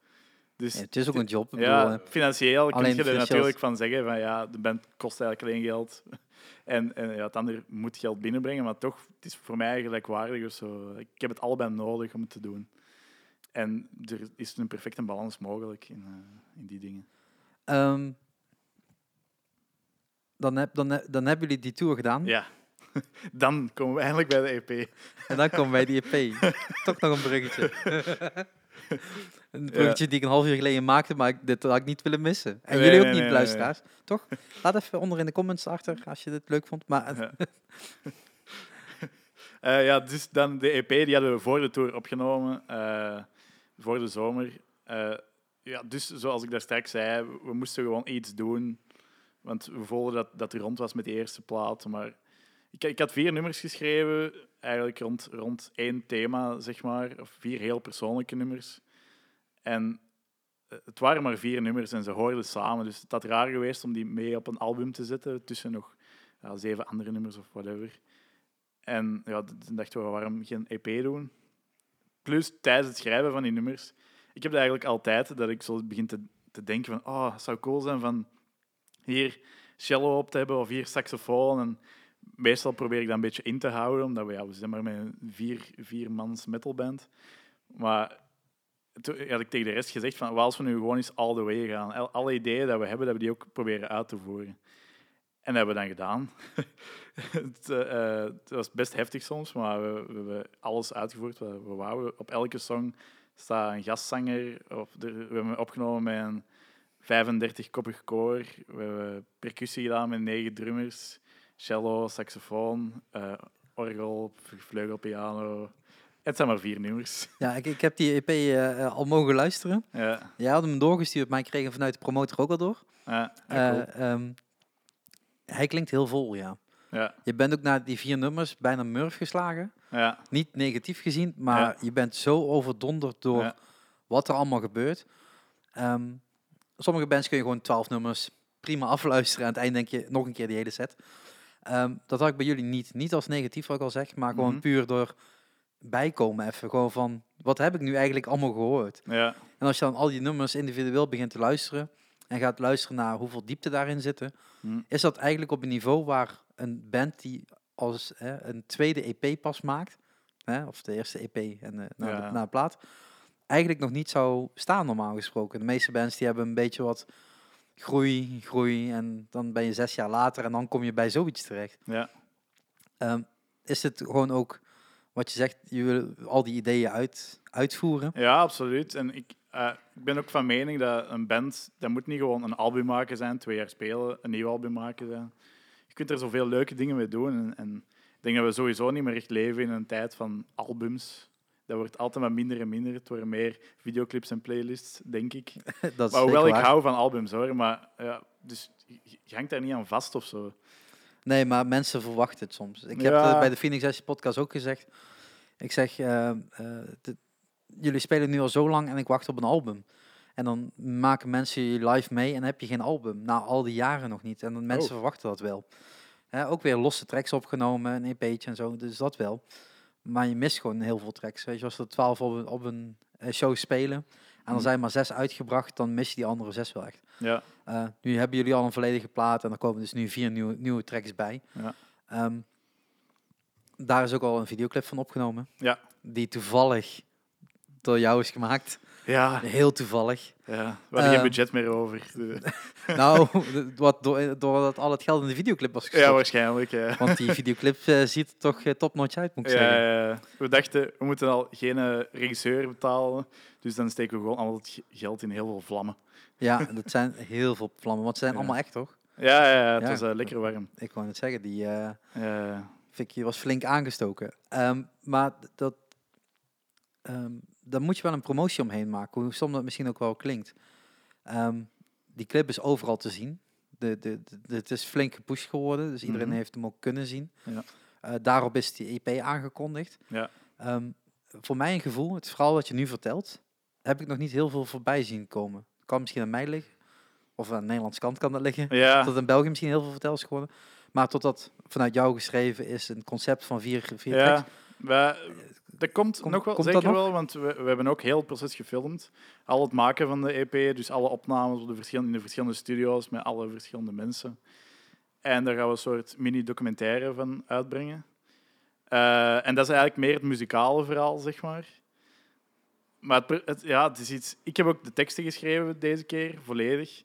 Dus Ja, het is ook een job. Bedoel, ja, financieel kun je er natuurlijk van zeggen van ja, de band kost eigenlijk alleen geld. En, en ja, het andere moet geld binnenbrengen, maar toch, het is voor mij gelijkwaardig of zo. Ik heb het allebei nodig om het te doen. En er is een perfecte balans mogelijk in, eh, in die dingen. ehm, dan, heb, dan, dan hebben jullie die tour gedaan. Ja, dan komen we eindelijk bij de EP. En dan komen wij die EP. Toch nog een bruggetje. een bruggetje die ik een half uur geleden maakte, maar ik, dit had ik niet willen missen. En Nee, jullie ook nee, niet, nee, luisteraars. Toch? Laat even onder in de comments achter als je dit leuk vond. Maar Ja. Eh, ja, dus dan de EP die hadden we voor de tour opgenomen, eh, voor de zomer. Eh, ja, dus zoals ik daar straks zei, we- we moesten gewoon iets doen. Want we voelden dat, dat er rond was met de eerste plaat. Maar ik, ik had vier nummers geschreven, eigenlijk rond, rond één thema, zeg maar. Of vier heel persoonlijke nummers. En eh, het waren maar vier nummers en ze hoorden samen. Dus het had raar geweest om die mee op een album te zetten, tussen nog ja, zeven andere nummers of whatever. En ja, toen dachten we, waarom geen EP doen? Plus, tijdens het schrijven van die nummers, ik heb eigenlijk altijd dat ik zo begin te, te denken van, oh, het zou cool zijn van hier cello op te hebben of hier saxofoon. En meestal probeer ik dat een beetje in te houden, omdat we, ja, we zijn maar met een vier, viermans metalband. Maar toen had ik tegen de rest gezegd van, als we nu gewoon eens all the way gaan? Al- Alle ideeën dat we hebben, dat we die ook proberen uit te voeren. En dat hebben we dan gedaan. het, eh, het was best heftig soms, maar we, we hebben alles uitgevoerd we wouden. Op elke song staat een gastzanger. Of we hebben opgenomen met een 35-koppig koor. We hebben percussie gedaan met negen drummers. Cello, saxofoon, eh, orgel, vleugelpiano. Het zijn maar vier nummers. ja, ik, ik heb die EP eh, eh, al mogen luisteren. ja, Jij had hem doorgestuurd, maar ik kreeg hem vanuit de promotor ook al door. ja, ja, cool. Eh, ehm, hij klinkt heel vol, ja. ja, Je bent ook naar die vier nummers bijna murf geslagen. ja, Niet negatief gezien, maar Ja. je bent zo overdonderd door Ja. wat er allemaal gebeurt. Ehm, sommige bands kun je gewoon twaalf nummers prima afluisteren. Aan het eind denk je nog een keer die hele set. Ehm, dat had ik bij jullie niet. Niet als negatief, wat ik al zeg, maar gewoon Mhm. puur door bijkomen even. Gewoon van, wat heb ik nu eigenlijk allemaal gehoord? ja, En als je dan al die nummers individueel begint te luisteren en gaat luisteren naar hoeveel diepte daarin zitten, Hm. is dat eigenlijk op een niveau waar een band die als hè, een tweede EP pas maakt, hè, of de eerste EP en eh, na, Ja. de, na de plaat, eigenlijk nog niet zou staan normaal gesproken. De meeste bands die hebben een beetje wat groei, groei en dan ben je zes jaar later en dan kom je bij zoiets terecht. ja. Ehm, is het gewoon ook wat je zegt, je wil al die ideeën uit, uitvoeren? Ja, absoluut. En ik, eh, ik ben ook van mening dat een band, dat moet niet gewoon een album maken zijn, twee jaar spelen, een nieuw album maken zijn. Je kunt er zoveel leuke dingen mee doen. En, en ik denk dat we sowieso niet meer echt leven in een tijd van albums. Dat wordt altijd maar minder en minder. Het worden meer videoclips en playlists, denk ik. dat is Maar hoewel ik waar. hou van albums hoor, maar ja, dus je hangt daar niet aan vast of zo. Nee, maar mensen verwachten het soms. Ik heb Ja. het bij de Phoenix Session podcast ook gezegd. Ik zeg, eh, eh, de- jullie spelen nu al zo lang en ik wacht op een album. En dan maken mensen je live mee en heb je geen album. Na al die jaren nog niet. En dan mensen Oh. verwachten dat wel. Hè, ook weer losse tracks opgenomen, een EP'tje en zo. Dus dat wel. Maar je mist gewoon heel veel tracks. Weet je, als er twaalf op een, op een eh, show spelen en er Hmm. zijn maar zes uitgebracht, dan mis je die andere zes wel echt. Ja, Eh, nu hebben jullie al een volledige plaat en er komen dus nu vier nieuwe, nieuwe tracks bij. Ja. Ehm, daar is ook al een videoclip van opgenomen. Ja. Die toevallig door jou is gemaakt. Ja, Heel toevallig. ja. we hadden geen Ehm, budget meer over. De- nou, wat door, doordat al het geld in de videoclip was Ja, gestopt. waarschijnlijk. Ja. Want die videoclip eh, ziet er toch uh, topnotch uit, moet ik Ja, zeggen. ja, ja. we dachten, we moeten al geen eh, regisseur betalen. Dus dan steken we gewoon al het ge- geld in heel veel vlammen. Ja, dat zijn heel veel vlammen. Want ze zijn Ja. allemaal echt, toch? Ja, ja, ja het Ja. was eh, lekker warm. Ik wou net zeggen, die eh Ja, fikje was flink aangestoken. Ehm, maar dat, ehm daar moet je wel een promotie omheen maken, hoe stom dat misschien ook wel klinkt. Ehm, die clip is overal te zien. De, de, de, het is flink gepusht geworden, dus iedereen Mhm. heeft hem ook kunnen zien. Ja. Eh, daarop is die EP aangekondigd. Ja. Ehm, voor mij een gevoel, het verhaal wat je nu vertelt, heb ik nog niet heel veel voorbij zien komen. Kan misschien aan mij liggen, of aan de Nederlandse kant kan dat liggen. ja. Dat in België misschien heel veel verteld is geworden. Maar totdat vanuit jou geschreven is een concept van vier, vier ja. tracks. Dat komt Kom- nog wel, komt zeker nog? wel, want we, we hebben ook heel het proces gefilmd. Al het maken van de EP, dus alle opnames op de verschillende, in de verschillende studio's met alle verschillende mensen. En daar gaan we een soort mini-documentaire van uitbrengen. Eh, en dat is eigenlijk meer het muzikale verhaal, zeg maar. Maar het- ja, het is iets... Ik heb ook de teksten geschreven deze keer, volledig.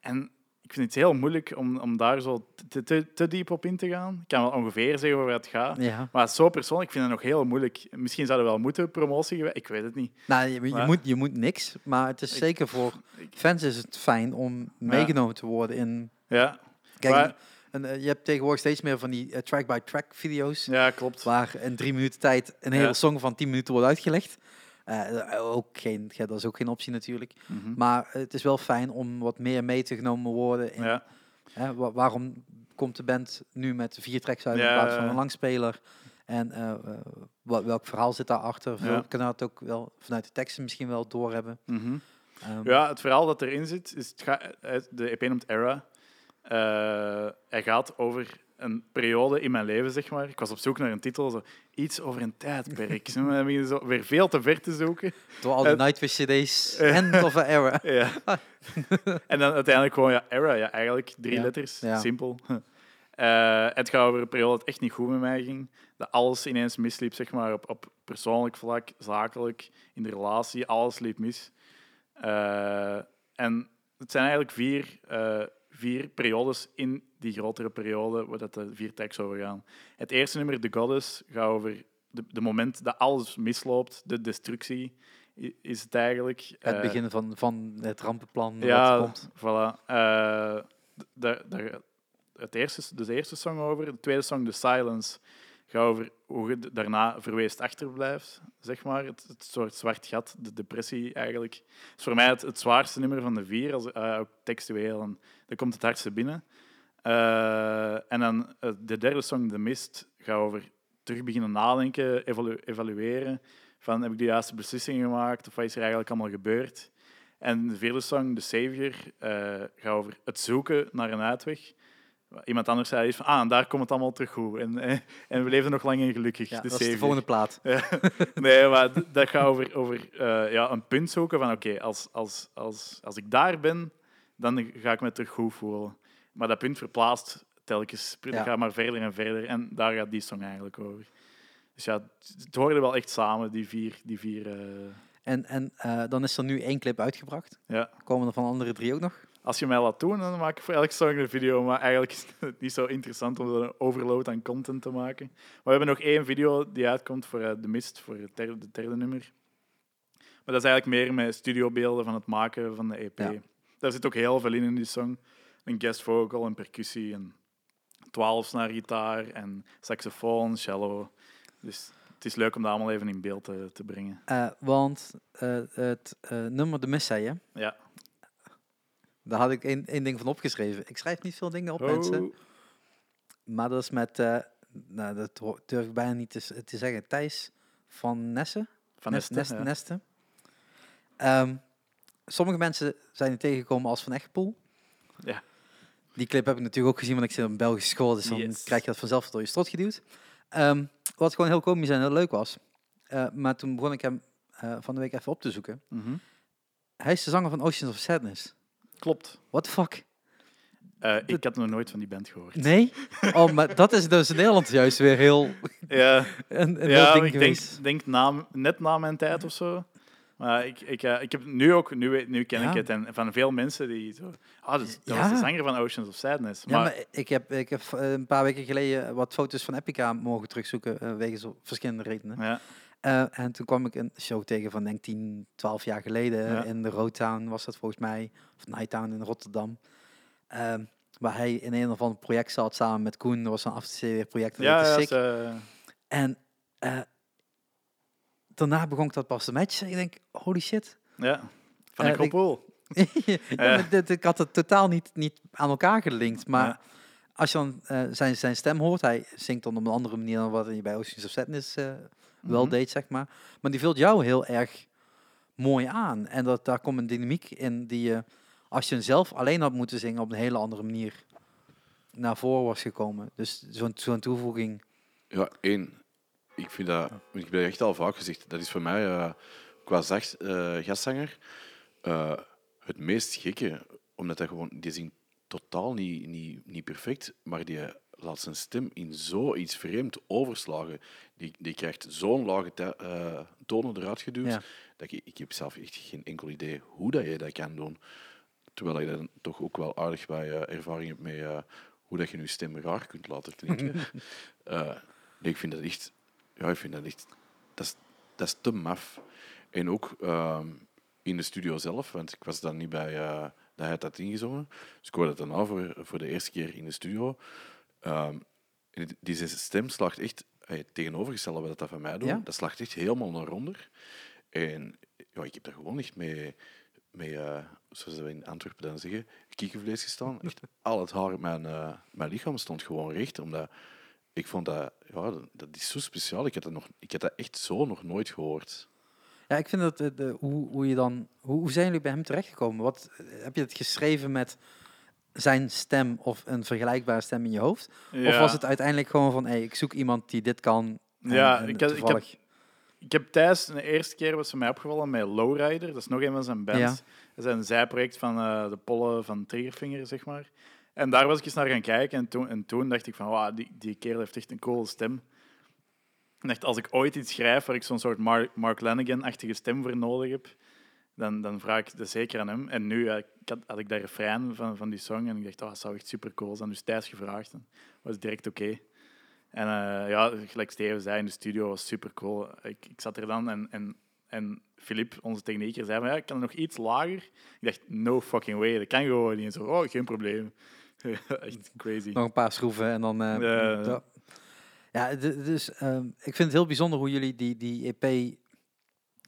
En ik vind het heel moeilijk om, om daar zo te, te, te diep op in te gaan. Ik kan wel ongeveer zeggen waar het gaat. Ja. Maar zo persoonlijk vind ik het nog heel moeilijk. Misschien zouden we wel moeten promotie. Ik weet het niet. Nou, je, je Maar- moet, je moet niks, maar het is Ik- zeker voor Ik- fans is het fijn om meegenomen te worden in... Ja, Kijk, Maar- en, eh, je hebt tegenwoordig steeds meer van die eh, track-by-track video's, ja klopt. waar in drie minuten tijd een hele Ja. song van tien minuten wordt uitgelegd. Eh, ook geen, ja, dat is ook geen optie natuurlijk. Mhm. Maar het is wel fijn om wat meer mee te genomen worden in Ja, Hè, wa- waarom komt de band nu met vier tracks uit in plaats van een langspeler? En eh, wat, welk verhaal zit daarachter? Ja. kunnen dat ook wel vanuit de teksten misschien wel doorhebben. mhm. Ehm, ja, het verhaal dat erin zit, is het de EP noemt Era. Hij gaat over een periode in mijn leven, zeg maar. Ik was op zoek naar een titel, zo, iets over een tijdperk. Zo, dan begin je zo weer veel te ver te zoeken. Door al die eh, Nightwish CD's. End of an era. Ja. en dan uiteindelijk gewoon, ja, Era, ja, eigenlijk drie Ja. letters, Ja. simpel. Eh, het gaat over een periode dat echt niet goed met mij ging. Dat alles ineens misliep, zeg maar, op, op persoonlijk vlak, zakelijk, in de relatie, alles liep mis. Eh, en het zijn eigenlijk vier, eh, vier periodes in die grotere periode waar dat de vier tracks over gaan. Het eerste nummer, The Goddess, gaat over de, de moment dat alles misloopt, de destructie is het eigenlijk. Het Eh, begin van, van het rampenplan. wat ja, komt. voilà. Eh, d- daar, daar, het eerste, dus de eerste song over. De tweede song, The Silence, gaat over hoe je daarna verweest achterblijft, zeg maar. Het, het soort zwart gat, de depressie eigenlijk. Is voor mij het, zwaarste nummer van de vier, als, eh, ook textueel. En komt het hardste binnen. Eh, en dan eh, de derde song, The Mist, gaat over terug beginnen nadenken, evalu- evalueren. Van, heb ik de juiste beslissingen gemaakt? Of wat is er eigenlijk allemaal gebeurd? En de vierde song, The Savior, gaat over het zoeken naar een uitweg. Iemand anders zei van, ah, daar komt het allemaal terug goed. En, eh, en we leven nog lang en gelukkig. Ja, The dat is de volgende plaat. nee, maar dat gaat over, over eh, ja, een punt zoeken van, oké, als, als, als, als ik daar ben, dan ga ik me terug goed voelen. Maar dat punt verplaatst telkens. Dat Ja. gaat maar verder en verder. En daar gaat die song eigenlijk over. Dus ja, het, hoorde wel echt samen, die vier... Die vier eh, En, en dan is er nu één clip uitgebracht. ja. Komen er van de andere drie ook nog? Als je mij laat doen, dan maak ik voor elke song een video. Maar eigenlijk is het niet zo interessant om een overload aan content te maken. Maar we hebben nog één video die uitkomt voor The Mist, voor het derde, nummer. Maar dat is eigenlijk meer met studiobeelden van het maken van de EP. Ja. Daar zit ook heel veel in in die song. Een guest vocal, een percussie, een twaalfsnaar gitaar en saxofoon, cello. Dus het is leuk om dat allemaal even in beeld te, te brengen. Eh, want eh, het eh, nummer De Mist, zei je. Ja. Daar had ik één, één ding van opgeschreven. Ik schrijf niet veel dingen op, mensen. Oh. Maar dat is met, eh, nou, dat durf ik bijna niet te, zeggen, Thijs van Nessen. Van Nes- Nesten, Nest- ja. Nesten. Ehm, sommige mensen zijn er tegengekomen als Van Echtpoel. Ja. Die clip heb ik natuurlijk ook gezien, want ik zit op een Belgische school, dus dan Yes. krijg je dat vanzelf door je strot geduwd. Ehm, wat gewoon heel komisch en heel leuk was. Eh, maar toen begon ik hem eh, van de week even op te zoeken. Mhm. Hij is de zanger van Oceans of Sadness. Klopt. What the fuck? Eh, ik had nog nooit van die band gehoord. Nee? Oh, maar dat is dus in Nederland juist weer heel Ja, een, een ja heel ding ik denk, geweest. denk na, net na mijn tijd of zo. Maar ik, ik, eh, ik heb nu ook, nu, weet- nu ken Ja. ik het, en van veel mensen die zo... Ah, dat, is- was de zanger van Oceans of Sadness. Ja, Maar, maar ik heb, ik heb eh, een paar weken geleden wat foto's van Epica mogen terugzoeken, eh wegens zo verschillende redenen. ja, Eh, en toen kwam ik een show tegen van denk 10, 12 jaar geleden Ja. in de Roadtown was dat volgens mij, of Nighttown in Rotterdam. Ehm, waar hij in een of ander project zat samen met Koen. Dat was een afstudeerproject. ja, dat ja, Sick. ze- En eh, daarna begon ik dat pas te matchen. Ik denk, holy shit. ja, van Eh, een koppel. ja, dit, ik had het totaal niet, niet aan elkaar gelinkt. Maar Ja. als je dan eh, zijn, zijn stem hoort, hij zingt dan op een andere manier dan wat hij bij Oceans of Sadness eh, wel Mhm. deed, zeg maar. Maar die vult jou heel erg mooi aan. En dat, daar komt een dynamiek in die je, als je hem zelf alleen had moeten zingen, op een hele andere manier naar voren was gekomen. Dus zo'n zo'n toevoeging. Ja, één. Ik vind dat, ik dat echt al vaak gezegd, dat is voor mij eh, qua zacht, eh, gastzanger eh, het meest gekke. Omdat hij gewoon, die zingt totaal niet, niet, niet perfect, maar die laat zijn stem in zoiets vreemd overslagen. Die, die krijgt zo'n lage eh, tonen eruit geduwd, Ja. dat ik, ik heb zelf echt geen enkel idee hoe dat je dat kan doen. Terwijl ik dan toch ook wel aardig bij eh, ervaring heb met eh, hoe dat je je stem raar kunt laten klinken. Nee, ik vind dat echt... Ja, ik vind dat echt... Dat is, dat is te maf. En ook ehm, in de studio zelf, want ik was dan niet bij... dat hij had ingezongen. Dus ik hoorde het daarna voor, voor de eerste keer in de studio. Ehm, die stem slaagt echt... Hey, tegenovergestelde wat dat van mij doet. Ja? Dat slaagt echt helemaal naar onder. En ja, ik heb daar gewoon echt mee... mee eh, zoals we in Antwerpen dan zeggen, kiekenvlees gestaan. Echt al het haar op mijn, eh, mijn lichaam stond gewoon recht, omdat ik vond dat, ja, dat, is zo speciaal. Ik had dat, nog, ik had dat echt zo nog nooit gehoord. Ja, ik vind dat de, de, hoe, hoe je dan. Hoe, hoe zijn jullie bij hem terechtgekomen? Wat eh, heb je het geschreven met zijn stem of een vergelijkbare stem in je hoofd? Of was het uiteindelijk gewoon van, hey, ik zoek iemand die dit kan? en- Ja, en ik heb- Ik heb thuis de eerste keer was ze mij opgevallen met Lowrider. Dat is nog een van zijn bands. Ja. Dat is een zijproject van eh, de pollen van Triggerfinger, zeg maar. En daar was ik eens naar gaan kijken. En toen, en toen dacht ik van, wow, die, die kerel heeft echt een coole stem. En dacht, als ik ooit iets schrijf waar ik zo'n soort Mark, Mark Lanigan-achtige stem voor nodig heb, dan, dan vraag ik dat zeker aan hem. En nu ik had, had ik dat refrein van, van die song en ik dacht, oh, dat zou echt super cool zijn. Dus thuis gevraagd en was direct oké. En eh, ja, gelijk Steven zei, in de studio was super cool. Ik, ik zat er dan en, en, en Filip, onze technieker, zei van, ja, ik kan nog iets lager. Ik dacht, no fucking way, dat kan gewoon niet. En zo, oh, geen probleem. Echt crazy. Nog een paar schroeven en dan... eh, Ja. dus ehm, ik vind het heel bijzonder hoe jullie die, die EP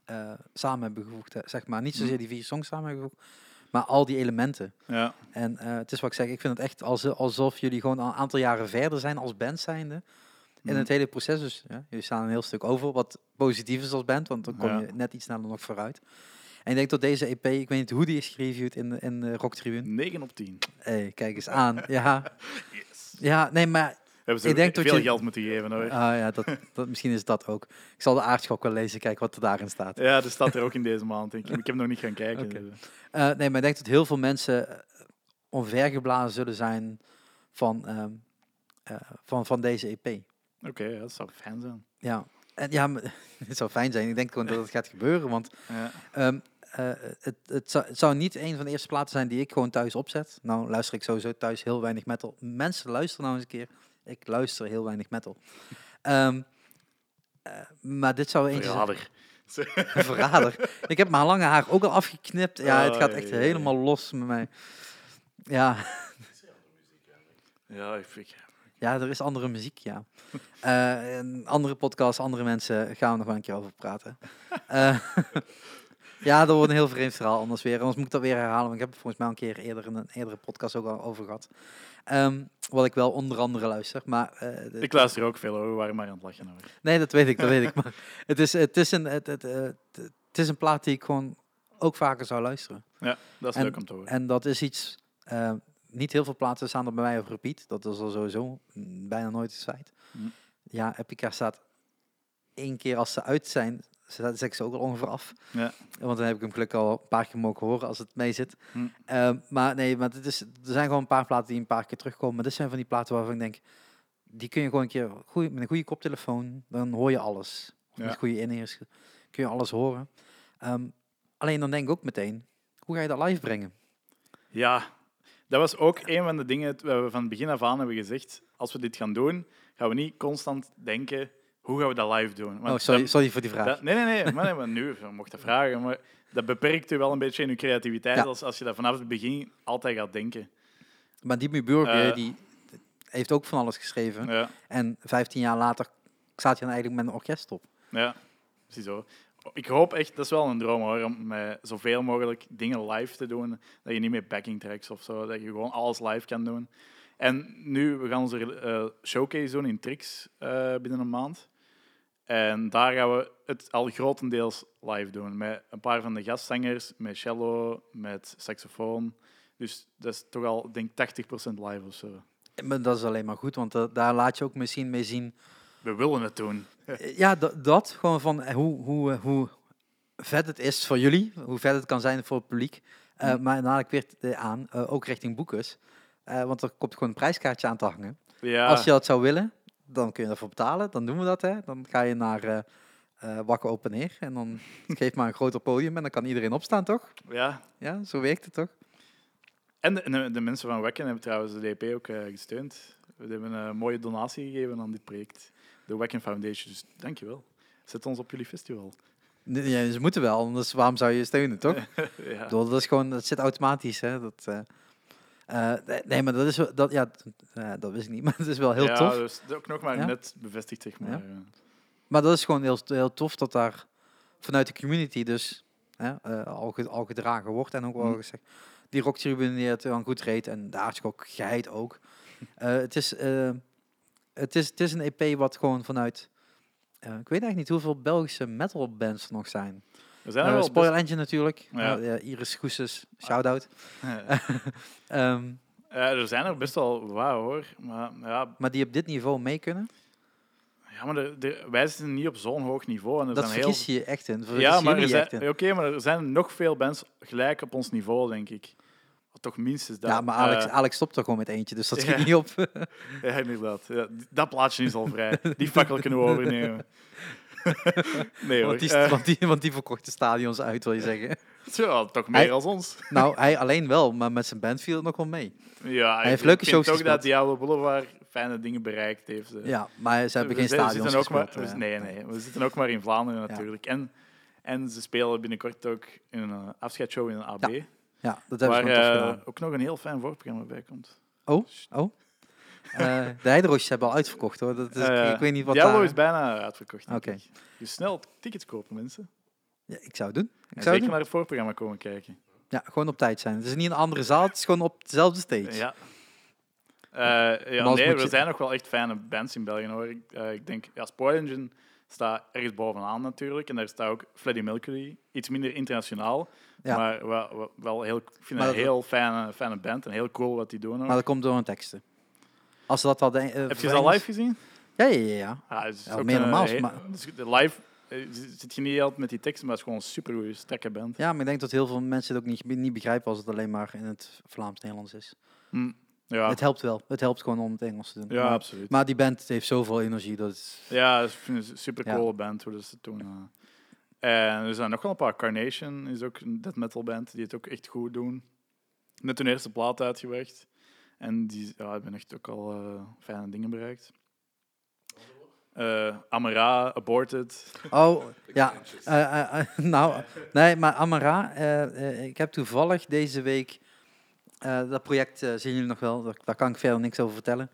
eh, samen hebben gevoegd. Zeg maar. Niet zozeer Mhm. die vier songs samen hebben gevoegd, maar al die elementen. Ja, En eh, het is wat ik zeg, ik vind het echt als, alsof jullie gewoon al een aantal jaren verder zijn als band zijnde. In Mhm. het hele proces. Dus ja, jullie staan een heel stuk over, wat positief is als band, want dan kom Ja. je net iets sneller nog vooruit. En ik denk dat deze EP, ik weet niet hoe die is gereviewd in in de Rock Tribune. 9 op 10. Hey, kijk eens aan. Ja, Yes. ja nee, maar hebben ze Ik denk dat veel je- geld moeten geven hoor. ah, ja, dat, dat, misschien is dat ook. Ik zal de aardschok wel lezen, kijken wat er daarin staat. Ja, dat staat er ook in deze maand. Denk ik. ik heb nog niet gaan kijken. Eh, nee, maar ik denk dat heel veel mensen eh, omvergeblazen zullen zijn van, ehm, eh, van, van deze EP. Oké, dat zou fijn zijn. Ja, en ja, maar het zou fijn zijn. Ik denk gewoon dat het gaat gebeuren, want Ja. ehm, eh, het, het, zou, het zou niet een van de eerste platen zijn die ik gewoon thuis opzet. Nou, luister ik sowieso thuis heel weinig metal. Mensen luisteren nou eens een keer. Ik luister heel weinig metal. Eh, maar dit zou eentje. Verrader. Verrader. Ik heb mijn lange haar ook al afgeknipt. Ja, het gaat echt helemaal los met mij. Ja, Ja, ik vind... ja, er is andere muziek, ja. Een andere podcast, andere mensen, gaan we nog wel een keer over praten. Eh, ja, dat wordt een heel vreemd verhaal anders weer. Anders moet ik dat weer herhalen, want ik heb het volgens mij een keer eerder in een eerdere podcast ook al over gehad. Ehm, wat ik wel onder andere luister, maar... eh, de- Ik luister ook veel hoor, we waren maar aan het lachen hoor. Nee, dat weet ik, dat weet ik. Maar het is, het, is een, het, het, eh, het, is een plaat die ik gewoon ook vaker zou luisteren. Ja, dat is En- leuk om te horen. En dat is iets... eh, niet heel veel plaatsen staan er bij mij op repeat. Dat is al sowieso bijna nooit het feit. Hm. Ja, Epica staat één keer als ze uit zijn, zet ik ze ook al ongeveer af. Ja. Want dan heb ik hem gelukkig al een paar keer mogen horen als het mee zit. Hm. Ehm, maar nee, maar het is, er zijn gewoon een paar platen die een paar keer terugkomen. Maar dit zijn van die platen waarvan ik denk, die kun je gewoon een keer goeie, met een goede koptelefoon, dan hoor je alles. Of Ja. met goede in-ears kun je alles horen. Ehm, alleen dan denk ik ook meteen, hoe ga je dat live brengen? Ja, dat was ook een van de dingen waar we van het begin af aan hebben gezegd. Als we dit gaan doen, gaan we niet constant denken, hoe gaan we dat live doen? Want oh, sorry, dat- sorry voor die vraag. dat- nee, nee, nee, maar, nee, maar nu, mocht dat vragen, maar dat beperkt je wel een beetje in je creativiteit Ja. als, als je dat vanaf het begin altijd gaat denken. maar die Burger, Eh. die heeft ook van alles geschreven. Ja, En 15 jaar later staat hij dan eigenlijk met een orkest op. ja, ziezo. Ik hoop echt, dat is wel een droom hoor, om met zoveel mogelijk dingen live te doen. Dat je niet meer backing tracks of zo, dat je gewoon alles live kan doen. En nu, we gaan onze eh, showcase doen in Trix eh, binnen een maand. En daar gaan we het al grotendeels live doen. Met een paar van de gastzangers, met cello, met saxofoon. Dus dat is toch al, denk ik, 80% live of zo. Maar dat is alleen maar goed, want eh, daar laat je ook misschien mee zien We willen het doen. Eh, Ja, dat, gewoon van eh, hoe, hoe, hoe vet het is voor jullie, hoe vet het kan zijn voor het publiek. Hm. Maar ik weer aan, ook richting boekers. Want er komt gewoon een prijskaartje aan te hangen. Ja, Als je dat zou willen, dan kun je ervoor betalen. Dan doen we dat. Hè. Dan ga je naar eh, Wakker Open Air. En dan geef maar een groter podium en dan kan iedereen opstaan, toch? ja. Ja, zo werkt het toch? En de, de, de mensen van Wekken hebben trouwens de DP ook eh, gesteund. We hebben een mooie donatie gegeven aan dit project. De Wekken Foundation. Dus dankjewel. Zet ons op jullie festival. Nee, Ja, ze moeten wel, anders waarom zou je steunen, toch? ja. Dat is gewoon, dat zit automatisch. Hè? Dat, eh, nee, maar dat is wel- dat, ja, dat wist ik niet, maar het is wel heel ja, tof. Dus ook nog maar Ja. net bevestigd, zeg maar. Ja. Ja. Maar dat is gewoon heel, heel tof dat daar vanuit de community dus hè, eh, al, al gedragen wordt. En ook wel Mm. gezegd, die rocktribune die het dan goed reed en de aardschok ook geheid ook. Eh, het, is, het, is, het is een EP wat gewoon vanuit... ik weet eigenlijk niet hoeveel Belgische metalbands er nog zijn. We zijn Eh wel Spoil best- Engine natuurlijk. Ja. Eh, Iris Goeses, shout-out. Ehm, Ja, er zijn er best wel wauw hoor. Maar, ja, maar die op dit niveau mee kunnen, ja, maar er- er- wij zitten niet op zo'n hoog niveau. En er dat zijn heel... vergis je echt in. Ja, maar er zijn, oké, maar er zijn nog veel bands gelijk op ons niveau, denk ik. Toch minstens dat. Ja, maar Alex, Eh, Alex stopt er gewoon met eentje, dus dat schiet Ja. niet op. Ja, inderdaad. Ja, dat plaatje is al vrij. Die fakkel kunnen we overnemen. nee hoor. want, die, Eh, want, die, want die verkocht de stadions uit, wil je zeggen. ja, toch meer Hij- als ons. nou, hij alleen wel, maar met zijn band viel het nog wel mee. Ja, heeft ik leuke vind shows ook gespeeld. dat Diablo Boulevard fijne dingen bereikt heeft. eh. Ja, maar ze hebben We geen stadions zitten ook maar, gespeeld. eh. Nee, nee. We zitten ook maar in Vlaanderen natuurlijk. En, en ze spelen binnenkort ook in een uh, afscheidsshow in een AB. Ja, dat hebben waar ze ook nog een heel fijn voorprogramma bij komt. Oh, oh. Eh, de heideroosjes hebben al uitverkocht, hoor. Dat is, ik weet niet wat Diablo daar... is bijna uitverkocht. Oké. ik. Dus snel tickets kopen, mensen. Ja, ik zou het doen. Ik En zou zeker doen. naar het voorprogramma komen kijken. Ja, gewoon op tijd zijn. Het is niet een andere zaal, het is gewoon op dezelfde stage. Ja. Eh, ja, nee, er je- zijn nog wel echt fijne bands in België hoor. Ik, eh, ik denk, ja, Spoil Engine staat ergens bovenaan natuurlijk. En daar staat ook Freddie Mercury. Iets minder internationaal. Ja. Maar wel, wel- heel, ik vind Maar een heel fijne, fijne band. En heel cool wat die doen. ook. Maar dat komt door hun teksten. Als ze dat al denken... Heb je ze al live gezien? Ja, ja, ja. ja. Ja, het is Ja, een, eh, maar- live eh, zit je niet altijd met die teksten, maar het is gewoon een supergoeie, sterke band. Ja, maar ik denk dat heel veel mensen het ook niet, niet begrijpen als het alleen maar in het Vlaams-Nederlands is. Hm. Ja, Het helpt wel. Het helpt gewoon om het Engels te doen. ja maar, absoluut. maar die band heeft zoveel energie. Dat is, Ja, het een super Ja. coole band hoe ze het doen. eh. En er zijn nog wel een paar. Carnation is ook een death metal band die het ook echt goed doen. Net hun eerste plaat uitgewerkt. En die ja, hebben echt ook al eh, fijne dingen bereikt. Eh Amara, Aborted. Oh, ja. eh, nou, nee, maar Amara, ik heb toevallig deze week, dat project zien jullie nog wel, daar, kan ik verder niks over vertellen.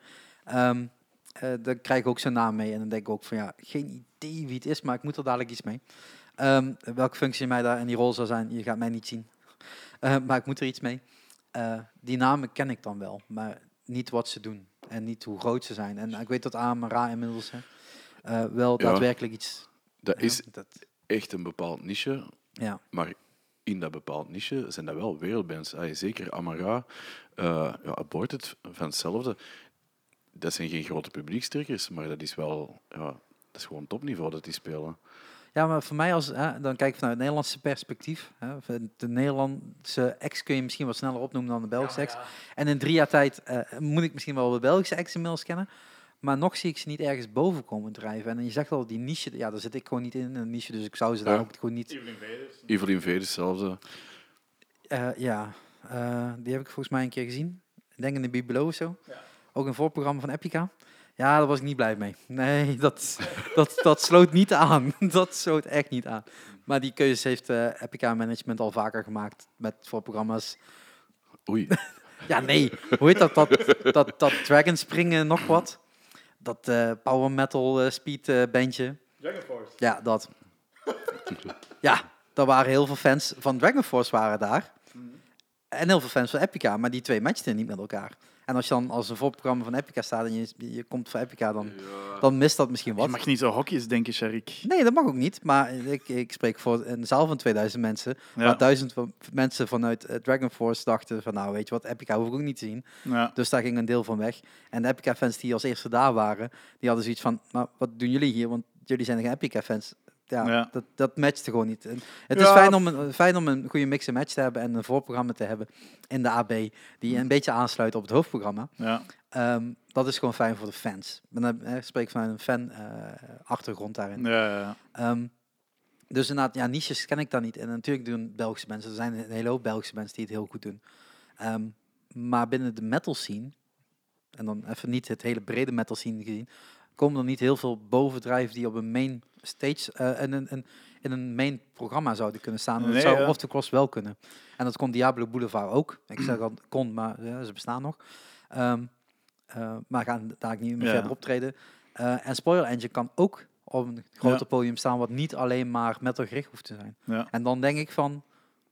Eh, daar krijg ik ook zijn naam mee en dan denk ik ook van ja, geen idee wie het is, maar ik moet er dadelijk iets mee. Ehm, welke functie mij daar in die rol zou zijn, je gaat mij niet zien. Maar ik moet er iets mee. Eh, die namen ken ik dan wel, maar niet wat ze doen en niet hoe groot ze zijn. En ik weet dat Amara inmiddels eh, wel Ja. daadwerkelijk iets... Dat is dat, echt een bepaald niche, ja. maar in dat bepaald niche zijn dat wel wereldbands. Zeker Amara, eh ja, Aborted, van hetzelfde. Dat zijn geen grote publiekstrekkers, maar dat is wel... Ja, dat is gewoon topniveau dat die spelen. Ja, maar voor mij, als, hè, dan kijk ik vanuit het Nederlandse perspectief. Hè, de Nederlandse ex kun je misschien wat sneller opnoemen dan de Belgische ex. En in drie jaar tijd eh, moet ik misschien wel de Belgische ex inmiddels kennen. Maar nog zie ik ze niet ergens boven komen drijven. En je zegt al, die niche, ja, daar zit ik gewoon niet in, een niche. Dus ik zou ze daar ook gewoon niet... Evelyn Veders. Evelyn Veders, hetzelfde. Eh, ja, eh, die heb ik volgens mij een keer gezien. Ik denk in de Bibelo of zo. Ja. Ook een voorprogramma van Epica. Ja, daar was ik niet blij mee. Nee, dat, dat, dat sloot niet aan. Dat sloot echt niet aan. Maar die keuzes heeft eh, Epica Management al vaker gemaakt met voorprogramma's. Oei. Ja, nee. Hoe heet dat? Dat, dat, dat Dragon springen nog wat. Dat eh, power metal eh, speed eh, bandje. Dragon Force. Ja, dat. Ja, er waren heel veel fans van Dragon Force waren daar. En heel veel fans van Epica, maar die twee matchten niet met elkaar. En als je dan als een voorprogramma van Epica staat en je, je komt voor Epica, dan, dan mist dat misschien Je wat. mag niet zo hokjes denken, Sharik. Nee, dat mag ook niet. Maar ik, ik spreek voor een zaal van 2000 mensen. Ja. Waar duizend van- mensen vanuit eh, Dragon Force dachten van nou, weet je wat, Epica hoef ik ook niet te zien. Ja. Dus daar ging een deel van weg. En de Epica-fans die als eerste daar waren, die hadden zoiets van, maar wat doen jullie hier? Want jullie zijn geen Epica-fans. Ja, Ja. Dat, dat matchte gewoon niet. En het Ja. is fijn om, een, fijn om een goede mix en match te hebben en een voorprogramma te hebben in de AB, die een beetje aansluit op het hoofdprogramma. Ja. Ehm, dat is gewoon fijn voor de fans. En dan eh, spreek ik vanuit een fan-achtergrond daarin. Ja, ja. Ehm, dus inderdaad, ja, niches ken ik dan niet. En natuurlijk doen Belgische mensen, er zijn een hele hoop Belgische mensen die het heel goed doen. Ehm, maar binnen de metal scene, en dan even niet het hele brede metal scene gezien, komen er niet heel veel bovendrijven die op een main stage, eh in, een, in, in een main programma zouden kunnen staan. dat zou ja. of de cross wel kunnen. En dat kon Diablo Boulevard ook. Ik zeg al kon, maar ja, ze bestaan nog. Ehm, eh, maar gaan daar niet meer Ja. verder optreden. Eh, en Spoiler Engine kan ook op een groter Ja. podium staan, wat niet alleen maar metal gericht hoeft te zijn. ja. En dan denk ik van,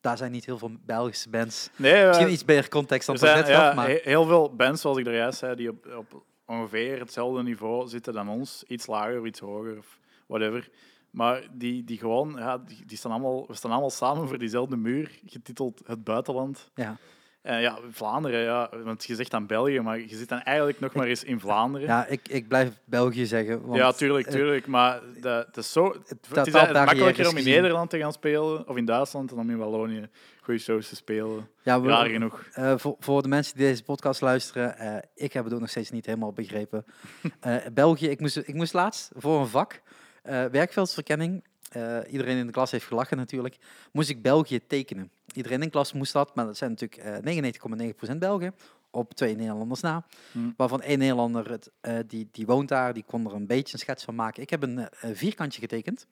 daar zijn niet heel veel Belgische bands. Nee, Misschien iets beter context dan er zijn net gaf, maar he- heel veel bands, zoals ik er juist zei, die op, op ongeveer hetzelfde niveau zitten dan ons. Iets lager iets hoger of whatever. Maar die, die gewoon, ja, die, die staan allemaal, we staan allemaal samen voor diezelfde muur, getiteld Het Buitenland. ja. En ja, Vlaanderen, ja, want je zegt dan België, maar je zit dan eigenlijk nog maar eens in Vlaanderen. ja ik, ik blijf België zeggen. Want, ja, tuurlijk, eh, tuurlijk. Maar dat, dat is zo, het, het is makkelijker om in. Nederland te gaan spelen, of in Duitsland, dan om in Wallonië goede shows te spelen. ja, we- Raar genoeg. Eh, voor, voor de mensen die deze podcast luisteren, eh, ik heb het ook nog steeds niet helemaal begrepen. Eh, België, ik moest, ik moest laatst voor een vak, eh, werkveldsverkenning, eh, iedereen in de klas heeft gelachen natuurlijk, moest ik België tekenen. Iedereen in de klas moest dat, maar dat zijn natuurlijk eh 99,9% Belgen, op twee Nederlanders na. Hmm. Waarvan één Nederlander, het, eh, die, die woont daar, die kon er een beetje een schets van maken. Ik heb een eh, vierkantje getekend.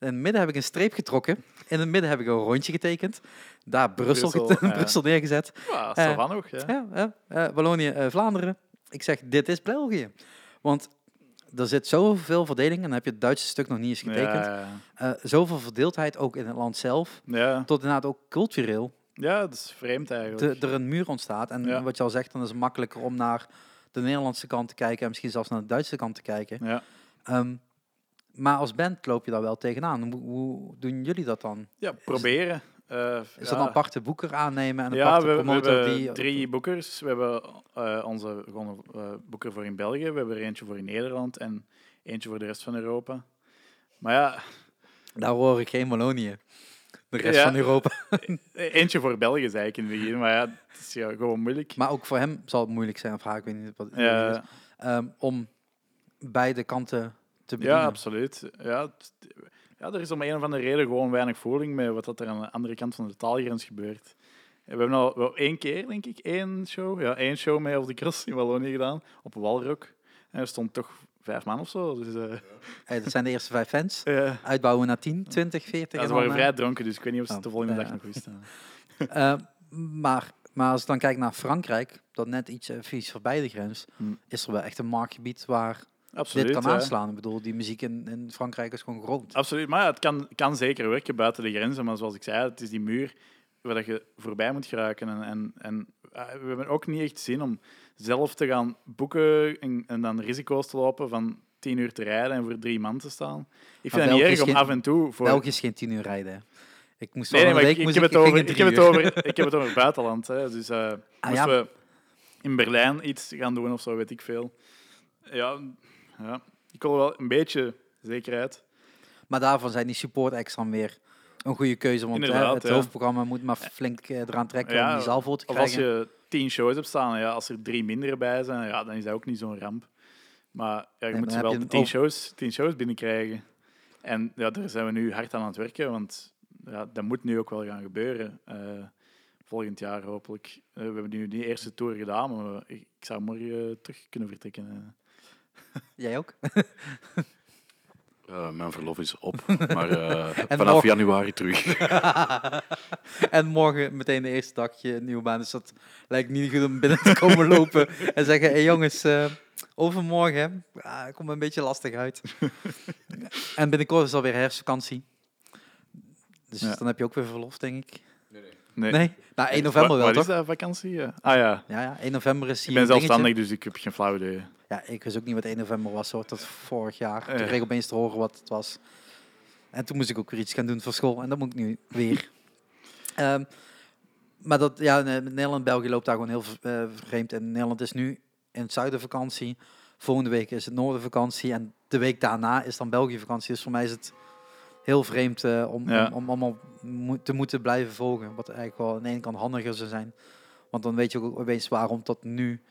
In het midden heb ik een streep getrokken. In het midden heb ik een rondje getekend. Daar Brussel, Brussel, neergezet. Ja, Eh, dat van nog. Ja. Eh, Wallonië, eh, Vlaanderen. Ik zeg, dit is België. Want er zit zoveel verdeling, en dan heb je het Duitse stuk nog niet eens getekend. Ja, ja, Eh, zoveel verdeeldheid ook in het land zelf. ja. Tot inderdaad ook cultureel ja, dat is vreemd eigenlijk. te, er een muur ontstaat. En wat je al zegt, dan is het makkelijker om naar de Nederlandse kant te kijken en misschien zelfs naar de Duitse kant te kijken. Ja. Ehm, maar als band loop je daar wel tegenaan. Hoe, hoe doen jullie dat dan? ja, proberen. Eh, Is ja. dat een aparte boeker aannemen en een Ja, aparte we, hebben die... drie boekers. We hebben eh, onze gewone eh, boeker voor in België. We hebben er eentje voor in Nederland en eentje voor de rest van Europa. Maar ja, Daar hoor ik geen Wallonië. De rest Ja. van Europa. eentje voor België zei ik in het begin. Maar ja, het is ja, gewoon moeilijk. Maar ook voor hem zal het moeilijk zijn, of haar, ik weet niet wat ehm, om beide kanten te bedienen. ja, absoluut. Ja, ja, er is om een of andere reden gewoon weinig voeling met wat dat er aan de andere kant van de taalgrens gebeurt. We hebben al wel één keer, denk ik, één show, ja, één show mee op de cross in Wallonië gedaan, op Walrock. En er stond toch vijf man of zo. Dus, eh, Hey, dat zijn de eerste vijf fans. ja. Uitbouwen naar 10, 20, 40. Ja, en ze waren eh, vrij dronken, dus ik weet niet of ze de Oh, volgende ja. dag nog wisten. eh, maar, maar als ik dan kijk naar Frankrijk, dat net iets uh, vies voorbij de grens, Hmm. is er wel echt een marktgebied waar Absoluut. dit kan aanslaan. Ik bedoel, die muziek in, in Frankrijk is gewoon groot. Absoluut, maar ja, het kan, kan zeker werken buiten de grenzen. Maar zoals ik zei, het is die muur waar dat je voorbij moet geraken. En, en, en eh, we hebben ook niet echt zin om zelf te gaan boeken en, en dan risico's te lopen van tien uur te rijden en voor drie man te staan. Ik vind het niet erg om geen- af en toe voor... België is geen 10 uur rijden. Ik moest Nee, nee, maar ik, ik, heb het over, ik, heb het over, ik heb het over buitenland. Hè. Dus Ah, ja. we in Berlijn iets gaan doen of zo, weet ik veel. Ja, ja ik wil wel een beetje zekerheid. Maar daarvan zijn die support acts dan weer een goede keuze. Want hè, Inderdaad, het ja. hoofdprogramma moet maar flink eh, eraan trekken om die zaal vol te Of als krijgen. je tien shows hebt staan, ja, als er drie minder bij zijn, ja, dan is dat ook niet zo'n ramp. Maar ja, je maar moet dan ze heb wel je de een tien over- shows, tien shows binnenkrijgen. En ja, daar zijn we nu hard aan het werken, want ja, dat moet nu ook wel gaan gebeuren. eh, volgend jaar hopelijk. Eh, we hebben nu die eerste tour gedaan, maar ik, ik zou morgen eh, terug kunnen vertrekken. eh. Jij ook? Eh, mijn verlof is op, maar eh, vanaf morgen- januari terug. en morgen meteen de eerste dagje nieuwe baan. Dus dat lijkt niet goed om binnen te komen lopen en zeggen: hé hey jongens, eh, overmorgen ah, komt een beetje lastig uit. en binnenkort is alweer herfstvakantie. Dus Ja. dan heb je ook weer verlof, denk ik. Nee. Nee? Nou, 1 november Wa- wel, wat toch? is dat, vakantie? Ah ja, Ja, ja, 1 november is ik ben zelfstandig, dus ik heb geen flauw idee. Ja, ik wist ook niet wat 1 november was, hoor, tot vorig jaar. Toen Eh. kreeg ik opeens te horen wat het was. En toen moest ik ook weer iets gaan doen voor school. En dat moet ik nu weer. Ehm, maar dat, ja, Nederland België loopt daar gewoon heel eh, vreemd. En Nederland is nu in het zuiden vakantie. Volgende week is het noorden vakantie. En de week daarna is dan België vakantie. Dus voor mij is het heel vreemd eh, om, Ja. om, om allemaal mo- te moeten blijven volgen. Wat eigenlijk wel aan de ene kant handiger zou zijn. Want dan weet je ook opeens waarom tot nu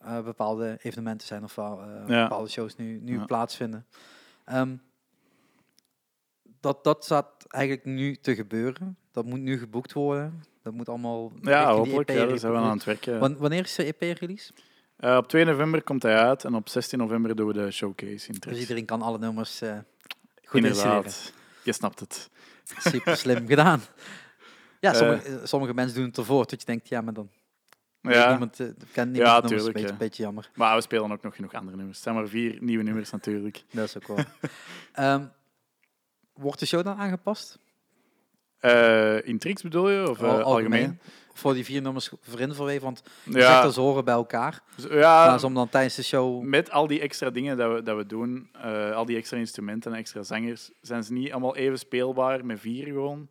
eh, bepaalde evenementen zijn of eh, Ja. bepaalde shows nu, nu Ja. plaatsvinden. Ehm, dat, dat staat eigenlijk nu te gebeuren. Dat moet nu geboekt worden. Dat moet allemaal. Ja, hopelijk. EP Ja, daar zijn we aan het werken. Wan- Wanneer is de EP-release? Eh, op 2 november komt hij uit en op 16 november doen we de showcase in Dus iedereen kan alle nummers eh goed. Inderdaad. Je snapt het. Super slim gedaan. Ja, sommige, sommige mensen doen het ervoor. Dat je denkt, ja, maar dan Ja, niemand, eh, kent niemand Ja, tuurlijk, Een beetje, ja. beetje jammer. maar we spelen ook nog genoeg andere nummers. Het zijn maar vier nieuwe nummers natuurlijk. Dat is ook wel. Ehm, wordt de show dan aangepast? In Trix bedoel je? Of eh, Al- algemeen? Voor die vier nummers voorin verweven, want je Ja, zegt dat ze horen bij elkaar. ja maar om dan tijdens de show... met al die extra dingen dat we, dat we doen, al die extra instrumenten en extra zangers, zijn ze niet allemaal even speelbaar met vier gewoon.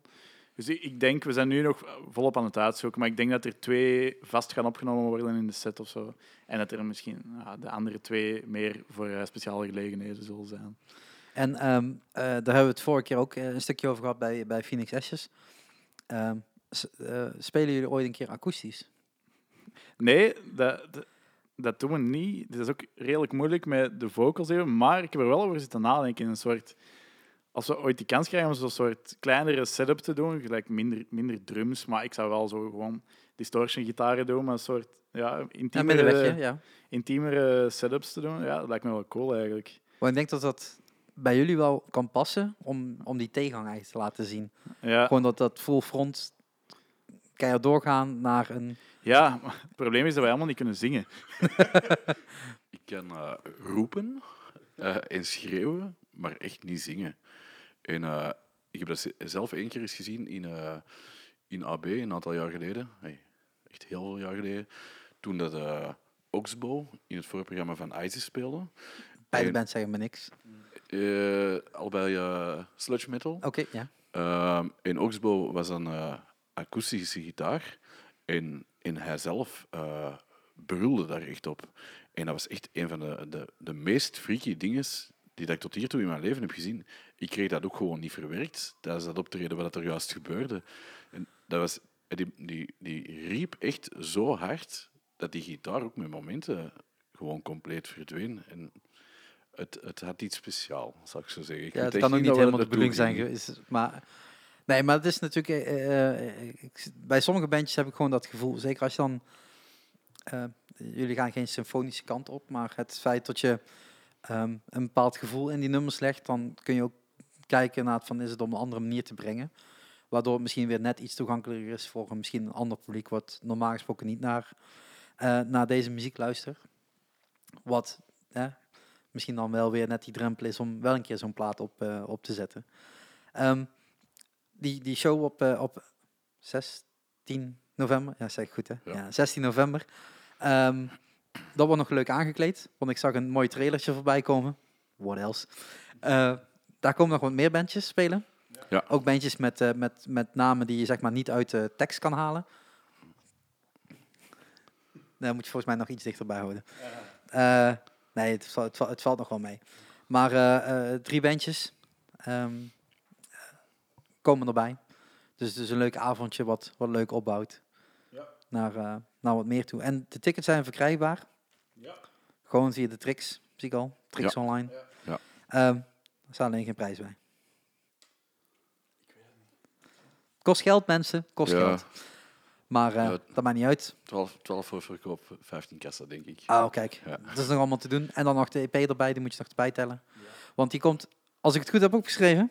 Dus ik, denk, we zijn nu nog volop aan het uitzoeken, maar ik denk dat er twee vast gaan opgenomen worden in de set of zo. En dat er misschien ja, de andere twee meer voor eh, speciale gelegenheden zullen zijn. En ehm, eh, daar hebben we het vorige keer ook eh, een stukje over gehad bij, bij Phoenix Ashes. Ehm, eh, spelen jullie ooit een keer akoestisch? Nee, dat, dat, dat doen we niet. Dat is ook redelijk moeilijk met de vocals even, maar ik heb er wel over zitten nadenken. Een soort, als we ooit die kans krijgen om zo'n soort kleinere setup te doen, gelijk minder, minder drums, maar ik zou wel zo gewoon distortion gitaren doen, maar een soort ja, intiemere, ja. intiemere setups te doen. Ja, dat lijkt me wel cool eigenlijk. Maar ik denk dat dat bij jullie wel kan passen om, om die tegengang eigenlijk te laten zien. Ja, Gewoon dat dat full front keihard doorgaan naar een... ja maar het probleem is dat wij allemaal niet kunnen zingen. Ik kan eh, roepen eh, en schreeuwen, maar echt niet zingen. En eh, ik heb dat ze- zelf één keer eens gezien in, eh, in AB, een aantal jaar geleden. Hey, echt heel veel jaar geleden. Toen dat eh Oxbow in het voorprogramma van ISIS speelde. Beide bands zeggen me niks. Eh, allebei eh, sludge metal. Oké, ja. Ehm en Oxbow was een eh, akoestische gitaar. En, en hij zelf eh, brulde daar echt op. En dat was echt een van de, de, de meest freaky dingen die dat ik tot hiertoe in mijn leven heb gezien. Ik kreeg dat ook gewoon niet verwerkt tijdens dat optreden wat er juist gebeurde. En dat was, die, die, die riep echt zo hard dat die gitaar ook met momenten gewoon compleet verdween. En het, het had iets speciaals, zou ik zo zeggen. Ik Ja, het kan ook niet dat helemaal de dat bedoeling zijn geweest. Maar, nee, maar het is natuurlijk... eh, eh, ik- bij sommige bandjes heb ik gewoon dat gevoel. Zeker als je dan... eh, jullie gaan geen symfonische kant op, maar het feit dat je ehm, een bepaald gevoel in die nummers legt, dan kun je ook kijken naar het van is het op een andere manier te brengen. Waardoor het misschien weer net iets toegankelijker is voor een, misschien een ander publiek wat normaal gesproken niet naar, eh, naar deze muziek luistert. Wat eh, misschien dan wel weer net die drempel is om wel een keer zo'n plaat op, eh, op te zetten. Ehm, die, die show op, eh, op 16 november, ja zeg ik goed hè, ja. Ja. 16 november. Ehm, dat wordt nog leuk aangekleed, want ik zag een mooi trailertje voorbij komen. What else? Eh, daar komen nog wat meer bandjes spelen. Ja. Ook bandjes met, eh, met, met namen die je zeg maar niet uit de tekst kan halen. Daar moet je volgens mij nog iets dichterbij houden. Eh, nee, het, valt- het, valt- het valt nog wel mee. Maar drie bandjes. ehm, komen erbij. Dus het is een leuk avondje wat, wat leuk opbouwt. Ja. Naar, naar wat meer toe. En de tickets zijn verkrijgbaar. Ja. Gewoon via de Trix, zie ik al. Trix online. Ja. Ja. Ehm, er staat alleen geen prijs bij. Kost geld, mensen. Kost Ja. geld. Maar eh, Ja. dat maakt niet uit. 12, 12 voor verkoop, 15 kassa, denk ik. Oh, kijk. Ja. Dat is nog allemaal te doen. En dan nog de EP erbij, die moet je nog erbij tellen. Want die komt, als ik het goed heb opgeschreven,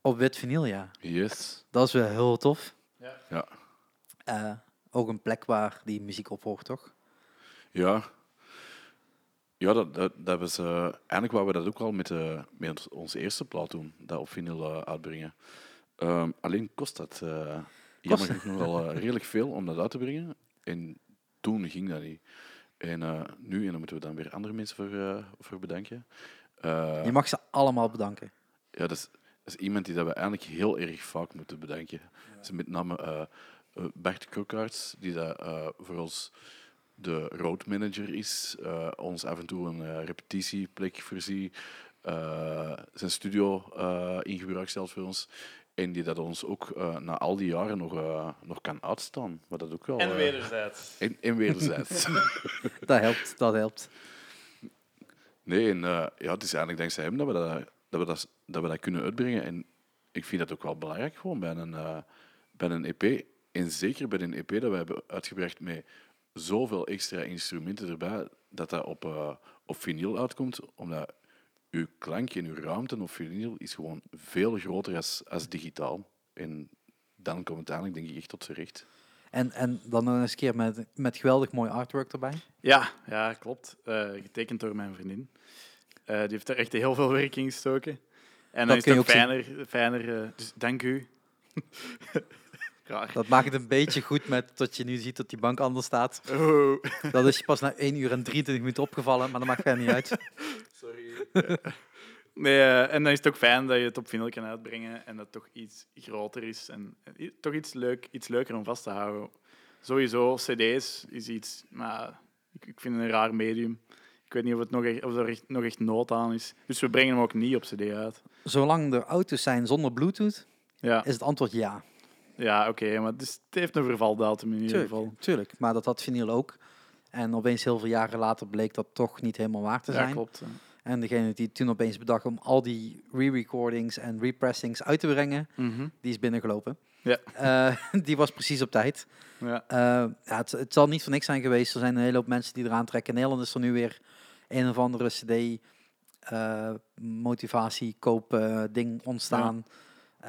op wit vinyl, ja. Yes. Dat is wel heel tof. Ja. Eh, ook een plek waar die muziek op hoort, toch? Ja. Ja, dat, dat, dat was, eh, eigenlijk wouden we dat ook al met, eh, met onze eerste plaat doen, dat op vinyl uitbrengen. Ehm, alleen kost dat jammer genoeg nog wel redelijk veel om dat uit te brengen. En toen ging dat niet. En nu, en daar moeten we dan weer andere mensen voor, voor bedanken. Je mag ze allemaal bedanken. ja, dat is, dat is iemand die dat we eigenlijk heel erg vaak moeten bedanken. Is met name Bert Krokaerts, die dat, eh, voor ons de roadmanager is, eh, ons af en toe een eh, repetitieplek voorzie, eh, zijn studio eh, in gebruik stelt voor ons. En die dat ons ook eh, na al die jaren nog, eh, nog kan uitstaan. Wat dat ook wel, En eh, wederzijds. en, en wederzijds. Dat helpt, dat helpt. Nee, en eh, ja, het is eigenlijk dankzij hem dat we dat, dat, we dat, dat we dat kunnen uitbrengen. En ik vind dat ook wel belangrijk gewoon bij een, eh, bij een EP. En zeker bij een EP dat we hebben uitgebracht met zoveel extra instrumenten erbij, dat dat op, eh, op vinyl uitkomt. Omdat uw klank en uw ruimte op vinyl is gewoon veel groter als, als digitaal. En dan komt het eigenlijk denk ik echt tot z'n recht. En, en dan nog eens een keer met, met geweldig mooi artwork erbij. Ja, ja klopt. Eh, getekend door mijn vriendin. Eh, die heeft er echt heel veel werk in gestoken. En dan Dat is kun het ook zien. fijner. fijner eh, dus dank u. Dat maakt het een beetje goed met dat je nu ziet dat die bank anders staat. Oh. Dat is je pas na 1 uur en 23 minuten opgevallen, maar dat maakt verder niet uit. Sorry. Nee, eh, en dan is het ook fijn dat je het op vinyl kan uitbrengen en dat het toch iets groter is en toch iets, leuk, iets leuker om vast te houden. Sowieso, cd's is iets, maar ik, ik vind het een raar medium. Ik weet niet of, het nog echt, of er echt, nog echt nood aan is. Dus we brengen hem ook niet op cd uit. Zolang er auto's zijn zonder Bluetooth, Ja, is het antwoord ja. Ja oké, maar het, is- het heeft een vervaldatum in ieder Tuurlijk, geval. tuurlijk. Maar dat had vinyl ook. En opeens heel veel jaren later bleek dat toch niet helemaal waar te Ja, zijn. klopt. ja. En degene die toen opeens bedacht om al die re-recordings en repressings uit te brengen, Mhm. die is binnengelopen. Ja. Eh, die was precies op tijd. Ja. Eh, ja, het, het zal niet voor niks zijn geweest. Er zijn een hele hoop mensen die eraan trekken. In Nederland is er nu weer een of andere CD eh, motivatie koop eh,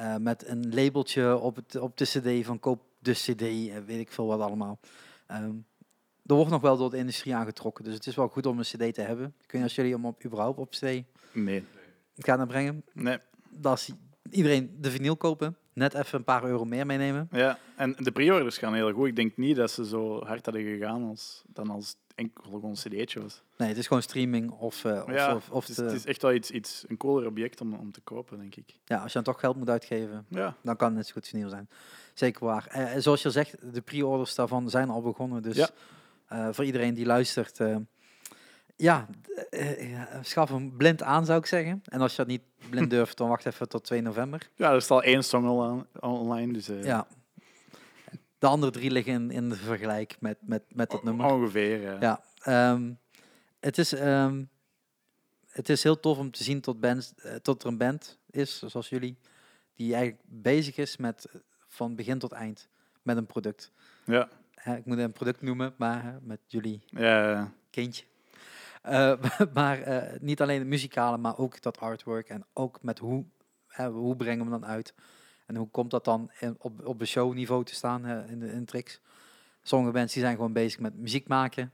Eh, met een labeltje op, het, op de CD van koop de CD en weet ik veel wat allemaal. Ehm, er wordt nog wel door de industrie aangetrokken. Dus het is wel goed om een CD te hebben. Ik weet niet als jullie hem op, überhaupt op CD Nee. gaan naar brengen. nee. Dat is iedereen de vinyl kopen. Net even een paar euro meer meenemen. Ja, en de pre-orders gaan heel goed. Ik denk niet dat ze zo hard hadden gegaan als, dan als enkel gewoon een cd'tje was. Nee, het is gewoon streaming of, eh, of, ja, of, of het, is, de- het is echt wel iets, iets, een cooler object om, om te kopen, denk ik. ja, als je dan toch geld moet uitgeven, Ja, dan kan het goed vinyl zijn. Zeker waar. Eh, zoals je zegt, de pre-orders daarvan zijn al begonnen. Dus Ja. eh, voor iedereen die luistert, eh, ja, eh, schaf hem blind aan zou ik zeggen. En als je dat niet blind durft, dan wacht even tot 2 november. ja er staat één song al aan, online, dus eh, Ja. De andere drie liggen in, in de vergelijk met, met, met dat nummer. ongeveer. Ja. Ja, ehm, het, is, ehm, het is heel tof om te zien tot, bands, eh, tot er een band is, zoals jullie, die eigenlijk bezig is met eh, van begin tot eind met een product. Ja. Hè, ik moet een product noemen, maar met jullie Ja, kindje. Eh, maar eh, niet alleen het muzikale, maar ook dat artwork en ook met hoe, hè, hoe brengen we hem dan uit. En hoe komt dat dan in, op, op een showniveau te staan in, de, in tricks. Sommige mensen die zijn gewoon bezig met muziek maken.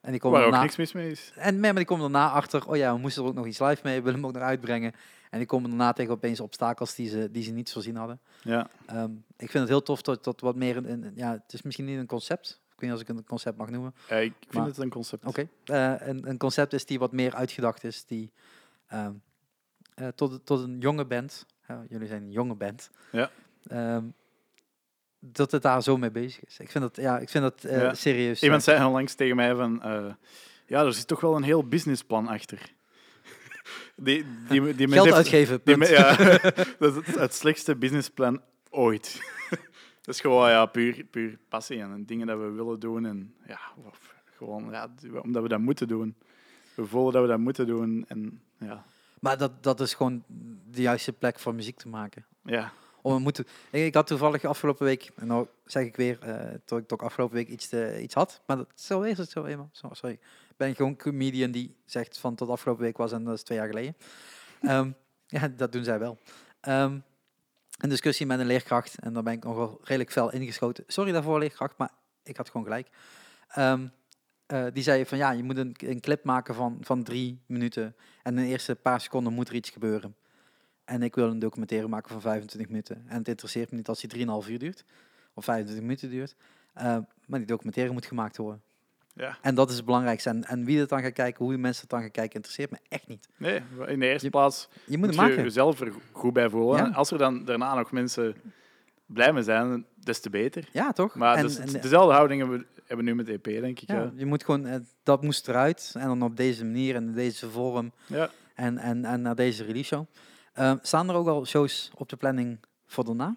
En die komen waar ook daarna- niks mis mee is. en maar die komen daarna achter, oh ja, we moesten er ook nog iets live mee, we willen hem ook nog uitbrengen. En die komen daarna tegen opeens obstakels die ze, die ze niet voorzien hadden. Ja. Ehm, ik vind het heel tof dat dat wat meer een, ja, het is misschien niet een concept. Ik weet niet als ik een concept mag noemen. Ja, ik vind Maar- het een concept. Oké. Eh, een, een concept is die wat meer uitgedacht is, die ehm, eh, tot, tot een jonge band, jullie zijn een jonge band, Ja. ehm, dat het daar zo mee bezig is. Ik vind dat, ja, ik vind dat eh, Ja. serieus. Iemand eh, zei onlangs tegen mij van... eh, ja, er zit toch wel een heel businessplan achter. Die, die, die Geld uitgeven, punt. ja, dat is het, het slechtste businessplan ooit. dat is gewoon ja, puur, puur passie en dingen dat we willen doen. En ja, of gewoon ja, omdat we dat moeten doen. We voelen dat we dat moeten doen. En ja, Maar dat, dat is gewoon de juiste plek voor muziek te maken. ja. Om we moeten, ik, had toevallig afgelopen week, en nou zeg ik weer, eh dat ik toch afgelopen week iets, te, iets had, maar dat, zo is het zo eenmaal. Zo, sorry. Ik ben gewoon een comedian die zegt van tot afgelopen week was en dat is twee jaar geleden. Ehm, ja, dat doen zij wel. Ehm, een discussie met een leerkracht en daar ben ik nogal redelijk fel ingeschoten. Sorry daarvoor, leerkracht, maar ik had gewoon gelijk. Ehm, eh, die zei van ja, je moet een, een clip maken van, van drie minuten en in de eerste paar seconden moet er iets gebeuren. En ik wil een documentaire maken van 25 minuten. En het interesseert me niet als die 3,5 uur duurt. Of 25 minuten duurt. Eh, maar die documentaire moet gemaakt worden. ja. En dat is het belangrijkste. En, en wie het dan gaat kijken, hoe mensen het dan gaan kijken, interesseert me echt niet. Nee, in de eerste Je- plaats Je moet moet je jezelf er goed bij voelen. Ja. Als er dan daarna nog mensen blij mee zijn, des te beter. Ja, toch? Maar en, dus, en- dezelfde houding hebben we, hebben nu met EP, denk ik. ja, Ja. je moet gewoon, eh, dat moest eruit. En dan op deze manier en in deze vorm. Ja. En, en, en naar deze release show. Eh, staan er ook al shows op de planning voor daarna?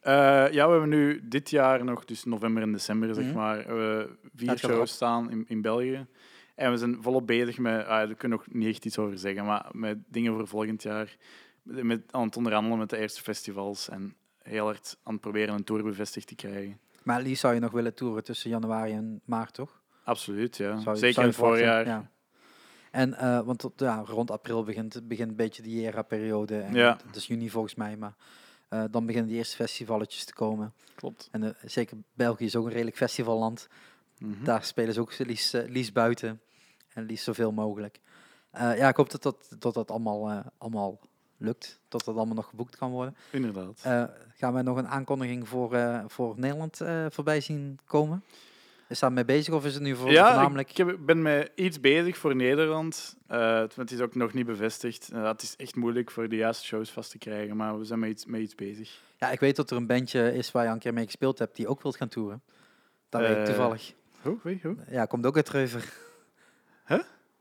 Eh, ja, we hebben nu dit jaar nog, dus november en december, zeg Mhm. maar, eh, vier erop. shows staan in, in België. En we zijn volop bezig met, ah, daar kunnen we nog niet echt iets over zeggen, maar met dingen voor volgend jaar. Met, met- aan het onderhandelen met de eerste festivals en heel hard aan het proberen een tour bevestigd te krijgen. Maar liefst zou je nog willen toeren tussen januari en maart, toch? Absoluut, ja. Zou Zeker zou in het voorjaar. Ja. En eh, want tot, ja, rond april begint, begint een beetje die ERA-periode. Ja. Het is juni volgens mij, maar eh, dan beginnen die eerste festivalletjes te komen. Klopt. En eh, zeker België is ook een redelijk festivalland. Mhm. Daar spelen ze ook liefst, liefst buiten. En liefst zoveel mogelijk. Ja, ik hoop dat dat, dat, dat allemaal, allemaal lukt. Dat dat allemaal nog geboekt kan worden. Inderdaad. Eh, gaan wij nog een aankondiging voor, eh, voor Nederland eh, voorbij zien komen? Is daar mee bezig of is het nu voor, ja, voornamelijk... ik heb, ben met iets bezig voor Nederland. Het, is ook nog niet bevestigd. Het is echt moeilijk voor de juiste shows vast te krijgen, maar we zijn met iets, met iets bezig. Ja, ik weet dat er een bandje is waar je een keer mee gespeeld hebt die ook wilt gaan toeren. Dat weet ik toevallig. Hoe? Ja, komt ook uit Reuver.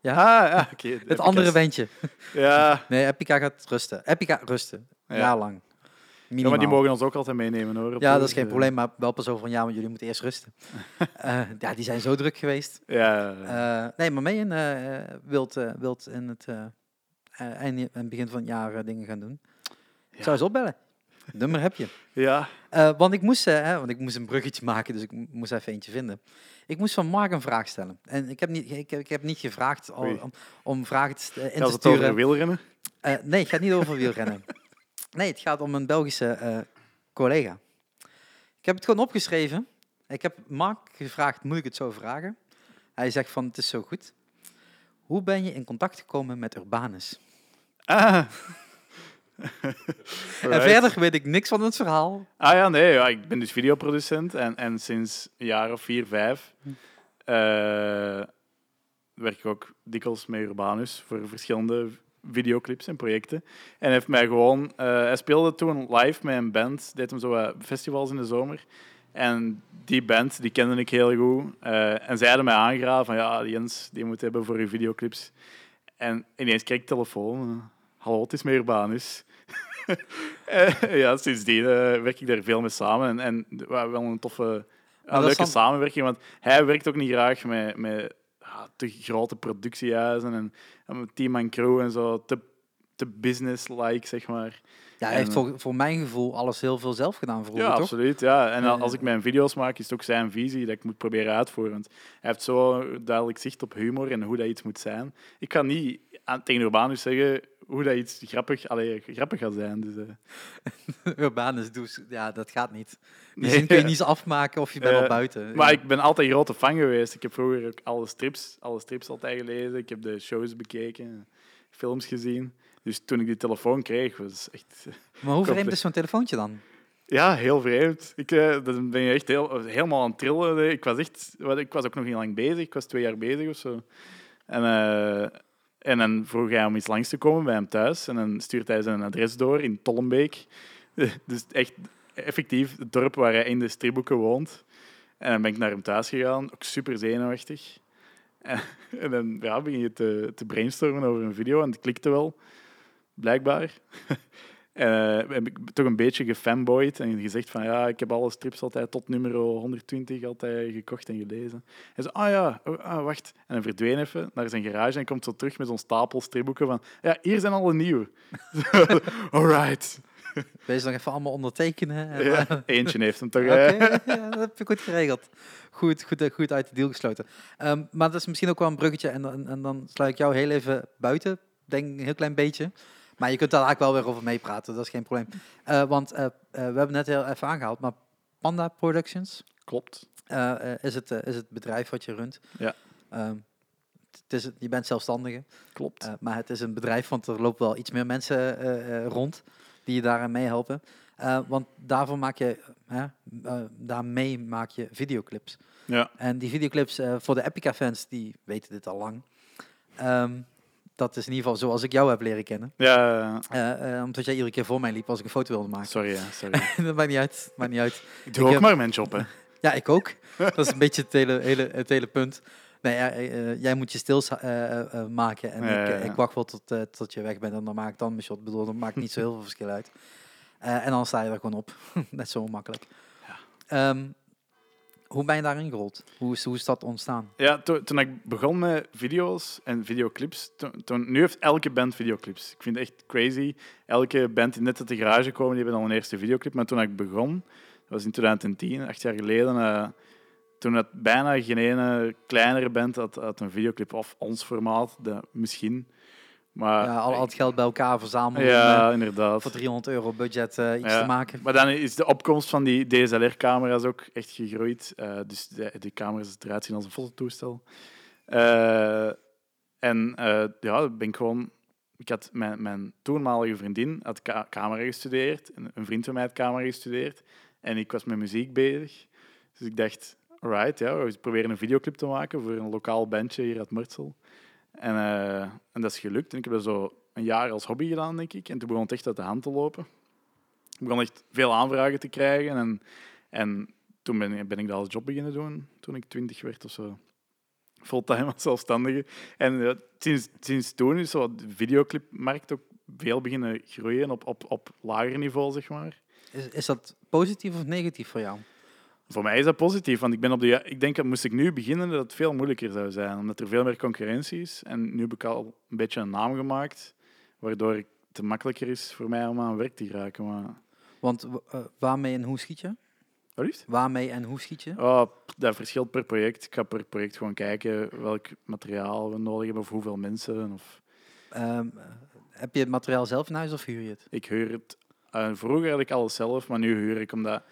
Ja. Ah, ja, oké. Het andere bandje. Ja. Nee, Epica gaat rusten. Epica rusten. Een Ja. jaar lang. ja, maar die mogen ons ook altijd meenemen hoor. Ja, dat is geen probleem, maar wel pas over een jaar, want jullie moeten eerst rusten. Eh, ja, die zijn zo druk geweest. Ja, Eh, nee, maar mee eh wilt, eh, wilt in het einde en begin van het jaar dingen gaan doen. Ik Ja. zou eens opbellen. Nummer heb je. ja. Eh, want, ik moest, hè, want ik moest een bruggetje maken, dus ik mo- moest even eentje vinden. Ik moest van Mark een vraag stellen. En ik heb niet, ik heb, ik heb niet gevraagd al- om, om vragen te, eh, in te het over wielrennen. Eh, nee, het gaat niet over wielrennen. Nee, het gaat om een Belgische eh, collega. Ik heb het gewoon opgeschreven. Ik heb Mark gevraagd, moet ik het zo vragen? Hij zegt van, het is zo goed. Hoe ben je in contact gekomen met Urbanus? Ah. En verder weet ik niks van het verhaal. Ah ja, nee, ja, ik ben dus videoproducent en, en sinds een jaar of vier, vijf eh, werk ik ook dikwijls met Urbanus voor verschillende videoclips en projecten. En heeft mij gewoon, eh, hij speelde toen live met een band, deed hem zo wat festivals in de zomer. En die band, die kende ik heel goed. Eh, en zij hadden mij aangeraden van, ja, Jens, die moet hebben voor je videoclips. En ineens kreeg ik telefoon. Hallo, het is met Urbanus. Eh, ja, sindsdien eh, werk ik daar veel mee samen. En, en we wel een toffe, een leuke dan- samenwerking. Want hij werkt ook niet graag met, met te grote productiehuizen en, en team en crew en zo. Te, te business-like, zeg maar. Ja, hij heeft voor, voor mijn gevoel alles heel veel zelf gedaan vroeger, ja, toch? absoluut. Ja. En al- Eh, als ik mijn video's maak, is het ook zijn visie dat ik moet proberen uitvoeren. Want hij heeft zo duidelijk zicht op humor en hoe dat iets moet zijn. Ik kan niet aan, tegen Urbanus zeggen hoe dat iets grappig, allee, grappig gaat zijn. Dus, eh. Urbanus, doe, ja, dat gaat niet. Die Nee, zin kun je niet afmaken of je bent al Eh, buiten. Maar Ja. ik ben altijd grote fan geweest. Ik heb vroeger ook alle strips, alle strips altijd gelezen. Ik heb de shows bekeken, films gezien. Dus toen ik die telefoon kreeg, was echt... eh, Maar hoe vreemd is zo'n telefoontje dan? Ja, heel vreemd. Ik dan ben je echt heel, helemaal aan het trillen. Ik was, echt, wat- ik was ook nog niet lang bezig. Ik was twee jaar bezig of zo. En, en dan vroeg hij om iets langs te komen bij hem thuis. En dan stuurt hij zijn adres door in Tollenbeek. Dus echt effectief het dorp waar hij in de stripboeken woont. En dan ben ik naar hem thuis gegaan. Ook super zenuwachtig. En, en dan ja, begin je te, te brainstormen over een video en het klikte wel, blijkbaar. En eh, heb ik toch een beetje gefanboyed en gezegd van ja, ik heb alle strips altijd tot nummer 120 altijd gekocht en gelezen. En zo, ah ja, oh, ah, wacht. En dan verdween even naar zijn garage en komt zo terug met zo'n stapel stripboeken van ja, hier zijn alle nieuwe. Alright. Wees nog even allemaal ondertekenen. Ja, eentje heeft hem toch. Hè? ja, dat heb je goed geregeld. Goed, goed, eh, goed uit de deal gesloten. Ehm, maar dat is misschien ook wel een bruggetje. En, dan- en dan sluit ik jou heel even buiten. Denk een heel klein beetje. Maar je kunt daar eigenlijk wel weer over meepraten. Dat is geen probleem. Eh, want eh, eh, we hebben net heel even aangehaald. Maar Panda Productions Klopt. is, het, is het bedrijf wat je runt. Ja. Ehm, het is, je bent zelfstandige. Klopt. Maar het is een bedrijf, want er lopen wel iets meer mensen rond die je daaraan meehelpen. Eh, want daarvoor maak je, daarmee maak je videoclips. ja. En die videoclips voor de Epica-fans, die weten dit al lang. Ehm, dat is in ieder geval zoals ik jou heb leren kennen. Ja, Eh, eh, omdat jij iedere keer voor mij liep als ik een foto wilde maken. sorry. Ja, sorry. dat maakt niet uit. Maakt niet uit. Ik doe Ik ook heb- maar mijn job, hè. Ja, ik ook. dat is een beetje het hele, hele, het hele punt. Nee, ja, eh, jij moet je eh, maken en Ja, ik, ja, ja. ik wacht wel tot, tot je weg bent en dan maak ik dan mijn shot. Ik bedoel, dat maakt niet zo heel veel verschil uit. En dan sta je er gewoon op. Net zo makkelijk. Ehm, hoe ben je daarin gerold? Hoe is, hoe is dat ontstaan? Ja, to- toen ik begon met video's en videoclips, toen- nu heeft elke band videoclips. Ik vind het echt crazy. Elke band die net uit de garage komen, die hebben al een eerste videoclip. Maar toen ik begon, dat was in 2010, acht jaar geleden, eh, toen had bijna geen ene kleinere band had een videoclip of ons formaat, de, misschien. Maar, ja, al, al het geld bij elkaar verzamelen Ja, eh, inderdaad. voor 300 euro budget eh, iets Ja. te maken. Maar dan is de opkomst van die DSLR-camera's ook echt gegroeid. Eh, dus de, die camera's eruit zien als een fototoestel. En ja, ben ik gewoon... Ik had mijn, mijn toenmalige vriendin had ka- camera gestudeerd. En een vriend van mij had camera gestudeerd. En ik was met muziek bezig. Dus ik dacht, alright, ja, we proberen een videoclip te maken voor een lokaal bandje hier uit Murtsel. En, eh, en dat is gelukt. En ik heb dat zo een jaar als hobby gedaan, denk ik. En toen begon het echt uit de hand te lopen. Ik begon echt veel aanvragen te krijgen. En, en toen ben, ik- ben ik dat als job beginnen doen, toen ik twintig werd of zo. Fulltime als zelfstandige. En ja, sinds, sinds toen is de videoclipmarkt ook veel beginnen groeien op, op, op lager niveau, zeg maar. Is, is dat positief of negatief voor jou? Voor mij is dat positief, want ik, ben op de, ik denk dat moest ik nu beginnen, dat het veel moeilijker zou zijn. Omdat er veel meer concurrentie is. En nu heb ik al een beetje een naam gemaakt, waardoor het te makkelijker is voor mij om aan werk te geraken. Maar... Want eh, waarmee en hoe schiet je? Wat liefst? Waarmee en hoe schiet je? Oh, dat verschilt per project. Ik ga per project gewoon kijken welk materiaal we nodig hebben of hoeveel mensen. Of... Ehm, eh, heb je het materiaal zelf in huis of huur je het? Ik huur het. eh, vroeger had ik alles zelf, maar nu huur ik omdat...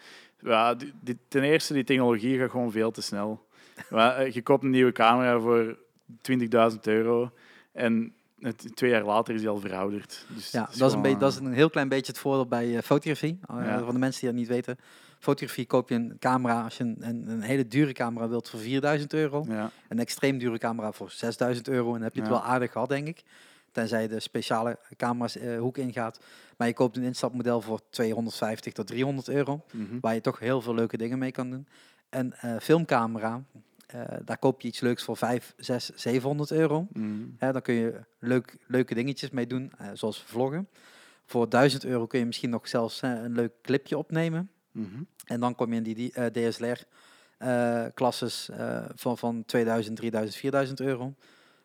Ja, die, die- ten eerste, die technologie gaat gewoon veel te snel. Maar, eh, je koopt een nieuwe camera voor 20.000 euro en het, twee jaar later is die al verouderd. Dus Ja, dat is, een beetje, dat is een heel klein beetje het voordeel bij eh, fotografie. Eh, Ja. Voor de mensen die dat niet weten. Fotografie koop je een camera, als je een, een, een hele dure camera wilt, voor 4000 euro. Ja, Een extreem dure camera voor 6000 euro. En dan heb je het Ja. wel aardig gehad, denk ik. Tenzij je de speciale camera's eh, hoek ingaat. Maar je koopt een instapmodel voor 250 tot 300 euro. mhm. Waar je toch heel veel leuke dingen mee kan doen. Een eh, filmcamera, eh, daar koop je iets leuks voor 5, 6, 700 euro. Hè, dan kun je leuk, leuke dingetjes mee doen, zoals vloggen. Voor 1000 euro kun je misschien nog zelfs een leuk clipje opnemen. Mhm. En dan kom je in die, DSLR-klasses van, van 2000, 3000, 4000 euro.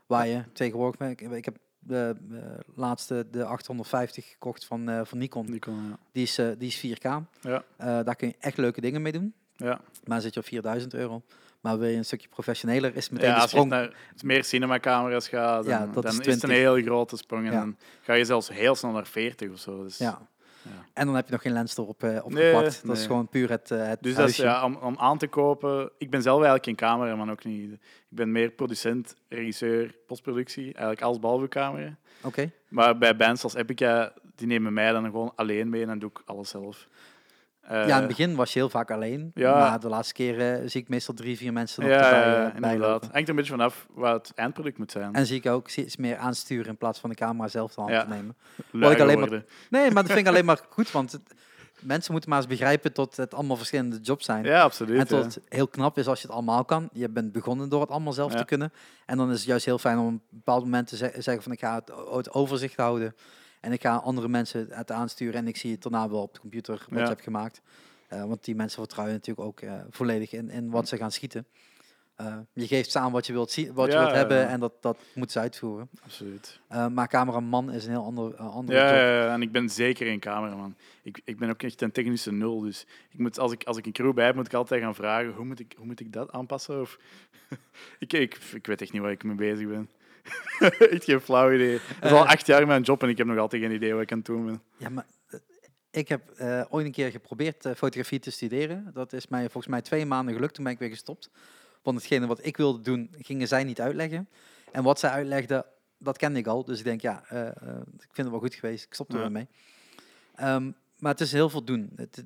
Waar je tegenwoordig... Ik, ik heb de eh, laatste, de 850 gekocht van, eh, van Nikon. Die kon, ja. Die is, eh, die is 4K. Ja. Eh, daar kun je echt leuke dingen mee doen. Ja. Maar dan zit je op 4000 euro. Maar wil je een stukje professioneler, is meteen Ja, de als je sprong. naar meer cinemacamera's gaat, dan, Ja, dat dan is is, het een 20. heel grote sprong. En Ja. dan ga je zelfs heel snel naar 40 of zo. Dus, Ja. En dan heb je nog geen lens erop eh, op Nee. Dat is gewoon puur het, eh, het Dus dat is, ja, om, om aan te kopen... Ik ben zelf eigenlijk geen cameraman, ook niet. Ik ben meer producent, regisseur, postproductie. Eigenlijk alles behalve camera. Oké. Maar bij bands als Epica, die nemen mij dan gewoon alleen mee en dan doe ik alles zelf. Eh, ja, in het begin was je heel vaak alleen. ja. Maar de laatste keren zie ik meestal drie, vier mensen nog ja, erbij, eh, inderdaad. Hangt een beetje vanaf wat het eindproduct moet zijn. En zie ik ook steeds meer aansturen in plaats van de camera zelf de hand te nemen. Luier alleen maar-. Nee, maar dat vind ik alleen maar goed, want het- mensen moeten maar eens begrijpen dat het allemaal verschillende jobs zijn. Ja, absoluut. En dat ja. het heel knap is als je het allemaal kan. Je bent begonnen door het allemaal zelf Ja. te kunnen. En dan is het juist heel fijn om op een bepaald moment te ze- zeggen van ik ga het overzicht houden. En ik ga andere mensen het aansturen en ik zie het daarna wel op de computer wat Ja. je hebt gemaakt. Eh, want die mensen vertrouwen natuurlijk ook eh, volledig in, in wat ze gaan schieten. Eh, je geeft ze aan wat je wilt, zien, wat je wilt hebben ja. en dat, dat moet ze uitvoeren. absoluut. Maar cameraman is een heel ander, andere Ja, job. ja, en ik ben zeker geen cameraman. Ik, ik ben ook echt een technische nul. Dus ik moet, als, ik, als ik een crew bij heb, moet ik altijd gaan vragen: hoe moet ik, hoe moet ik dat aanpassen? Of, ik, ik, ik weet echt niet waar ik mee bezig ben. echt geen flauw idee. Het is al Eh. acht jaar mijn job en ik heb nog altijd geen idee wat ik aan het doen ben. Ja, maar eh, ik heb eh, ooit een keer geprobeerd fotografie te studeren. Dat is mij volgens mij twee maanden gelukt. Toen ben ik weer gestopt. Want hetgene wat ik wilde doen, gingen zij niet uitleggen. En wat zij uitlegden, dat kende ik al. Dus ik denk, ja, ik vind het wel goed geweest. Ik stop er Ja. mee. Ehm, maar het is heel veel doen. Het,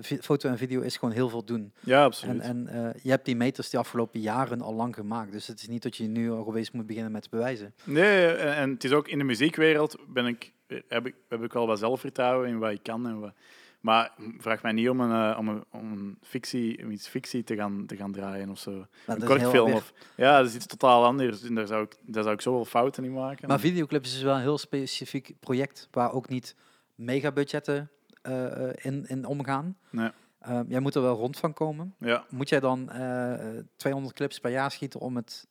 vi- foto en video is gewoon heel veel doen. Ja, En, absoluut. en eh, je hebt die meters die afgelopen jaren al lang gemaakt. Dus het is niet dat je nu al geweest moet beginnen met te bewijzen. Nee, en, en het is ook in de muziekwereld ben ik, heb, ik, heb ik wel wat zelfvertrouwen in wat ik kan. En wat, maar vraag mij niet om een, eh, om een, om een fictie, om iets fictie te gaan, te gaan draaien of zo. Een dat is kort heel film. weer- Of, ja, dat is iets totaal anders. En daar zou ik, daar zou ik zoveel fouten in maken. Maar videoclips is wel een heel specifiek project waar ook niet megabudgetten eh, eh, in, in omgaan. Nee. Eh, jij moet er wel rond van komen. ja. Moet jij dan eh, 200 clips per jaar schieten om het...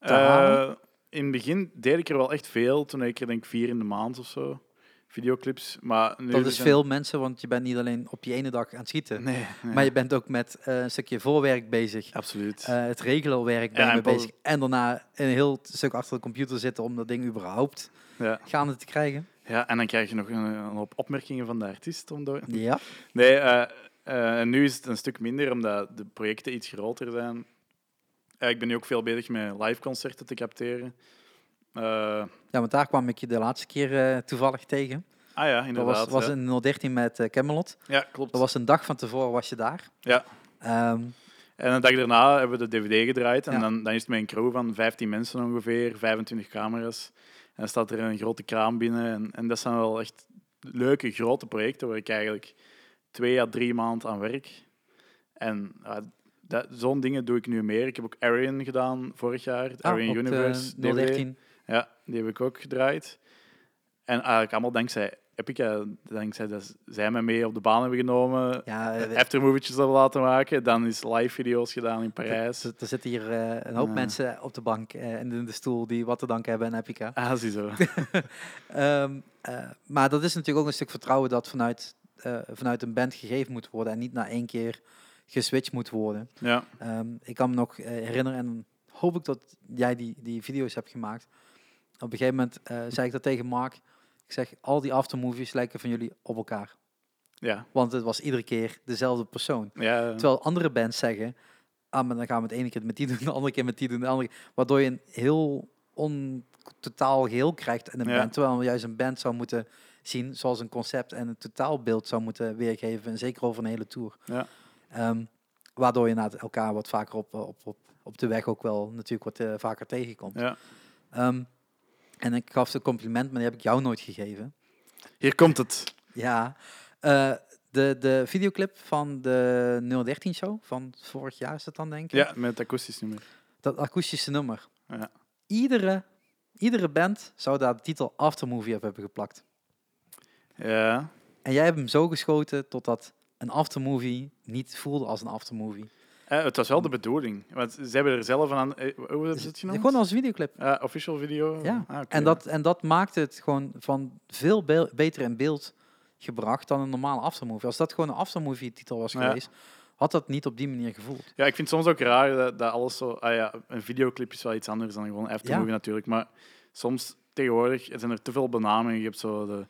te Eh, halen? in het begin deed ik er wel echt veel. Toen ik er denk ik vier in de maand of zo. Videoclips. Maar nu Dat is zijn- veel mensen, want je bent niet alleen op die ene dag aan het schieten. Nee, nee. Maar je bent ook met eh, een stukje voorwerk bezig. Absoluut. Eh, het regelwerk ben Ja, je en bezig. En daarna een heel stuk achter de computer zitten om dat ding überhaupt ja. gaande te krijgen. Ja, en dan krijg je nog een, een hoop opmerkingen van de artiest. Om door... Ja. Nee, en nu is het een stuk minder, omdat de projecten iets groter zijn. Eh, ik ben nu ook veel bezig met live concerten te capteren. Ja, want daar kwam ik je de laatste keer toevallig tegen. ah ja, Dat inderdaad. was, was ja. in 013 met Camelot. ja, klopt. Dat was een dag van tevoren was je daar. Ja. Ehm, En een dag daarna hebben we de DVD gedraaid. En Ja. dan, dan is het met een crew van 15 mensen ongeveer, 25 camera's. En dan staat er een grote kraan binnen. En, en dat zijn wel echt leuke, grote projecten waar ik eigenlijk twee à drie maanden aan werk. En zo'n dingen doe ik nu meer. Ik heb ook Arian gedaan vorig jaar, het ah, Arian de Universe DVD. 013. Ja, die heb ik ook gedraaid. En eigenlijk allemaal dankzij Epica, dankzij dat zij mij mee op de baan hebben genomen. Ja, eh, Aftermovietjes hebben laten maken. Dan is live video's gedaan in Parijs. er, er zitten hier eh, een hoop mensen op de bank en in de stoel die wat te danken hebben aan Epica. Ah, ziezo. Ehm, eh, maar dat is natuurlijk ook een stuk vertrouwen dat vanuit, vanuit een band gegeven moet worden en niet na één keer geswitcht moet worden. Ja, Ehm, ik kan me nog herinneren en hoop ik dat jij die, die video's hebt gemaakt. Op een gegeven moment zei ik dat tegen Mark. Ik zeg, al die aftermovies lijken van jullie op elkaar. ja, Want het was iedere keer dezelfde persoon. ja. Terwijl andere bands zeggen, ah, maar dan gaan we het ene keer met die doen, de andere keer met die doen, de andere keer. Waardoor je een heel on, totaal geheel krijgt in een Ja. band. Terwijl juist een band zou moeten zien zoals een concept en een totaalbeeld zou moeten weergeven. En zeker over een hele tour. Ja. Ehm, waardoor je na elkaar wat vaker op, op, op, op de weg ook wel natuurlijk wat eh, vaker tegenkomt. ja. Ehm, en ik gaf ze compliment, maar die heb ik jou nooit gegeven. Hier komt het. Ja, eh, de, de videoclip van de 013 show van vorig jaar is het dan denk ik. Ja, met het akoestisch nummer. Dat akoestische nummer. Ja. Iedere, iedere band zou daar de titel Aftermovie op hebben geplakt. Ja. En jij hebt hem zo geschoten totdat een aftermovie niet voelde als een aftermovie. Eh, het was wel de bedoeling. Want ze hebben er zelf aan... eh, Hoe ze het genoemd? Gewoon als videoclip. Ja, official video? Ja. Ah, oké. En dat, en dat maakt het gewoon van veel be- beter in beeld gebracht dan een normale aftermovie. Als dat gewoon een aftermovie titel was Ja. geweest, had dat niet op die manier gevoeld. Ja, ik vind het soms ook raar dat, dat alles zo... Ah ja, een videoclip is wel iets anders dan gewoon een aftermovie Ja. natuurlijk. Maar soms tegenwoordig zijn er te veel benamingen. Je hebt zo de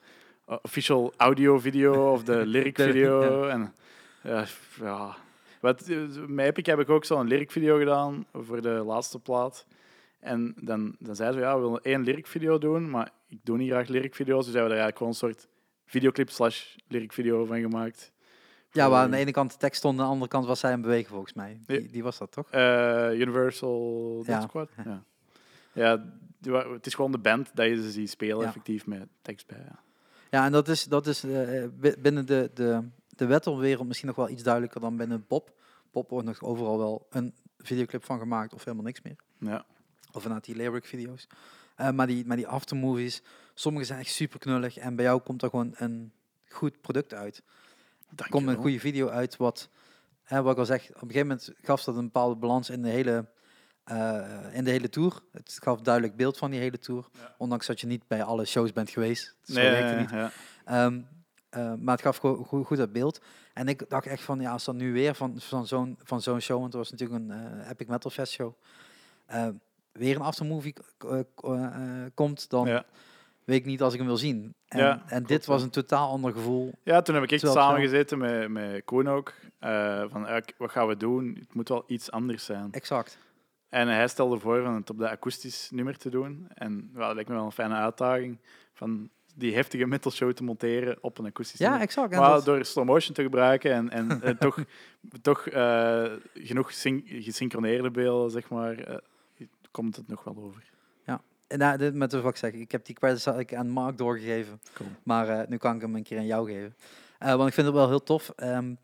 uh, official audio video of de lyric De- video. En ja, f- ja. Wat, eh, met Epic heb ik ook zo'n lyric video gedaan voor de laatste plaat. En dan, dan zeiden ze, ja, we willen één lyric video doen, maar ik doe niet graag lyric video's. Dus hebben we er eigenlijk gewoon een soort videoclip slash lyric video van gemaakt. Ja, waar aan de ene kant de tekst stond, aan de andere kant was zij aan het bewegen volgens mij. Die, die was dat toch? Eh, Universal Ja. Squad? Ja. Ja, het is gewoon de band dat je ze ziet spelen, Ja. effectief, met tekst bij. Ja. Ja, en dat is, dat is eh, bi- binnen de, de, de metalwereld misschien nog wel iets duidelijker dan binnen Bob. Bob wordt nog overal wel een videoclip van gemaakt of helemaal niks meer. Ja. Of vanuit die lyric video's. Eh, maar, die, maar die aftermovies, sommige zijn echt super knullig. En bij jou komt er gewoon een goed product uit. Er komt een goede video uit wat, hè, wat ik al zeg, op een gegeven moment gaf dat een bepaalde balans in de hele, eh, in de hele tour. Het gaf duidelijk beeld van die hele tour. Ja. Ondanks dat je niet bij alle shows bent geweest. Zo Nee, niet. ja. Ehm, eh, maar het gaf gewoon goed, goed dat beeld. En ik dacht echt van, ja, als dan nu weer van, van zo'n van zo'n show, want er was natuurlijk een eh, Epic Metal Fest show, eh, weer een aftermovie eh, komt, dan Ja. weet ik niet als ik hem wil zien. En, Ja, en klopt, dit was een totaal ander gevoel. ja, toen heb ik echt het wel- samengezeten met, met Koen ook. van, wat gaan we doen? Het moet wel iets anders zijn. Exact. En hij stelde voor van het op de akoestisch nummer te doen. En ja, dat lijkt me wel een fijne uitdaging. Van die heftige metal show te monteren op een akoestisch Ja, exact. En Maar dat- door slow motion te gebruiken en, en eh, toch, toch eh, genoeg syn gesynchroneerde beelden, zeg maar, eh, komt het nog wel over. en nou, dit met wat ik zeg, ik heb die credits ik aan Mark doorgegeven, Cool. maar nu kan ik hem een keer aan jou geven. Want ik vind het wel heel tof. ehm,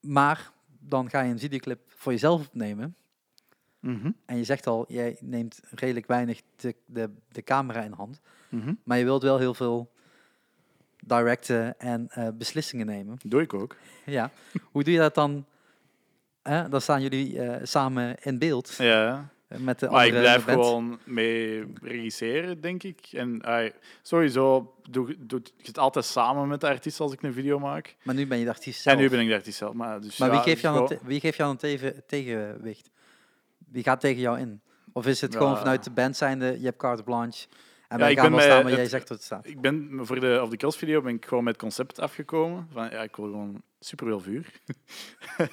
maar dan ga je een videoclip voor jezelf opnemen. Mhm, En je zegt al, jij neemt redelijk weinig de, de, de camera in hand. Mhm. Maar je wilt wel heel veel directen en eh, beslissingen nemen. Doe ik ook. Ja. Hoe doe je dat dan? Dan staan jullie eh, samen in beeld Ja. met de Maar ik blijf band. gewoon mee regisseren, denk ik. En sowieso doe, doe je het altijd samen met de artiest als ik een video maak. Maar nu ben je de artiest zelf. En nu ben ik de artiest zelf. Maar, dus, maar ja, wie geeft dus jou dan, gewoon- te- wie geeft jou tegen, tegenwicht? Wie gaat tegen jou in? Of is het Ja. gewoon vanuit de band zijnde, je hebt carte blanche en Ja, ik ben bij staan waar jij zegt dat het staat? Ik ben voor de, op de Kills video ben ik gewoon met het concept afgekomen. Van, ja, ik wil gewoon superveel vuur.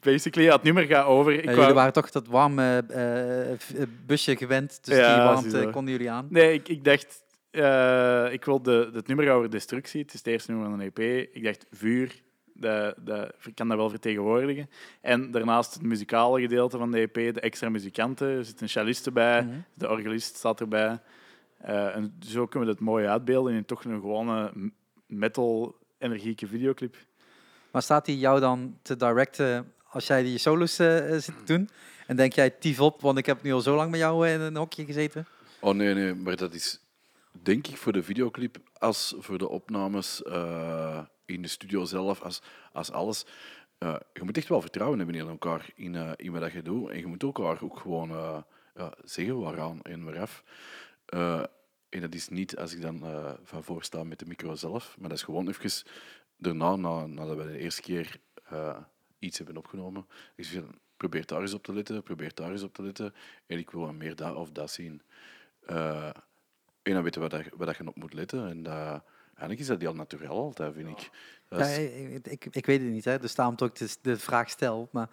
Basically, ja, het nummer gaat over. Ik Ja, wou- jullie waren toch dat warme eh, v- eh, busje gewend, dus Ja, die warmte konden jullie aan. Nee, ik, ik dacht, eh, ik wil de, het nummer gaat over destructie. Het is het eerste nummer van een EP. Ik dacht, vuur, dat, dat, ik kan dat wel vertegenwoordigen. En daarnaast het muzikale gedeelte van de EP, de extra muzikanten. Er zit een cellist bij, Mhm. de organist staat erbij. Eh, en zo kunnen we het mooi uitbeelden in toch een gewone metal-energieke videoclip. Maar staat hij jou dan te directen als jij die solos eh, eh, zit te doen? En denk jij, tief op, want ik heb nu al zo lang met jou in een hokje gezeten? Oh nee, nee, maar dat is denk ik voor de videoclip als voor de opnames eh, in de studio zelf, als, als alles. Eh, je moet echt wel vertrouwen hebben in elkaar, in, eh, in wat dat je doet. En je moet elkaar ook gewoon eh, ja, zeggen waaraan en waaraf. Eh, en dat is niet als ik dan eh, van voor sta met de micro zelf, maar dat is gewoon even daarna, na, nadat we de eerste keer eh, iets hebben opgenomen. Ik probeer daar eens op te letten, probeer daar eens op te letten. En ik wil meer dat of dat zien. En dan weten we wat, dat- je op moet letten. En dat, eigenlijk is dat heel natuurlijk altijd, vind ik. Ja, ik, ik, ik weet het niet, hè? dus daarom ik de, vraag stel. Maar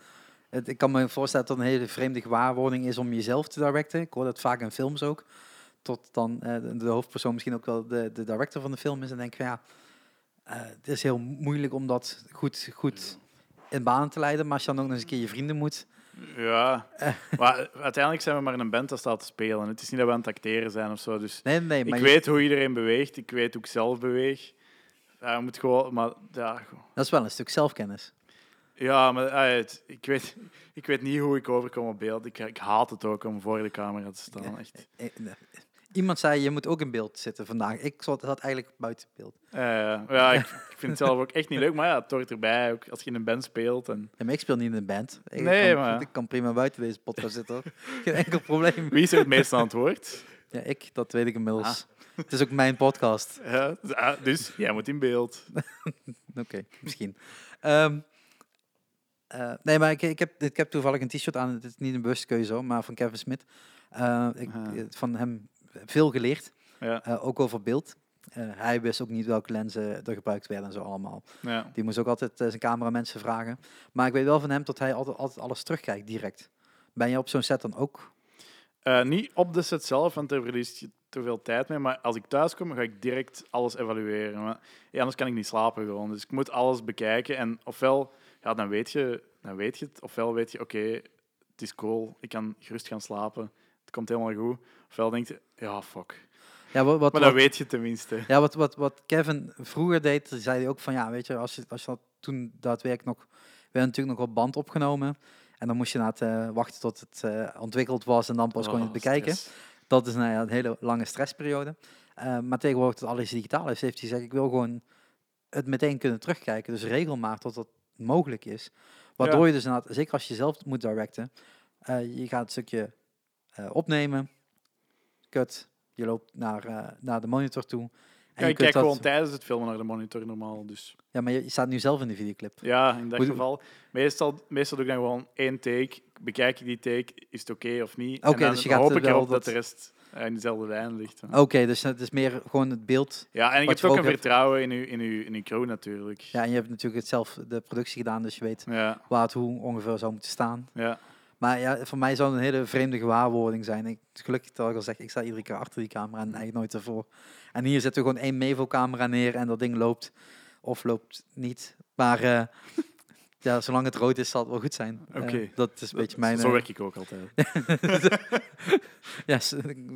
ik kan me voorstellen dat het een hele vreemde gewaarwording is om jezelf te directen. Ik hoor dat vaak in films ook. Tot dan eh, de, hoofdpersoon misschien ook wel de, de director van de film is. En denk ja, eh, het is heel moeilijk om dat goed, goed in banen te leiden. Maar als je dan ook nog eens een keer je vrienden moet. Ja, Eh. maar uiteindelijk zijn we maar een band dat staat te spelen. Het is niet dat we aan het acteren zijn of zo. Dus Nee, nee, maar ik je- weet hoe iedereen beweegt, ik weet hoe ik zelf beweeg. Ja, moet gewoon, maar ja, dat is wel een stuk zelfkennis. ja maar ah, het- ik, weet, ik weet niet hoe ik overkom op beeld. Ik, ik haat het ook om voor de camera te staan. Echt. Iemand zei, je moet ook in beeld zitten vandaag. Ik zat, zat eigenlijk buiten beeld. Eh, ja, ik, ik vind het zelf ook echt niet leuk, maar ja, het hoort erbij. Ook als je in een band speelt. En... Ja, maar ik speel niet in een band. Ik Nee, kan, maar- Ik kan prima buiten deze podcast zitten. Geen enkel probleem. Wie is er het meest aan het woord? Ja, ik, dat weet ik inmiddels. Het is ook mijn podcast. Ja, dus- ah, dus jij moet in beeld. Oké, misschien. Ehm, eh, nee, maar ik, ik, heb, ik heb toevallig een t-shirt aan. Het is niet een bewuste keuze, hoor, maar van Kevin Smith. Eh, ik, Ah. van hem veel geleerd, Ja, eh, ook over beeld. Eh, hij wist ook niet welke lenzen er gebruikt werden en zo allemaal. ja. Die moest ook altijd eh, zijn cameramensen vragen. Maar ik weet wel van hem dat hij altijd, altijd alles terugkijkt, direct. Ben je op zo'n set dan ook? Niet op de set zelf, want daar verlies je te veel tijd mee. Maar als ik thuis kom, ga ik direct alles evalueren. Maar, ja, anders kan ik niet slapen gewoon. Dus ik moet alles bekijken. En ofwel, ja, dan weet je, dan weet je het. Ofwel weet je, oké, het is cool. Ik kan gerust gaan slapen. Het komt helemaal goed. Ofwel denk je, ja, fuck. Ja, wat, wat, Maar dat wat- weet je tenminste. Ja, wat, wat, wat Kevin vroeger deed, zei hij ook van ja, weet je, als je, als je dat toen daadwerkelijk nog, we hebben natuurlijk nog op band opgenomen. En dan moest je na het eh, wachten tot het eh, ontwikkeld was en dan pas kon je het Oh, bekijken. stress. Dat is nou ja, een hele lange stressperiode. Eh, maar tegenwoordig dat alles digitaal is, heeft hij gezegd, ik wil gewoon het meteen kunnen terugkijken. Dus regel maar tot dat mogelijk is. Waardoor Ja. je dus inderdaad, zeker als je zelf moet directen, je gaat het stukje eh, opnemen, cut, je loopt naar, eh, naar de monitor toe. En Ja, je dat- gewoon tijdens het filmen naar de monitor normaal. Dus Ja, maar je, je staat nu zelf in de videoclip. ja, in dat Hoe- geval. Meestal, meestal doe ik dan gewoon één take. Bekijk ik die take, is het oké of niet? Oké, dan dus je gaat hoop ik wel erop dat de rest eh, in dezelfde lijn ligt. Oké, dus het is meer gewoon het beeld. Ja, en ik Wat heb je ook ook een hebt- vertrouwen in uw, in, uw, in uw crew natuurlijk. Ja, en je hebt natuurlijk het zelf de productie gedaan, dus je weet ja, waar het hoe ongeveer zou moeten staan. ja. Maar ja, voor mij zou het een hele vreemde gewaarwording zijn. Ik, gelukkig dat ik al zeg, ik sta iedere keer achter die camera en eigenlijk nooit ervoor. En hier zetten we gewoon één Mevo-camera neer en dat ding loopt of loopt niet. Maar eh, ja, zolang het rood is, zal het wel goed zijn. Eh, Oké. dat is een beetje mijn... Zo eh, werk ik ook altijd. ja,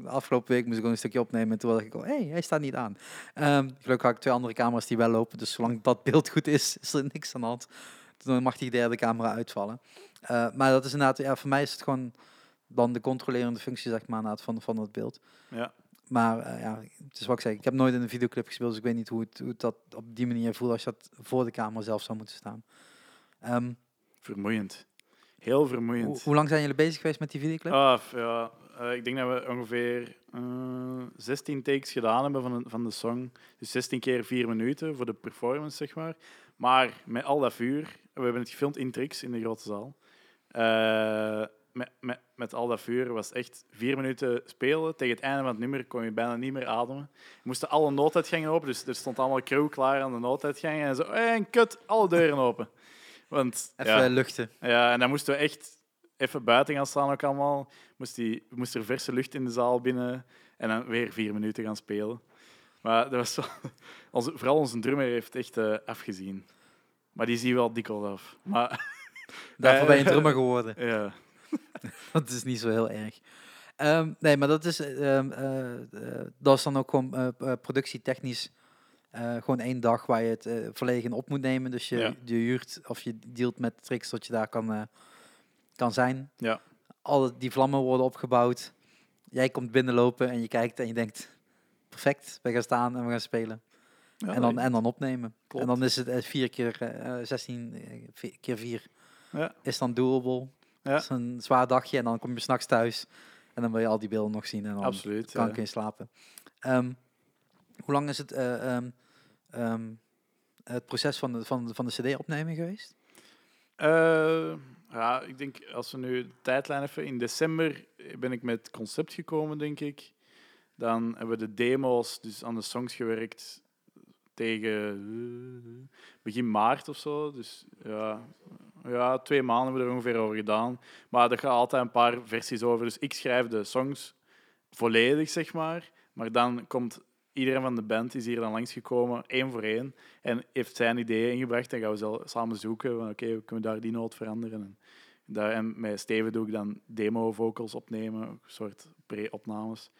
afgelopen week moest ik gewoon een stukje opnemen. En toen dacht ik, oh, hey, hij staat niet aan. Ehm, gelukkig had ik twee andere camera's die wel lopen. Dus zolang dat beeld goed is, is er niks aan de hand. Dan mag die derde camera uitvallen. Eh, maar dat is inderdaad, ja, voor mij is het gewoon dan de controlerende functie, zeg maar, van, van het beeld. Ja. Maar eh, ja, het is wat ik zeg. Ik heb nooit in een videoclip gespeeld, dus ik weet niet hoe het, hoe het dat op die manier voelt als je dat voor de camera zelf zou moeten staan. Ehm, Vermoeiend. Heel vermoeiend. hoe lang zijn jullie bezig geweest met die videoclip? Ah, ja, eh, ik denk dat we ongeveer eh 16 takes gedaan hebben van, een- van de song. Dus 16 keer 4 minuten voor de performance, zeg maar. Maar met al dat vuur, we hebben het gefilmd in Trix in de grote zaal. Eh, met, met, met al dat vuur was het echt vier minuten spelen. Tegen het einde van het nummer kon je bijna niet meer ademen. We moesten alle nooduitgangen open, dus er stond allemaal crew klaar aan de nooduitgangen. En zo, "Hey, en kut, alle deuren open. Want, Even ja, luchten. ja, en dan moesten we echt even buiten gaan staan ook allemaal. Moest die, moest er verse lucht in de zaal binnen en dan weer vier minuten gaan spelen. Maar dat was zo, onze, vooral onze drummer heeft echt eh, afgezien. Maar die zie je wel dikwijls af. Maar Daarvoor ben je een Eh, drummer geworden. ja, Dat is niet zo heel erg. Ehm, nee, maar dat is, ehm, eh, dat is dan ook gewoon productietechnisch gewoon één dag waar je het volledig in op moet nemen. Dus je, Ja. je huurt of je dealt met tricks dat je daar kan, kan zijn. Ja. Alle die vlammen worden opgebouwd. Jij komt binnenlopen en je kijkt en je denkt, perfect, we gaan staan en we gaan spelen. ja en, dan, en dan opnemen. Klopt. En dan is het eh, vier keer, eh, eh, 16 eh, keer vier ja, is dan doable. Ja. Dat is een zwaar dagje en dan kom je s'nachts thuis en dan wil je al die beelden nog zien en dan absoluut. kan ja. ik in slapen. Ehm, hoe lang is het, eh, ehm, ehm, het proces van de, van, de- van de cd-opneming geweest? Ja, ik denk als we nu de tijdlijn even. In december ben ik met het concept gekomen, denk ik. Dan hebben we de demo's, dus aan de songs gewerkt tegen eh, begin maart of zo. Dus ja, ja, twee maanden hebben we er ongeveer over gedaan. Maar er gaat altijd een paar versies over. Dus ik schrijf de songs volledig, zeg maar. Maar dan komt iedereen van de band is hier dan langsgekomen, één voor één. En heeft zijn ideeën ingebracht. Dan gaan we samen zoeken van oké, kunnen we daar die noot veranderen. En, daar, en met Steven doe ik dan demo-vocals opnemen, een soort pre-opnames.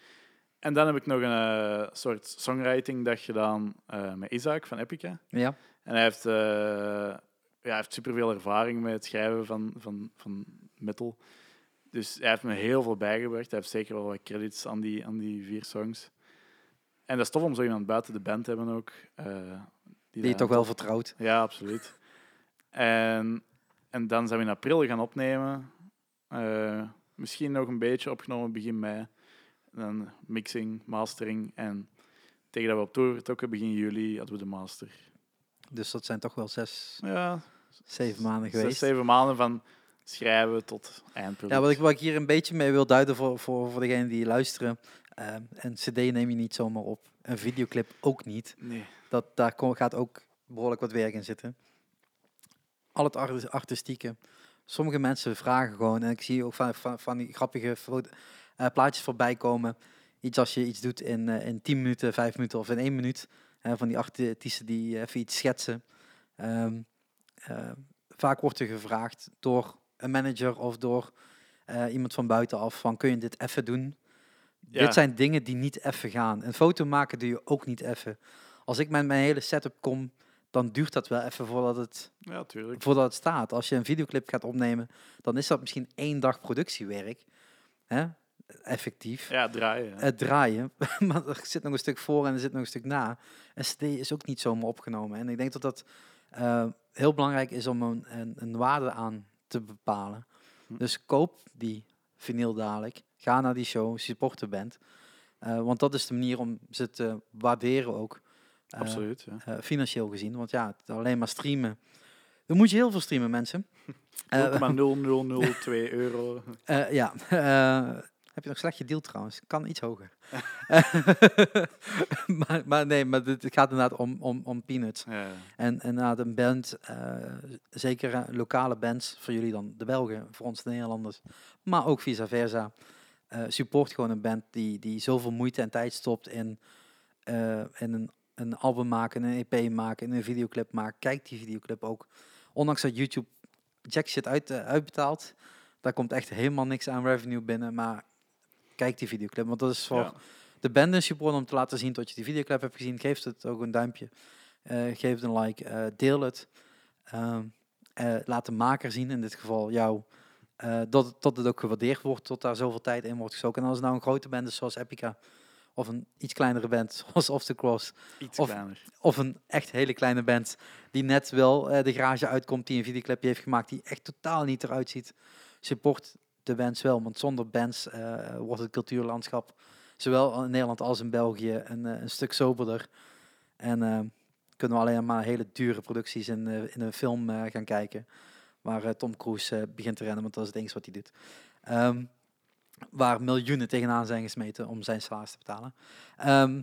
En dan heb ik nog een eh, soort songwriting-dag gedaan eh, met Isaac van Epica. Ja. En hij heeft, eh, ja, hij heeft superveel ervaring met het schrijven van, van, van metal. Dus hij heeft me heel veel bijgebracht. Hij heeft zeker wel wat credits aan die, aan die vier songs. En dat is tof om zo iemand buiten de band te hebben ook. eh, Die je toch wel vertrouwt. Ja, absoluut. En, en dan zijn we in april gaan opnemen. Eh, misschien nog een beetje opgenomen begin mei. Dan mixing, mastering. En tegen dat we op tour vertrokken, begin juli, hadden we de master. Dus dat zijn toch wel zes, Ja, zeven maanden zes, geweest. zeven maanden van schrijven tot eindproduct. Ja, wat ik, wat ik hier een beetje mee wil duiden voor, voor, voor degenen die luisteren. Ehm, een cd neem je niet zomaar op. Een videoclip ook niet. Nee. Dat, daar gaat ook behoorlijk wat werk in zitten. Al het arti- artistieke. Sommige mensen vragen gewoon, en ik zie ook van, van, van die grappige foto- eh, plaatjes voorbij komen. Iets als je iets doet in, eh, in 10 minuten, 5 minuten of in 1 minuut. van die artiesten die even iets schetsen. Ehm, eh, vaak wordt er gevraagd door een manager of door eh, iemand van buitenaf van kun je dit even doen? Ja. Dit zijn dingen die niet even gaan. Een foto maken doe je ook niet even. Als ik met mijn hele setup kom, dan duurt dat wel even voordat het, Ja, voordat het staat. Als je een videoclip gaat opnemen, dan is dat misschien één dag productiewerk. Hè? Effectief. Ja, draaien. Het draaien. maar er zit nog een stuk voor en er zit nog een stuk na. En CD is ook niet zomaar opgenomen. En ik denk dat dat eh, heel belangrijk is om een, een, een waarde aan te bepalen. Hm. Dus koop die vinyl dadelijk. Ga naar die show, support de band. Eh, want dat is de manier om ze te waarderen ook. Eh, Absoluut. Ja. eh, financieel gezien. Want ja, alleen maar streamen. Dan moet je heel veel streamen, mensen. Eh, 0,0002 euro. ja, heb je nog slecht deal trouwens? Kan iets hoger. maar, maar nee, maar het gaat inderdaad om, om, om peanuts. Ja. En en inderdaad een band, eh, zeker eh, lokale bands, voor jullie dan de Belgen, voor ons de Nederlanders, maar ook vice versa. eh, support gewoon een band die, die zoveel moeite en tijd stopt in, eh, in een, een album maken, een EP maken, een videoclip maken. Kijk die videoclip ook. Ondanks dat YouTube jack shit uit, uitbetaalt, daar komt echt helemaal niks aan revenue binnen, maar kijk die videoclip, want dat is voor Ja. de band een support om te laten zien dat je die videoclip hebt gezien. Geef het ook een duimpje. Eh, geef het een like. eh, deel het. Ehm, eh, laat de maker zien, in dit geval jou, dat, het- dat het ook gewaardeerd wordt, tot daar zoveel tijd in wordt gestoken. En als het nou een grote band is zoals Epica, of een iets kleinere band zoals Off the Cross, Iets Of- kleiner. of een echt hele kleine band die net wel de garage uitkomt, die een videoclipje heeft gemaakt, die echt totaal niet eruit ziet. Support de bands wel, want zonder bands eh, wordt het cultuurlandschap, zowel in Nederland als in België, een, eh, een stuk soberder. En eh, kunnen we alleen maar hele dure producties in, in een film gaan kijken, waar Tom Cruise begint te rennen, want dat is het enige wat hij doet. Ehm, waar miljoenen tegenaan zijn gesmeten om zijn salaris te betalen. Ehm,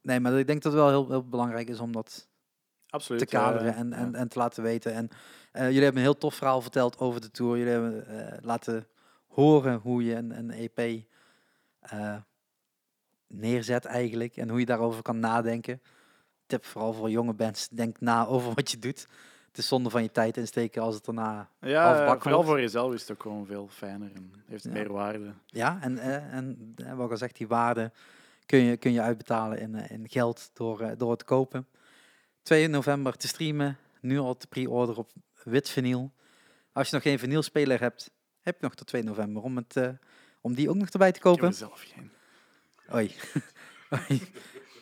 nee, maar ik denk dat het wel heel, heel belangrijk is om dat Absoluut. te kaderen en, ja. en, en te laten weten. En jullie hebben een heel tof verhaal verteld over de tour. Jullie hebben laten horen hoe je een, een EP eh, neerzet eigenlijk en hoe je daarover kan nadenken. Tip vooral voor jonge bands, denk na over wat je doet. Het is zonde van je tijd insteken als het daarna... Ja, vooral voor jezelf is het ook gewoon veel fijner en heeft Ja. meer waarde. Ja, en, eh, en eh, wat ik al zeg, die waarde kun je, kun je uitbetalen in, in geld door, door het kopen. 2 november te streamen, nu al te pre-order op wit vinyl. Als je nog geen vinylspeler hebt, heb je nog tot 2 november om, het, eh, om die ook nog erbij te Ik heb kopen. er zelf geen. Oei. Oei.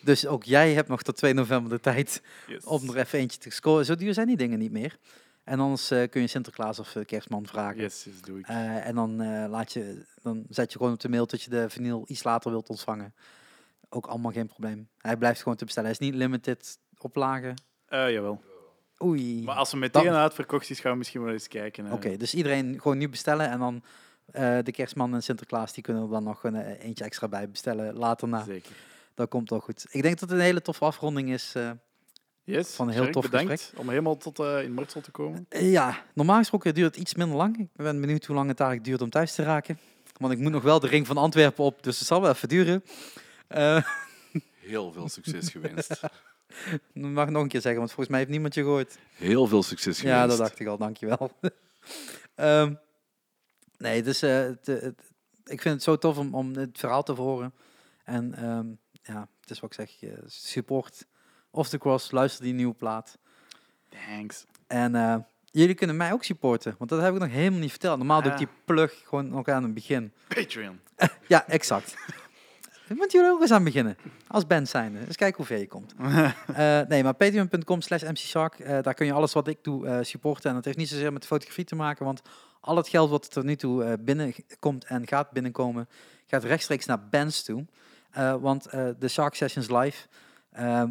Dus ook jij hebt nog tot 2 november de tijd Yes. om er even eentje te scoren. Zo duur zijn die dingen niet meer. En anders eh, kun je Sinterklaas of eh, Kerstman vragen. Yes, yes, doe ik. En dan, laat je, dan zet je gewoon op de mail dat je de vinyl iets later wilt ontvangen. Ook allemaal geen probleem. Hij blijft gewoon te bestellen. Hij is niet limited oplagen. Eh, jawel. Oei. Maar als ze meteen Dan- uitverkocht is, gaan we misschien wel eens kijken. Oké, dus iedereen gewoon nu bestellen. En dan eh, de kerstman en Sinterklaas, die kunnen er dan nog een, eh, eentje extra bij bestellen. Later na. Zeker. Dat komt wel goed. Ik denk dat het een hele toffe afronding is. eh. Yes, Van een heel tof bedankt om helemaal tot eh, in Mortsel te komen. Ja, normaal gesproken duurt het iets minder lang. Ik ben benieuwd hoe lang het eigenlijk duurt om thuis te raken. Want ik moet nog wel de ring van Antwerpen op, dus het zal wel even duren. Eh, Heel veel succes gewenst. Dat mag ik nog een keer zeggen, want volgens mij heeft niemand je gehoord. Heel veel succes gewenst. Ja, dat dacht ik al, dankjewel. Ehm nee, dus eh, het, eh, het- ik vind het zo tof om, om het verhaal te horen. En ehm, ja, het is wat ik zeg, eh, support Off the Cross, luister die nieuwe plaat. Thanks. En jullie kunnen mij ook supporten, want dat heb ik nog helemaal niet verteld. Normaal doe ik Ah. die plug gewoon nog aan het begin. Patreon. Ja, exact. Daar moeten jullie ook eens aan beginnen. Als band zijn. Eens kijken hoe ver je komt. Eh, nee, maar patreon.com slash mcshark. eh, daar kun je alles wat ik doe eh, supporten. En dat heeft niet zozeer met fotografie te maken. Want al het geld wat er tot nu toe binnenkomt en gaat binnenkomen... gaat rechtstreeks naar bands toe. Want de Shark Sessions Live... eh,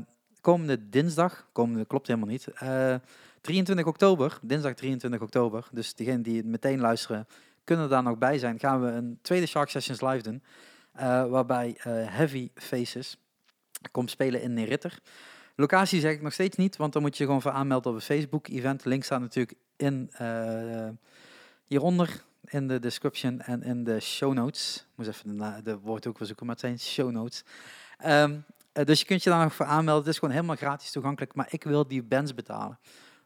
komende dinsdag... Komende klopt helemaal niet. eh, 23 oktober. Dinsdag 23 oktober. Dus degenen die het meteen luisteren... kunnen daar nog bij zijn. Gaan we een tweede Shark Sessions Live doen. Eh, waarbij eh, Heavy Faces komt spelen in Neritter. Locatie zeg ik nog steeds niet, want dan moet je gewoon voor aanmelden op een Facebook-event. Link staat natuurlijk in eh, hieronder in de description en in de show notes. Ik moest even de, de woord ook weer zoeken, maar het zijn show notes. Ehm, eh, dus je kunt je daar nog voor aanmelden. Het is gewoon helemaal gratis toegankelijk, maar ik wil die bands betalen.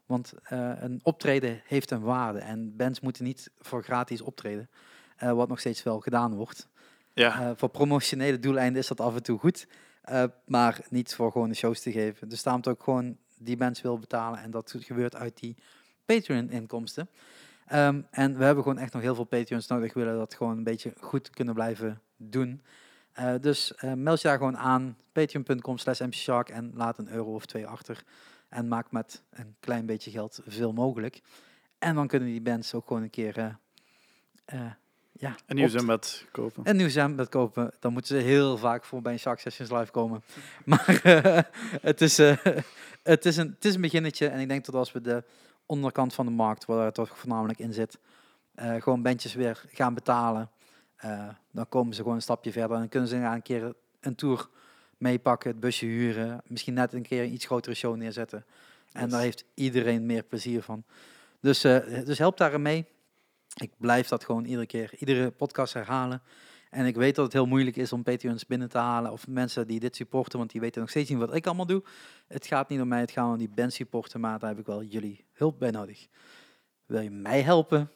Want een optreden heeft een waarde en bands moeten niet voor gratis optreden, wat nog steeds wel gedaan wordt. Ja, Eh, voor promotionele doeleinden is dat af en toe goed, eh, maar niet voor gewoon de shows te geven. Dus daarom ik gewoon die bands wil betalen en dat gebeurt uit die Patreon-inkomsten. Ehm, en we hebben gewoon echt nog heel veel Patreons nodig, willen dat gewoon een beetje goed kunnen blijven doen. Eh, dus meld je daar gewoon aan, patreon.com slash mcshark en laat een euro of twee achter. En maak met een klein beetje geld veel mogelijk. En dan kunnen die bands ook gewoon een keer... ja, een nieuw zwembad kopen. een nieuw zwembad kopen, dan moeten ze heel vaak voor bij een Shark Sessions live komen. Maar eh, het, is, eh, het, is een, het is een beginnetje. En ik denk dat als we de onderkant van de markt, waar het toch voornamelijk in zit, eh, gewoon bandjes weer gaan betalen, dan komen ze gewoon een stapje verder. En dan kunnen ze een keer een tour meepakken, het busje huren, misschien net een keer een iets grotere show neerzetten. En Yes. daar heeft iedereen meer plezier van. Dus, dus help daarin mee. Ik blijf dat gewoon iedere keer, iedere podcast herhalen. En ik weet dat het heel moeilijk is om Patreons binnen te halen of mensen die dit supporten, want die weten nog steeds niet wat ik allemaal doe. Het gaat niet om mij, het gaat om die band supporten, maar daar heb ik wel jullie hulp bij nodig. Wil je mij helpen?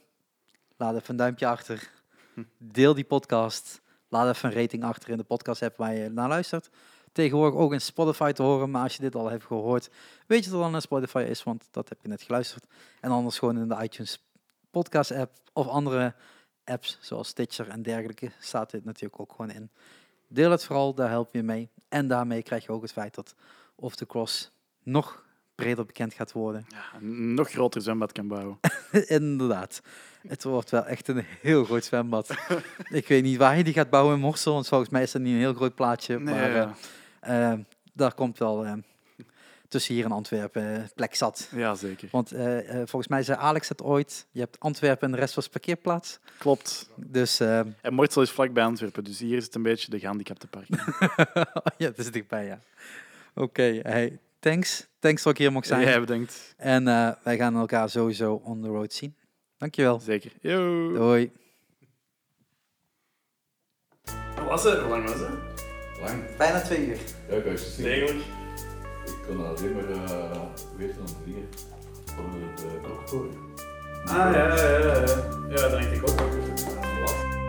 Laat even een duimpje achter. Deel die podcast. Laat even een rating achter in de podcast app waar je naar luistert. Tegenwoordig ook in Spotify te horen, maar als je dit al hebt gehoord, weet je dat dan een Spotify is, want dat heb je net geluisterd. En anders gewoon in de iTunes podcast app of andere apps zoals Stitcher en dergelijke staat dit natuurlijk ook gewoon in. Deel het vooral, daar help je mee. En daarmee krijg je ook het feit dat Off the Cross nog breder bekend gaat worden. Ja, een nog groter zwembad kan bouwen. Inderdaad. Het wordt wel echt een heel groot zwembad. Ik weet niet waar je die gaat bouwen in Morsel, want volgens mij is dat niet een heel groot plaatje. Nee, maar ja. eh, eh, daar komt wel eh, tussen hier en Antwerpen eh, plek zat. ja, zeker. Want eh, eh, volgens mij zei Alex het ooit, je hebt Antwerpen en de rest was parkeerplaats. Klopt. Dus En Mortsel is vlakbij Antwerpen, dus hier is het een beetje de gehandicapte park. ja, dat is dichtbij, ja. Oké, hey, thanks. Thanks dat ik hier mocht zijn. Jij bedankt. En eh, wij gaan elkaar sowieso on the road zien. Dankjewel. Zeker. Yo. Doei. Hoe was het? Hoe lang was het? Lang. Bijna twee uur. Ja, ik was. Degelijk. Ik kon alleen maar uh, weten de dingen van de klokkentoren. Ah, ja, ja, ja. Ja, dat denk ik ook. wel.